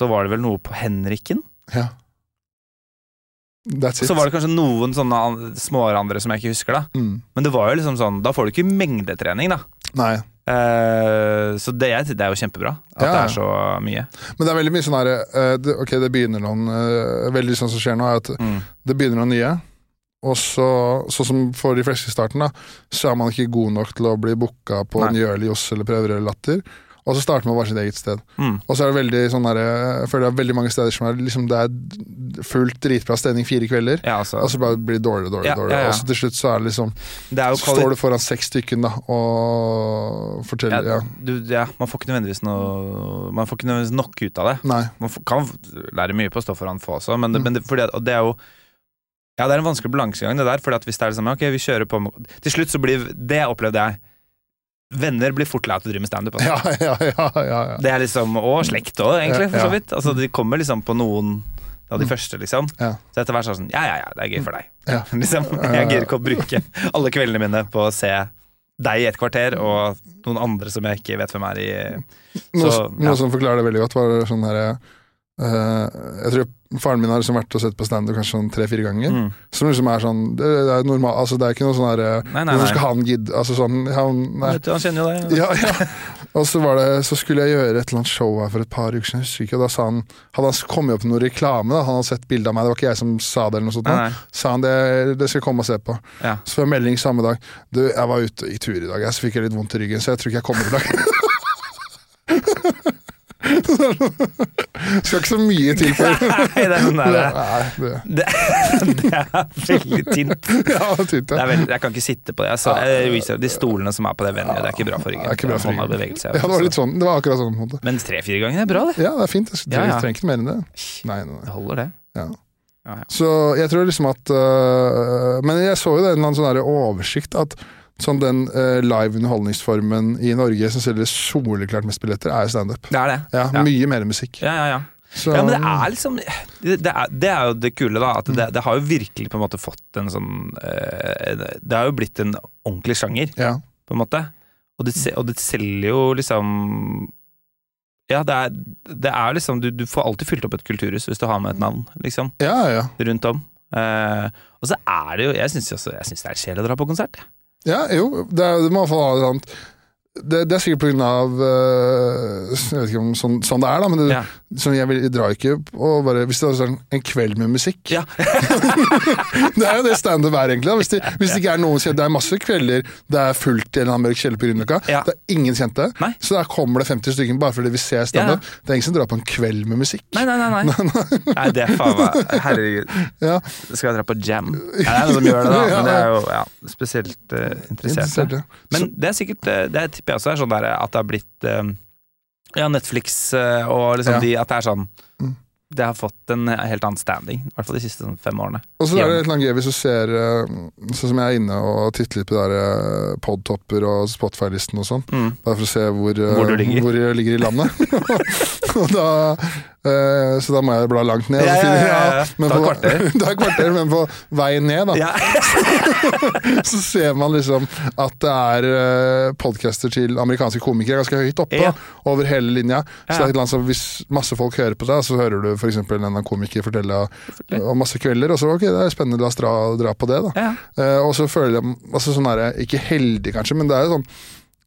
Så var det vel noe på Henriken. ja. That's it. så var det kanskje noen sånne Småere andre som jeg ikke husker, da. mm. Men det var jo liksom sånn Da får du ikke mengdetrening, da. Nei. Eh, så det, det er jo kjempebra at Ja, det er så mye. Men det er veldig mye sånn her eh, det, Ok, det begynner noen eh, Veldig sånn som skjer nå, er at Mm. det begynner noen nye. Og så, sånn som for de fleste i starten, da, så er man ikke god nok til å bli booka på. Njøli, Joss eller Prøver eller Latter. Og så starter man bare sitt eget sted. Mm. Og så er det veldig sånn der, jeg føler det er veldig mange steder som er liksom, det er fullt dritbra stemning fire kvelder. Ja, altså. Og så blir det dårligere og dårligere. Dårligere. Og så til slutt så er det liksom det er Så står du foran seks stykken da og forteller ja. ja, du, ja, Man får ikke nødvendigvis noe Man får ikke nødvendigvis nok ut av det. Nei. Man får, kan lære mye på å stå foran få også, men det, Mm. men det, fordi, og det er jo Ja, det er en vanskelig balansegang, det der. Fordi at hvis det er det samme, ok, vi kjører på med- Til slutt så blir Det opplevde jeg. Venner blir fort lei av å drive med standup. Altså. Ja, ja, ja, ja, ja. Det er liksom, Og slekt òg, egentlig, for så vidt. Altså, de kommer liksom på noen av de Mm. første, liksom. Så etter hvert er sånn Ja, ja, ja, det er gøy for deg. Ja. liksom, jeg gidder ikke å bruke alle kveldene mine på å se deg i et kvarter, og noen andre som jeg ikke vet hvem er i Noe, Så, noe ja. som forklarer det veldig godt, var sånn her eh, Jeg tror faren min har liksom vært og sett på standup kanskje sånn tre-fire ganger. mm. Som liksom er sånn Det, det er normal, altså det er ikke noe sånn her eh, Hvorfor skal han gidde Altså sånn han, du, Han kjenner jo det. Ja, ja. Og så var det Så skulle jeg gjøre et eller annet show her for et par uker siden, jeg ikke, og da sa han Hadde han kommet opp med noe reklame, da, han hadde sett bilde av meg, det var ikke jeg som sa det, eller noe sånt, Nei, nei. sa han det, det skal jeg komme og se på. Ja. Så får jeg melding samme dag. Du, jeg var ute i tur i dag, jeg, så fikk jeg litt vondt i ryggen, så jeg tror ikke jeg kommer i dag. Skal ikke så mye til for Nei, det er sånn Nei, det, det, det er veldig tynt. ja, det tynt, Det ja. er veldig, jeg kan ikke sitte på det. Sa, jeg de stolene som er på det venuet, det er ikke bra for ryggen. Det er ikke bra for ryggen. beveger seg. ja, det var litt sånn, det var akkurat sånn måte. Men tre-fire ganger er bra, det. Ja, det er fint, jeg Ja, ja. trenger ikke mer enn det. Nei, nei, nei. Det holder, det. Ja. Ja, ja. Så jeg tror liksom at øh, Men jeg så jo det, en eller annen sånn oversikt at sånn den uh, live underholdningsformen i Norge som selger soleklart mest billetter, er standup. Det er det. Ja, Ja. mye mer musikk. Ja, ja, ja. Så, Ja, men det er liksom Det, det, er, det er jo det kule, da. At det, det har jo virkelig på en måte fått en sånn eh, Det har jo blitt en ordentlig sjanger, ja. på en måte. Og det, og det selger jo liksom Ja, det er, det er liksom du, du får alltid fylt opp et kulturhus hvis du har med et navn, liksom. ja, ja. Rundt om. Eh, og så er det jo Jeg syns det er kjedelig å dra på konsert. Ja, jo, det, det må i hvert fall ha et annet det, det er sikkert av øh, Jeg vet ikke om sånn, sånn det er, da, men det, Ja. sånn, jeg, vil, jeg drar ikke og bare Hvis det er sånn en kveld med musikk Ja. Det er jo det standup er, egentlig. Da. Hvis, det, hvis det ikke er noen kjente Det er masse kvelder det er fullt i en mørk kjeller på Grünerløkka. Ja. Det er ingen kjente. Nei. Så der kommer det 50 stykker bare fordi vi ser standup. Det er ingen som drar på en kveld med musikk. Nei, nei, nei. nei. nei det er faen meg Herregud. Ja, Skal jeg dra på jam? Ja, det er noen som gjør det, da. Men det er jo ja, spesielt uh, interesserte. interessert, ja. Men det er sikkert eh, Det jeg også er sånn der at det har blitt eh, Ja, Netflix eh, og liksom Ja. de At det er sånn Mm. Det har fått en helt annen standing. I hvert fall de siste sånn, fem årene. Og så er det et langt gøy hvis du ser eh, Sånn som jeg er inne og titter litt på eh, podtopper og Spotify-listen og sånn. Mm. Bare for å se hvor, eh, Hvor hvor jeg ligger i landet. og da, eh, så da må jeg bla langt ned. Ja, ja, finner jeg- ja, ja. men Ta kvarter. er kvarter, men på vei ned, da. Ja. så ser man liksom at det er uh, podcaster til amerikanske komikere ganske høyt oppe. Ja. Over hele linja. Så Ja. det er et annet som Hvis masse folk hører på deg, så hører du f.eks. en eller annen komiker fortelle om masse kvelder. Og så ok, det er spennende, la oss dra, dra på det, da. Ja. Eh, og så føler jeg altså sånn her, Ikke heldig, kanskje, men det er jo sånn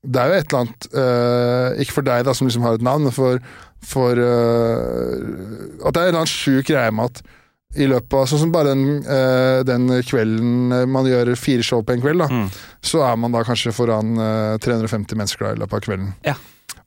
Det er jo et eller annet eh, Ikke for deg, da, som liksom har et navn, men for, for uh, At det er en eller annen sjuk greie med at i løpet av Sånn som bare den, uh, den kvelden man gjør fire show på en kveld, da, Mm. så er man da kanskje foran uh, 350 mennesker da, i løpet av kvelden. Ja.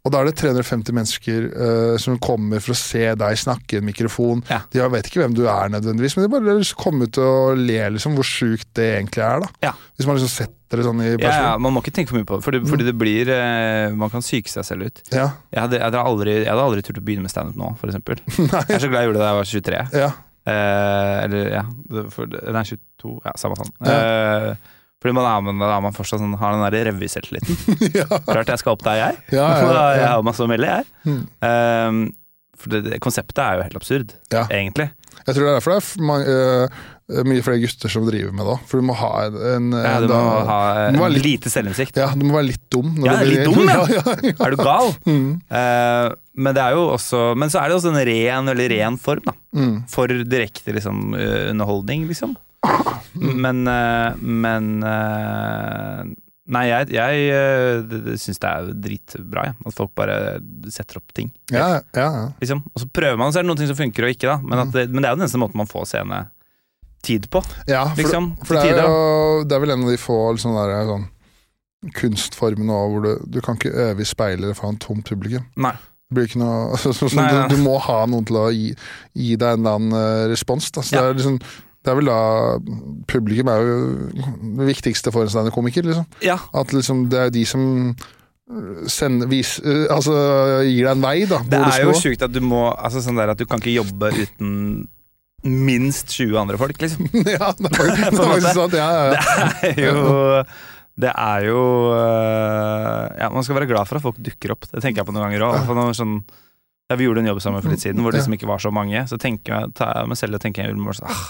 Og da er det 350 mennesker uh, som kommer for å se deg snakke i en mikrofon. Ja. De vet ikke hvem du er nødvendigvis, men de bare å komme ut og le liksom hvor sjukt det egentlig er. da. Ja. Hvis man liksom setter det sånn i Ja, person. ja, Man må ikke tenke for mye på det, fordi, fordi det blir uh, Man kan psyke seg selv ut. Ja. Jeg hadde, jeg hadde, aldri, jeg hadde aldri turt å begynne med standup nå, eksempel. Jeg er så glad jeg gjorde det da jeg var 23. Ja. Uh, eller, ja det- for, Nei, 22. Ja, samme Ja, Eh, fordi man er, man, er man fortsatt sånn, har den der revyselvtilliten. ja. Klart jeg skal opp der, jeg. Ja, ja, ja. Jeg har masse å melde, jeg. Mm. Um, for det, det, konseptet er jo helt absurd, Ja. egentlig. Jeg tror det er derfor det er f- ma- øh, mye flere gutter som driver med det. For du må ha en, Ja, du må da- ha du må eh, litt- lite selvinnsikt. ja, du må være litt dum. Ja, litt dum, ja. ja, ja, ja. Er du gal? Mm, Uh, men det er jo også Men så er det også en ren, veldig ren form, da. mm. For direkte liksom, eh, underholdning, liksom. Men eh, Men eh, Nei, jeg, jeg uh, syns det er dritbra, ja. At folk bare setter opp ting. ja, ja, ja. Liksom. Og så prøver man, så er det noen ting som funker og ikke, da. Men, at det, men det er jo den eneste måten man får scenetid på. ja for, Liksom, for det, er jo, det er vel en av de få liksom, der, sånn, kunstformene òg hvor du, du kan ikke øve i speilet foran tom publikum. Nei. Det blir ikke noe så, så, Nei, nei. Du, du må ha noen til å gi, gi deg en eller annen eh, respons. Da. Så det, er liksom, det er vel da Publikum er jo det viktigste for en standup-komiker. Liksom. Ja. At liksom, det er de som øh, sender, vis, øh, altså, gir deg en vei, da. Det er jo sjukt at du må Altså sånn der at du kan ikke jobbe uten minst 20 andre folk, liksom. ja, det er faktisk, sant. Ja, ja, ja. Det er jo Det er jo øh, Ja, man skal være glad for at folk dukker opp. Det tenker jeg på noen ganger òg. Sånn, ja, vi gjorde en jobb sammen for litt siden hvor det liksom ikke var så mange. Så tenker jeg, tar jeg meg selv og tenker jeg ah,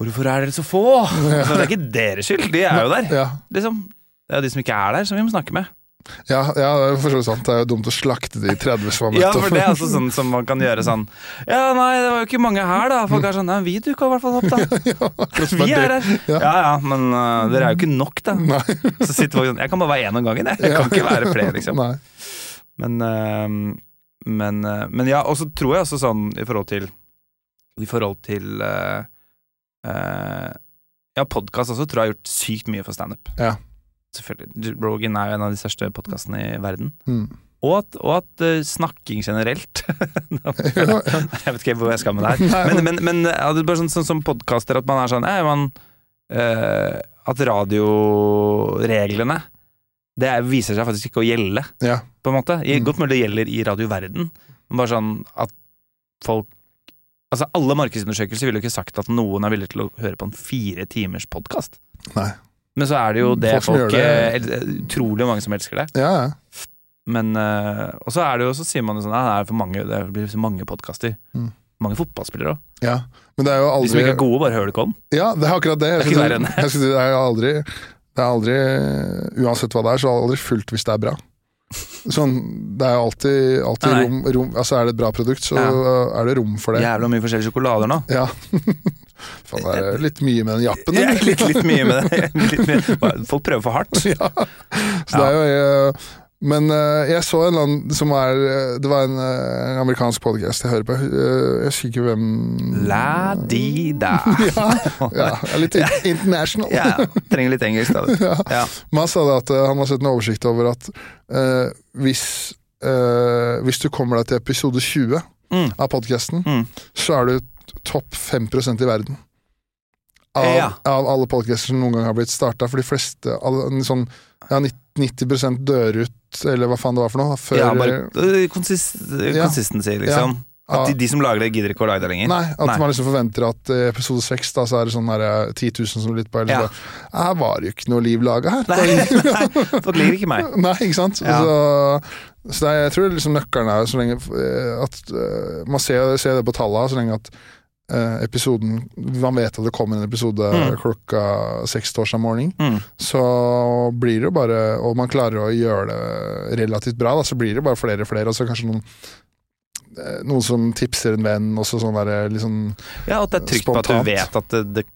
Hvorfor er dere så få? Altså, det er ikke deres skyld, de er jo der. Ja, Liksom. Det er jo de som ikke er der, som vi må snakke med. ja, ja, det er for så vidt sant. Det er jo dumt å slakte de 30 som har møtt Ja, for det er altså sånn som man kan gjøre sånn Ja, nei, det var jo ikke mange her, da. Folk er sånn Nei, vi dukka i hvert fall opp, da. Vi er her. Ja. Ja ja, men uh, dere er jo ikke nok, da. Nei. Så sitter folk sånn Jeg kan bare være én om gangen, jeg. Jeg kan ikke være flere, liksom. Nei. Men, uh, men, uh, men ja, og så tror jeg også sånn i forhold til I forhold til øh, øh, Ja, podkast også tror jeg har gjort sykt mye for standup. Ja. Selvfølgelig. Rogan er jo en av de største podkastene i verden. Mm. Og at, og at uh, snakking generelt. Jeg vet ikke hvor jeg skal med det her. Men, men, men ja, det er bare sånn, sånn som podkaster, at man er sånn eh, man, uh, At radioreglene Det er, viser seg faktisk ikke å gjelde, ja. på en måte. Mm. Godt mulig det gjelder i radioverden, men bare sånn at folk Altså Alle markedsundersøkelser ville jo ikke sagt at noen er villig til å høre på en fire timers podkast. Men så er det jo det Folk folk, det. eh, Utrolig mange som elsker det. Ja, ja. Men eh, Og så er det jo, så sier man jo sånn Nei, det er for mange Det blir så mange podkaster. Mm. Mange fotballspillere òg. ja. Men det jo De som ikke er gode, bare hører det ikke om. Ja, det er akkurat det. Jeg Det er ikke verre enn jeg synes, det er aldri Det er aldri Uansett hva det er, så er det aldri fullt hvis det er bra. Sånn, Det er jo alltid, alltid Nei, nei. rom, rom Altså Er det et bra produkt, så Ja. er det rom for det. Jævla mye forskjellige sjokolader nå. Ja. Faen, det er litt mye med den jappen. Ja, litt, litt mye med det. Litt mye. Folk prøver for hardt. ja. Så det er jo eh, Men uh, jeg så en annen som er eh, Det var en uh, amerikansk podcast jeg hører på. Uh, jeg husker ikke hvem La-di-da. Ja, ja, er litt international. Ja, trenger litt engelsk, da. Ja. Ja. Men han sa det at han har sett en oversikt over at hvis, hvis du kommer deg til episode 20 Mm. av podkasten, Mm. så er du topp 5% i verden. Av, Ja. av alle podkaster som noen gang har blitt starta. For de fleste alle, sånn, ja, 90 dør ut, eller hva faen det var for noe. Før, Ja, bare konsist consist, Ja. consistency, liksom. At de, de som lager det, gidder ikke å lage det lenger. Nei, at Nei. man liksom forventer at i episode 6 da, så er det sånn her, eh, 10 000 som lytter på. Eller Ja. så, Her var det jo ikke noe liv laga her. Nei, nei, folk liker ikke meg. Nei, ikke sant? Ja. Så, så det jeg tror liksom nøkkelen er så lenge eh, at eh, Man ser, ser det på tallene, så lenge at eh, episoden Man vet at det kommer en episode Mm. klokka seks torsdag morgen. Mm. Så blir det jo bare Og man klarer å gjøre det relativt bra, da, så blir det bare flere og flere. Og så kanskje noen eh, noen som tipser en venn, også sånn der, liksom Ja, at det er trygt på at du vet at det, det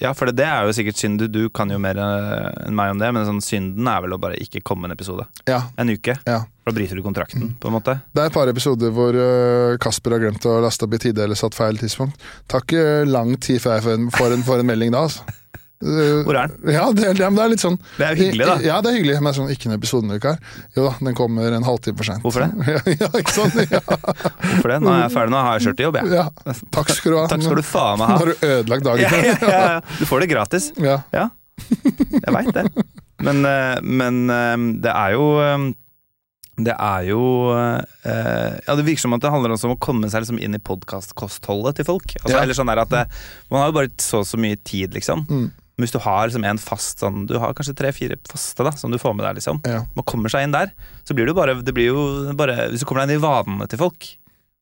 Ja, for det, det er jo sikkert synd. Du, du kan jo mer eh, enn meg om det, men sånn synden er vel å bare ikke komme en episode. Ja. En uke. Ja. Da bryter du kontrakten, på en måte. Det er et par episoder hvor eh, Kasper har glemt å laste opp i tide eller satt feil tidspunkt. Tar ikke lang tid før jeg får en, får en, får en melding da, altså. Eh, Hvor er den? Ja, det, er- det er litt sånn Det er jo hyggelig, da. Ja, det er hyggelig, men sånn, ikke en episode her. Jo da, den kommer en halvtime for sent. Hvorfor det? ja, ikke sant? Ja, Hvorfor det? Nå er jeg ferdig, nå har jeg kjørt i jobb, jeg. ja. Takk skal du ha. Takk skal du faen meg Nå ha. har du ødelagt dagen. Ja, ja, ja. Du får det gratis. Ja. Ja, jeg veit det. Men, eh, men eh, det er jo Det er jo eh, Ja, det virker som at det handler også om å komme seg liksom inn i podkastkostholdet til folk. Altså, Ja. Eller sånn at det, Man har jo bare så og så mye tid, liksom. Mm. Men hvis du har liksom en fast sånn Du har kanskje tre-fire faste da som du får med deg, liksom. Ja. Man kommer seg inn der, så blir det bare, det blir jo bare Hvis du kommer deg inn i vanene til folk,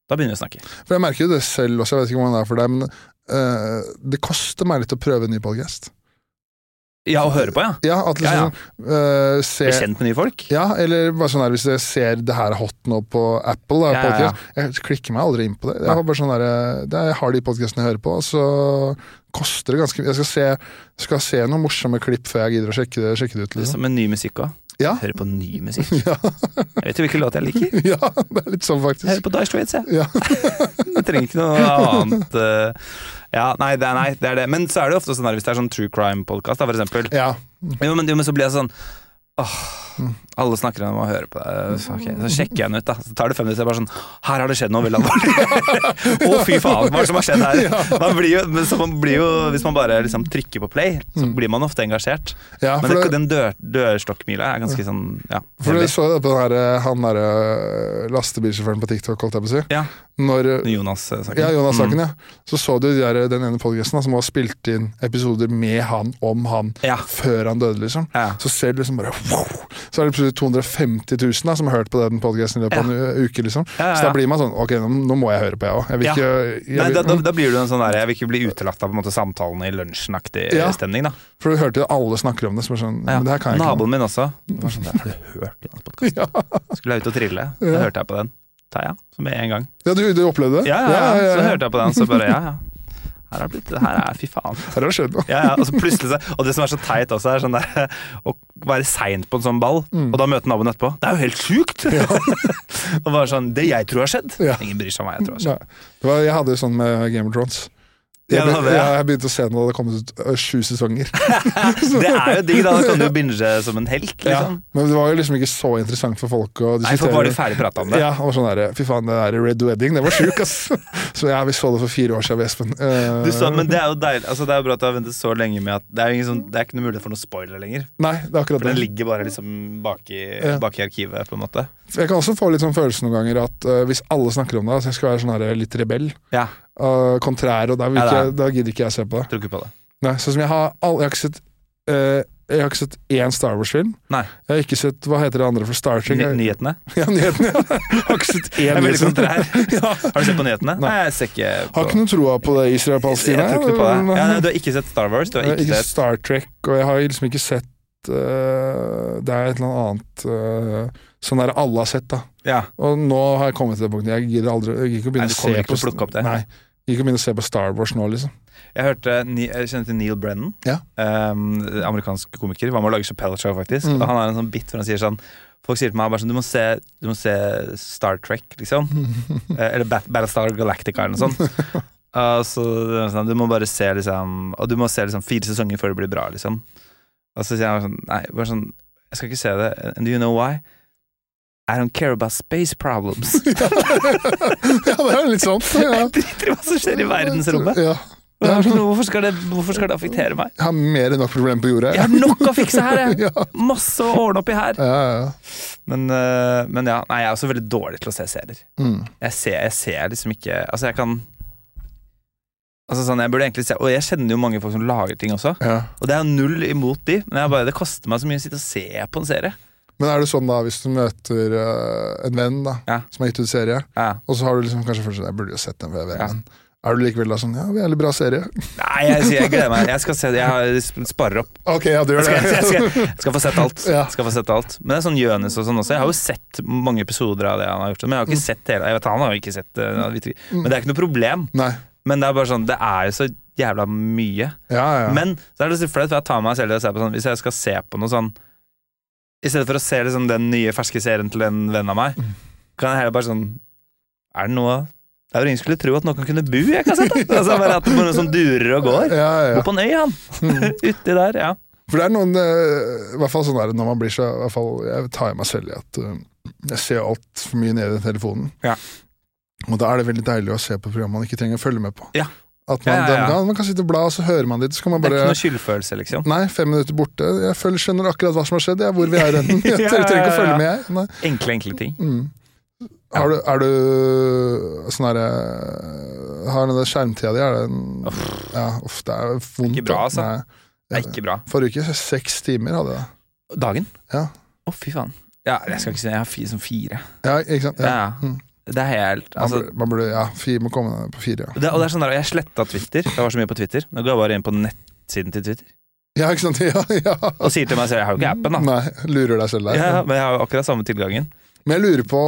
da begynner vi å snakke. For jeg merker jo det selv også, jeg vet ikke hvordan det er for deg, men uh, det koster meg litt å prøve en ny podcast. Ja, å høre på, ja. Ja, at Ja, ja. Uh, eh, se, Bli kjent med nye folk. Ja, eller bare sånn der, hvis jeg ser det her er hot nå på Apple, da, Ja, ja, jeg klikker meg aldri inn på det. Jeg bare sånn der, det er, jeg har de podcastene jeg hører på, så koster det ganske mye. Jeg skal se, skal se noen morsomme klipp før jeg gidder å sjekke det, sjekke det ut. Liksom. Som med ny musikk òg. Ja. Hører på ny musikk. Ja. Jeg vet jo hvilken låt jeg liker. ja, det er litt sånn Jeg hører på Dire Straits, jeg. Ja. Jeg trenger ikke noe annet. eh. Ja, nei det, er, nei, det er det. Men så er det ofte sånn der, hvis det er sånn true crime-podkast, for eksempel. Ja. Jo, men, jo, men så blir jeg sånn Åh, alle snakker om å høre på det. Så, okay. så sjekker jeg den ut, da. Så tar det fem minutter. Bare sånn Her har det skjedd noe veldig alvorlig. Å, fy faen, hva er det som har skjedd her? Man blir jo, men så man blir jo, hvis man bare liksom trykker på play, så blir man ofte engasjert. ja Men det, det, den dør, dørstokkmila er ganske sånn Ja. for du så det på den her, han derre lastebilsjåføren på TikTok, holdt jeg på å si. Ja. Når Jonas-saken. Ja, Jonas-saken, Mm. ja. Så så du de der, den ene podcasten som var spilt inn episoder med han om han Ja. før han døde, liksom. Så ser du liksom bare wow, Så er det plutselig 250 000 da, som har hørt på den podcasten i løpet av en uke, liksom. Så da blir man sånn Ok, nå, må jeg høre på, jeg òg. Jeg vil Ja. ikke jeg Nei, da, da, da blir du en sånn der Jeg vil ikke bli utelatt av på en måte samtalene i lunsjen-aktig stemning. da For du hørte jo alle snakker om det. Som er sånn, men det her kan jeg. Naboen min også. Var sånn, Har du hørt den podkasten? Skulle jeg ut og trille, da hørte jeg på den. Ta ja, så med en gang. Ja, du, du opplevde det? Ja, ja, ja, Så hørte jeg på den, så bare ja, ja. Her er det blitt her er Fy faen. Her har det skjedd noe. Ja, ja, og så plutselig Og det som er så teit også, er sånn der å være seint på en sånn ball, Mm. og da møte naboen etterpå. Det er jo helt sjukt! og bare sånn Det jeg tror har skjedd. Ja. Ingen bryr seg om hva jeg tror har skjedd. Det var, jeg hadde jo sånn med Game of Thrones. Ja, Jeg, det, ja. ja, jeg begynte å se når det hadde kommet ut sju sesonger. Det er jo digg, da. Da kan du binge som en helt, Ja. liksom. Men det var jo liksom ikke så interessant for folk å Nei, for var de ferdig prata om det? Ja, og sånn der, Fy faen, det der Red Wedding, det var sjuk, ass! så ja, vi så det for fire år siden, Espen. Uh, Du sa, men det er jo deilig Altså det er jo bra at du har ventet så lenge med at det er, sånn, det er ikke noe mulighet for noen spoiler lenger. Nei, det er akkurat For den ligger bare liksom bak i, Ja. bak i arkivet, på en måte. Jeg kan også få litt sånn følelse noen ganger at uh, hvis alle snakker om det, så jeg skal være sånn her litt rebell. Ja, Uh, kontrær, og da, vil ikke, da gidder ikke jeg se på det. tror ikke på det. Nei, sånn som Jeg har all, Jeg har ikke sett uh, Jeg har ikke sett én Star Wars-film. Nei. Jeg har ikke sett Hva heter det andre for Star Trek? Ny, nyhetene? Ja, nyhetene. ja. Jeg har ikke sett én kontrær. ja. Har du sett på nyhetene? Nei. Jeg ser ikke på Har ikke noe troa på det Israel-Palestina. Ja, du har ikke sett Star Wars? Du har ikke ikke sett Star Trek, og jeg har liksom ikke sett øh, Det er et eller annet uh, Sånn der alle har sett, da. Ja. Og nå har jeg kommet til det punktet. Jeg gidder aldri Jeg gidder ikke å begynne å se på plukke opp det. Nei. Jeg å begynne å se på Star Wars nå, liksom. Jeg hørte Jeg kjenner til Neil Brennan. Ja. Um, amerikansk komiker. Var med å lage Chappelle Show, faktisk. Mm. Og han har en sånn bit hvor han sier sånn Folk sier til meg bare sånn Du må se, du må se Star Trek, liksom. Eh, Eller Bat Battlestar Galactica eller noe sånt. Uh, så er sånn, Du må bare se liksom Og du må se liksom fire sesonger før det blir bra, liksom. Og så sier han sånn Nei, bare sånn Jeg skal ikke se det. And do you know why? I don't care about space problems. ja, det er litt sånn. Ja. Jeg driter i hva som skjer i verdensrommet. Ja. Hvorfor skal, det, hvorfor skal det affektere meg? Jeg har mer enn nok problemer på jorda. Jeg har nok å fikse her, jeg! ja. Masse å ordne opp i her. Ja, ja. Men, øh, men ja, nei, jeg er også veldig dårlig til å se serier. Mm. Jeg ser, jeg ser liksom ikke Altså, jeg kan Altså sånn, jeg burde egentlig se Og jeg kjenner jo mange folk som lager ting også. ja. Og det er jo null imot de, men bare, det koster meg så mye å sitte og se på en serie. Men er det sånn da, hvis du møter uh, en venn da, Ja. som har gitt ut serie, Ja. og så har du liksom kanskje følt sånn Jeg burde jo sett den ved vennen. Er du likevel da sånn Ja, jævlig bra serie. Nei, jeg, jeg gleder meg. Jeg skal se det. Jeg sparer opp. Ok, ja, du gjør skal, jeg det. skal, jeg skal få sett alt. Skal få sett alt. Men det er sånn Jonis og sånn også. Jeg har jo sett mange episoder av det han har gjort. Men jeg har ikke sett hele. Jeg vet Han har jo ikke sett det. vet ikke. Men det er ikke noe problem. Nei. Men det er bare sånn Det er jo så jævla mye. Ja, ja. Men så er det så flaut, for jeg tar meg selv i å se på sånn Hvis jeg skal se på noe sånn I stedet for å se liksom den nye ferske serien til en venn av meg, Mm. kan jeg heller bare sånn Er det noe Det er jo ingen skulle tro at noen kunne bo i en kassett. Altså, bare at det er noe som durer og går. Ja, ja. Bor på en øy, han. Uti der, ja. For det er noen eh, I hvert fall sånn er det når man blir så i hvert fall, Jeg tar meg selv i at eh, jeg ser altfor mye ned i telefonen. Ja. Og da er det veldig deilig å se på program man ikke trenger å følge med på. Ja. At man, Ja, ja, ja. den Kan, man kan sitte og bla, og så hører man litt, så kan man Det er ikke noe skyldfølelse, liksom. Nei, fem minutter borte. Jeg føler, skjønner akkurat hva som har skjedd. Jeg, hvor vi er hen. Jeg trenger ikke å følge med, jeg. Nei. Enkle, enkle ting. Mm. Er, du, er du sånn herre Har den der skjermtida di, er det en Ja, uff, det er vondt. Ikke bra, altså. Nei. Det er ikke bra. Forrige uke seks timer hadde jeg. Dagen? Ja. Å, fy faen. Ja, jeg skal ikke si Jeg har fire som fire. Ja, ikke sant? Ja. Ja. Mm. Det er helt Man, altså, burde, man burde Ja, fire må komme på fire. Ja, det, Og det er sånn der, Jeg sletta Twitter. Jeg var så mye på Twitter. Nå går jeg bare inn på nettsiden til Twitter ja ikke sant? Ja, ja. og sier til meg selv Jeg har jo ikke appen, da. Nei, lurer deg selv der. Ja, men jeg har jo akkurat samme tilgangen. Men jeg lurer på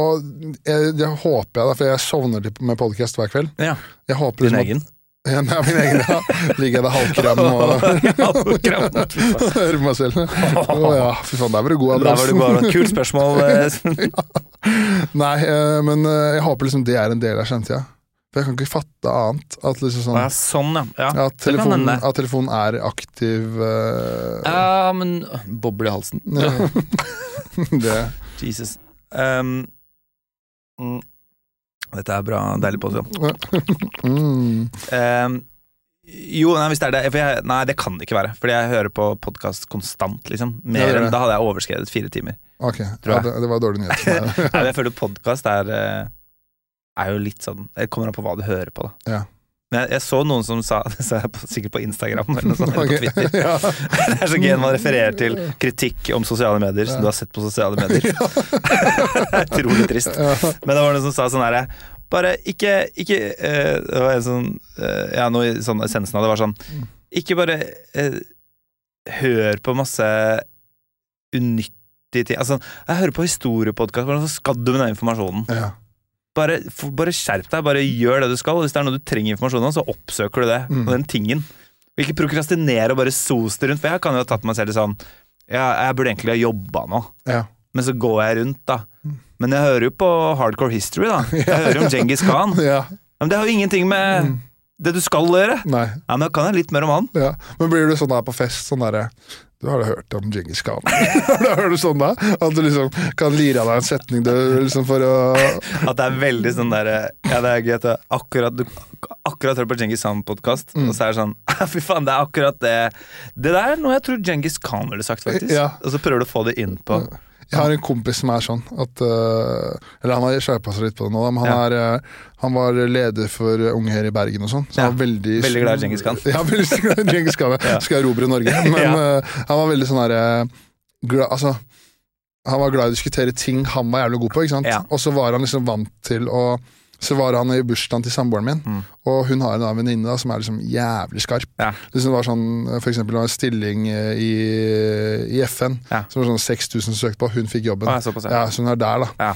jeg, Det håper jeg, da, for jeg sovner med podkast hver kveld. Ja, Jeg håper Din liksom egen. At, ja, nei, min egen, ja. Ligger jeg der halvkram og hører på meg selv. Å ja, fy faen, der var du god, Der var det Abrahamsen. bare Kult spørsmål. eh, Nei, eh, men eh, jeg håper liksom det er en del av skjermtida. For jeg kan ikke fatte annet. At liksom sånn Ja, sånn, ja. ja. at telefonen, at telefonen er aktiv uh, Ja, men Boble i halsen. det, Jesus. Um, mm, dette er bra. Deilig påske. mm. Um, jo, nei, hvis det er det for jeg, Nei, det kan det ikke være. Fordi jeg hører på podkast konstant, liksom. Ja, Mer det er enn det. Da hadde jeg overskredet fire timer. Ok, ja, det, det var dårlig nyhet. for meg. Nei, jeg føler podkast er eh, Er jo litt sånn Det kommer an på hva du hører på, da. Ja. Men jeg, jeg så noen som sa Det sa jeg på, sikkert på Instagram eller sånt, eller okay. på Twitter. ja. Det er så gøy man refererer til kritikk om sosiale medier som du har sett på sosiale medier. Det er Utrolig trist. Men det var noen som sa sånn herre Bare ikke, ikke uh, Det var en sånn uh, Ja, noe i sånn essensen av det var sånn Ikke bare uh, hør på masse unyttige ting. Altså, jeg hører på historiepodkast, hvordan skal du med den informasjonen? Ja. Bare, bare skjerp deg, bare gjør det du skal. Hvis det er noe du trenger informasjon om, så oppsøker du det. Mm. Og den tingen. Og ikke prokrastinere og bare sos det rundt. For jeg kan jo ha tatt meg selv i sånn Ja, jeg burde egentlig ha jobba nå. Ja. Men så går jeg rundt, da. Men jeg hører jo på Hardcore History, da. Jeg hører om Genghis Khan. ja. Men det har jo ingenting med Mm. Det du skal gjøre. Nei. Ja, men da kan jeg litt mer om han. Ja. Men blir du sånn der på fest, sånn der, Du har da hørt om Djengis Khan? Hører du sånn da? At du liksom kan lire av deg en setning du liksom for å At det er veldig sånn der Ja, det er gøy at akkurat, du akkurat hører på Genghis Khan-podkast, Mm. og så er det sånn Fy faen, det er akkurat det Det der er noe jeg tror Genghis Khan ville sagt, faktisk. Ja. Og så prøver du å få det inn på Jeg har en kompis som er sånn at øh, Eller han har skjerpa seg litt på det nå, men han, Ja. er, øh, han var leder for Unge Her i Bergen og sånn. Så Ja. han var veldig Veldig glad i Djengis Khan. Ja, veldig glad i Djengis Khan. Ja. Skal erobre Norge. Men øh, han var veldig sånn herre Altså han var glad i å diskutere ting han var jævlig god på, ikke sant? Og så var han liksom vant til å så var han i bursdagen til samboeren min, Mm. Og hun har en annen venninne som er liksom jævlig skarp. Ja. Liksom det var sånn, For eksempel det var en stilling eh, i, i FN Ja. som var sånn 6000 søkte på, hun fikk jobben. På. Ja, så hun er der, da. Ja.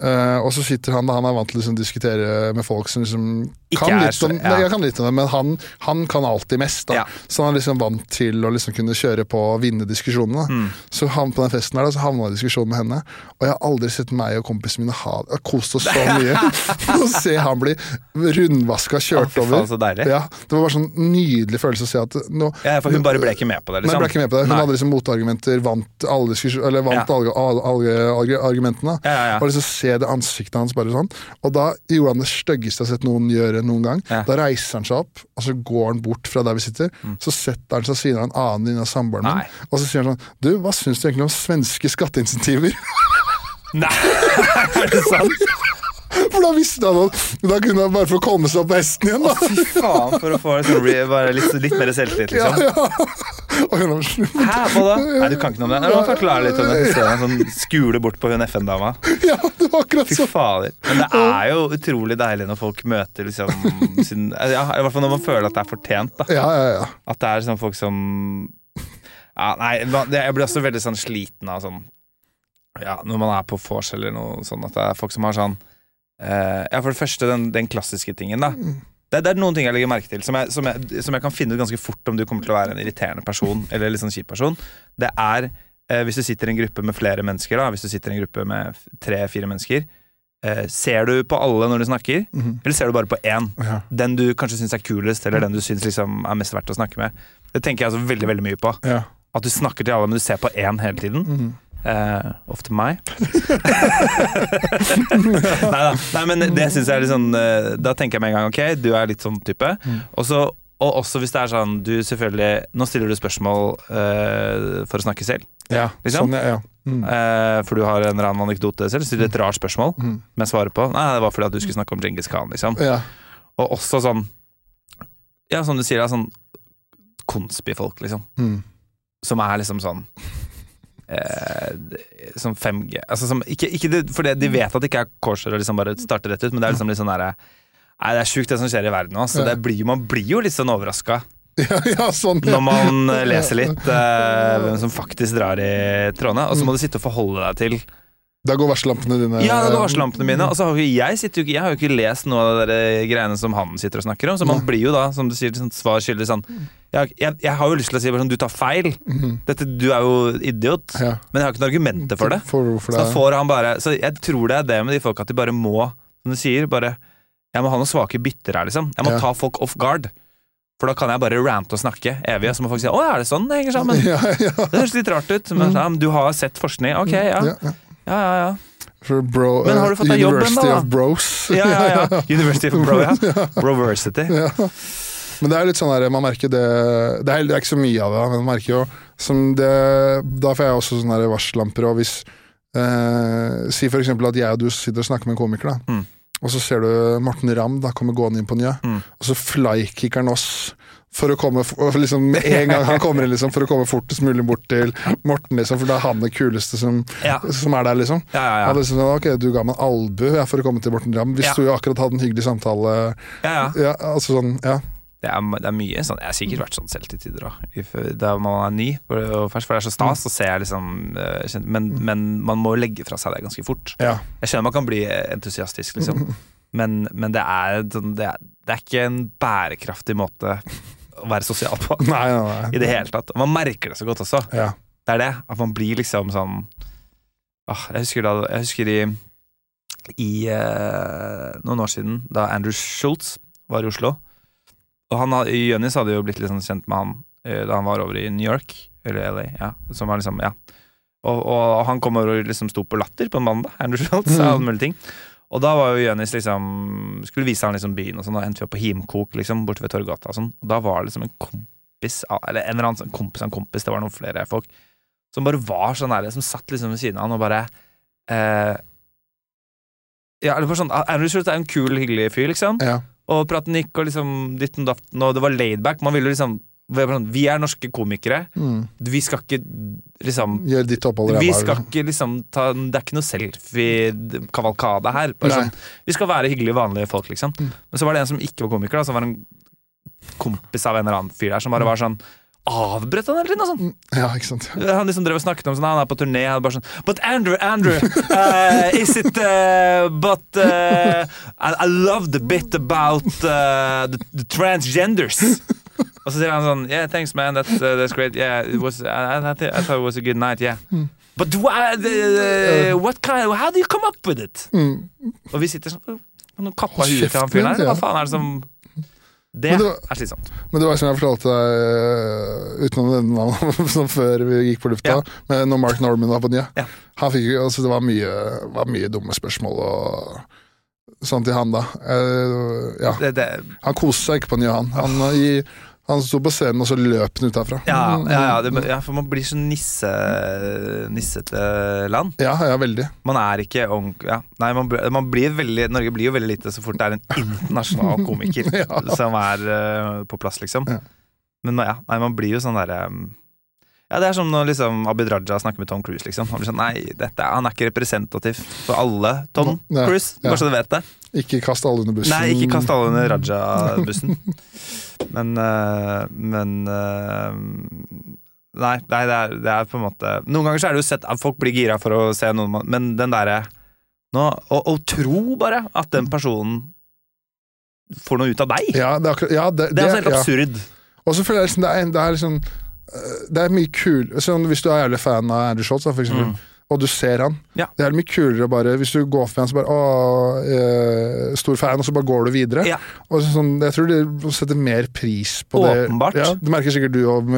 Eh, og så sitter han da, han er vant til å liksom, diskutere med folk som liksom kan litt, så- om, ja. nei, kan litt om det, men han, han kan alltid mest. da. Så han er liksom vant til å liksom kunne kjøre på og vinne diskusjonene. Mm. Så han på den festen her da, så havna jeg i diskusjon med henne, og jeg har aldri sett meg og kompisene mine ha kost oss så mye. Å se han bli rundvaska, kjørt faen, over. så deilig. Ja, Det var bare sånn nydelig følelse å se at nå Ja, for hun bare ble ikke med på det, liksom. Nei, ble ikke med på det. Hun Nei. hadde liksom motargumenter, vant alle, eller vant Ja. alle, alle, alle alle, argumentene. Ja, ja, ja. Og liksom se det ansiktet hans bare sånn. Og da gjorde han det styggeste jeg har sett noen gjøre noen gang. Da reiser han seg opp, og så går han bort fra der vi sitter. Så setter han seg siden av en annen venninne av samboeren min, Mm. Og så sier han sånn Du, hva syns du egentlig om svenske skatteinsentiver? Nei, er det sant? For da visste han at Da kunne han bare få komme seg opp på hesten igjen, da. Fy faen, for å få liksom, re- bare litt, litt mer selvtillit, Ja, liksom. ja. Og hun har sånn Hæ, hva da? Nei, du kan ikke noe om det. Nei, forklare litt om det. Så ser han sånn skule bort på hun FN-dama. Ja, det var akkurat Fy sånn. fader. Men det er jo utrolig deilig når folk møter liksom sin ja, I hvert fall når man føler at det er fortjent. da Ja, ja, ja. At det er sånn folk som Ja, nei, det- jeg blir også veldig sånn sliten av sånn Ja, når man er på vors eller noe sånn, at det er folk som har sånn eh, Ja, for det første, den, den klassiske tingen, da. Det, det er noen ting jeg legger merke til, som jeg, som, jeg, som jeg kan finne ut ganske fort om du kommer til å være en irriterende person eller litt sånn kjip person. Det er uh, hvis du sitter i en gruppe med flere mennesker, da, hvis du sitter i en gruppe med tre-fire mennesker, Uh, Ser du på alle når du snakker, Mhm. eller ser du bare på én? Ja. Den du kanskje syns er kulest, eller den du syns liksom er mest verdt å snakke med. Det tenker jeg altså veldig veldig mye på. ja. At du snakker til alle, men du ser på én hele tiden. Mhm. Eh, ofte meg. Neida. Nei men det syns jeg er litt sånn uh, Da tenker jeg med en gang ok, du er litt sånn type. Mm. Også, og også hvis det er sånn du selvfølgelig Nå stiller du spørsmål uh, for å snakke selv. ja. Liksom? Sånn, ja. ja. Mm. For du har en eller annen anekdote selv. Stiller et rart spørsmål, Mm. men svarer på Nei, det var fordi at du skulle snakke om Djengis Khan, liksom. ja. Og også sånn Ja, som du sier, da, sånn konspifolk, liksom. Mm. Som er liksom sånn eh, Som 5G altså som, ikke, ikke det, For de vet at det ikke er kosher og liksom bare starter rett ut, men det er liksom litt sånn derre Nei, det er sjukt det som skjer i verden nå, så det blir, man blir jo litt sånn overraska ja, ja, sånn. Ja. når man eh, leser litt eh, hvem som faktisk drar i trådene, og så må du sitte og forholde deg til Da går varsellampene dine Ja, da går varsellampene mine. Og så har ikke jeg, sitter jo ikke, jeg har jo ikke lest noe av de greiene som han sitter og snakker om, så man blir jo da, som du sier, sånn svar skyldig sånn jeg, jeg, jeg har jo lyst til å si sånn, du tar feil. Mhm. Dette, du er jo idiot. Ja. Men jeg har ikke noen argumenter for det. For for Så det da får han bare Så jeg tror det er det med de folka at de bare må, som du sier, bare Jeg må ha noen svake bytter her, liksom. Jeg må Ja. ta folk off guard. For da kan jeg bare rante og snakke evig, og så må folk si 'Å, er det sånn det henger sammen?' Ja, ja. Det høres litt rart ut. Men, ja, du har sett forskning? Ok, ja. Ja, ja. Ja, bro, Men har du eh, fått deg jobben, University da? of Bros. Ja, ja, ja. University of Bro, ja. Broversity. Ja. Men det er litt sånn der, man merker det Det er, det er ikke så mye av det, men man merker jo som det, Da får jeg også sånne varsellamper, og hvis eh, Si for eksempel at jeg og du sitter og snakker med en komiker, da. Mm. Og så ser du Morten Ramm da kommer gående inn på Njø, Mm. og så flykicker han oss. For å komme liksom, Med en gang han kommer inn, liksom, for å komme fortest mulig bort til Morten, liksom, for da er han det kuleste som, Ja, som er der, liksom. ja, ja. Ja. liksom, ok, Du ga meg en albue ja, for å komme til Morten Ramm. Vi Ja. sto jo akkurat og hadde en hyggelig samtale. ja, ja. Ja, altså sånn, ja. Det, er, det er mye sånn Jeg har sikkert vært sånn selv til tider òg. Da man er ny, og fersk. for det er så stas, så ser jeg liksom eh, men, men man må legge fra seg det ganske fort. ja. Jeg skjønner man kan bli entusiastisk, liksom. Men, men det, er, sånn- det, er, det er ikke en bærekraftig måte å være sosial på. Nei, nei, nei. I det hele tatt. Og man merker det så godt også. Ja. Det er det. At man blir liksom sånn ah, Jeg husker da Jeg husker i I eh, noen år siden, da Andrew Schultz var i Oslo. Og han, Jonis hadde jo blitt litt sånn kjent med han eh, da han var over i New York, eller LA, ja. Som var liksom, ja. Og, og han kom over og liksom sto på latter på en mandag, Andrew Schultz, Mm. og alle mulige ting. Og da var jo Jonis liksom Skulle vise han liksom byen og sånn, og endte vi opp på Himkok, liksom, borte ved Torgata og sånn. Og da var det liksom en kompis, eller en eller annen sånn kompis av en kompis, det var noen flere folk, som bare var sånn der, som satt liksom ved siden av han og bare eh, Ja, eller bare sånn Andrew Schultz er en kul, hyggelig fyr, liksom. ja. Og praten gikk, og liksom ditten datten, og det var laidback. Man ville liksom vi er norske komikere. Mm. Vi skal ikke liksom Gjør ditt opphold vi skal ikke liksom ta Det er ikke noe selfie-kavalkade her. Sånn, vi skal være hyggelige, vanlige folk, liksom. Mm. Men så var det en som ikke var komiker, da, som var en kompis av en eller annen fyr der, som bare var sånn Avbrøt han hele tiden, sånt Ja, ikke sant. Han liksom drev og snakket om sånn, han er på turné, han bare sånn But Andrew, Andrew, uh, is it uh, But uh, I, I love the bit about uh, the, the transgenders. Og så sier han sånn Yeah, thanks man, that's, uh, that's great. Yeah, it was, I, I, I thought it was a good night, yeah. But wha- uh, what kind, how do you come up with it? Mm. Og vi sitter sånn Nå kappa huet til han fyren her. Hva faen er det som Det Men det var- er slitsomt. Men det var som jeg fortalte deg eh, utenom denne navnet som før vi gikk på lufta, Ja. med når Mark Norman var på Nye. Ja. Han fikk, altså, det var mye, var mye dumme spørsmål og sånn til han, da. Uh, ja. Det, det, Han koste seg ikke på Nye, han. Han, i, han sto på scenen, og så løp han ut herfra. Ja, ja, ja, det, ja, for man blir så nisse, nissete land. Ja, ja, veldig. Man er ikke ja. Nei, man, man blir veldig, Norge blir jo veldig lite så fort det er en internasjonal komiker som er uh, på plass, liksom. Men ja, nei, man blir jo sånn derre ja, Det er som når liksom Abid Raja snakker med Tom Cruise. Liksom. Han blir sånn, nei, dette, han er ikke representativ for alle Tom nei, Cruise. ja. Bare så du vet det. Ikke kast alle under bussen. Nei, ikke kast alle under Raja-bussen. Men øh, Men øh, Nei, nei det, er, det er på en måte Noen ganger så er det jo sett at folk blir gira for å se noen Men den derre å, tro bare at den personen får noe ut av deg, Ja, det er akkurat ja, det, det er altså helt absurd. Og så føler jeg liksom det er, det er liksom eh, Det er mye kul sånn, Hvis du er jævlig fan av Andrew Schultz, for eksempel. Mm. og du ser han. Ja. Det er mye kulere bare Hvis du går opp med han, så bare Å, eh, stor fan, og så bare går du videre. Ja. Og sånn, jeg tror de setter mer pris på det. Åpenbart. Ja, det merker sikkert du òg,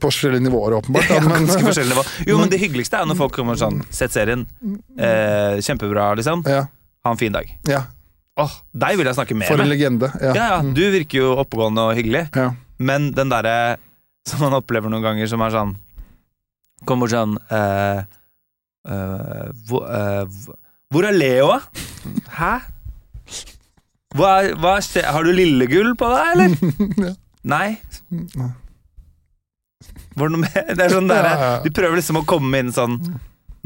på forskjellige nivåer, åpenbart. da, men- forskjellige nivå. Jo, men det hyggeligste er når folk kommer sånn Sett serien. Eh, kjempebra, liksom. ja, Ha en fin dag. ja. Oh, deg vil jeg snakke mer For en med. legende. Ja. Ja, ja, du virker jo oppegående og hyggelig. Ja. Men den derre som man opplever noen ganger, som er sånn Kommer bort sånn uh, uh, hvor, uh, hvor- er Leo, da? Hæ? Hva, hva? Har du lillegull på deg, eller? Ja. Nei. Var det noe mer? Det er sånn der, Ja, ja. De prøver liksom å komme inn sånn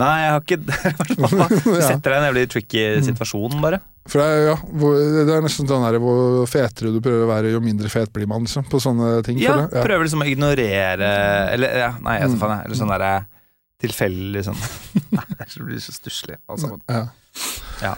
Nei, jeg har ikke Du Mm. setter deg i en jævlig tricky situasjon, bare. For det er, ja, det er nesten sånn her hvor fetere du prøver å være, jo mindre fet blir man, liksom. På sånne ting. Ja, ja. prøver liksom å ignorere Eller ja, nei, jeg vet da. Eller sånn derre tilfeldig sånn Nei, det blir så stusslig. Altså. Ja. Ja.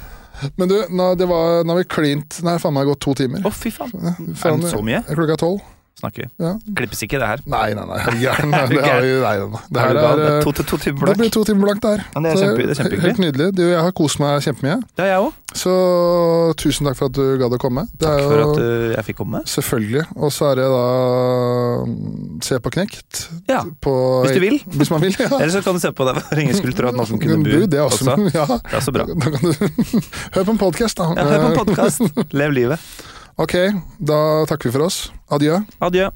Men du, nå, det var, nå har vi klint Nei, faen meg gått to timer. Å, fy faen. Ja, Er faen, det så mye? Klokka tolv. Snakker vi. Ja. Klippes ikke, det her. Nei, nei, nei, gæren? Det, er, nei, nei, det Er her er Det er eh, to to timer Det blir to timer blankt der. Ja, det er kjempe- det er kjempehyggelig. Helt nydelig. Du, jeg har kost meg kjempemye. Det jeg òg. Så tusen takk for at du gadd å komme. Det Takk for at uh, jeg fikk komme. Selvfølgelig. Og så er det da mm, Se på Knekt. Ja, På, Hvis du vil. Hvis man vil, ja. Eller så kan du se på det på Ringeskulptur at noen kunne bu. det er også, også. Ja, Det er så bra. da kan du Hør på en podkast, da. Ja, hør på en podkast. Lev livet. Ok, da takker vi for oss. Adjø. Adjø.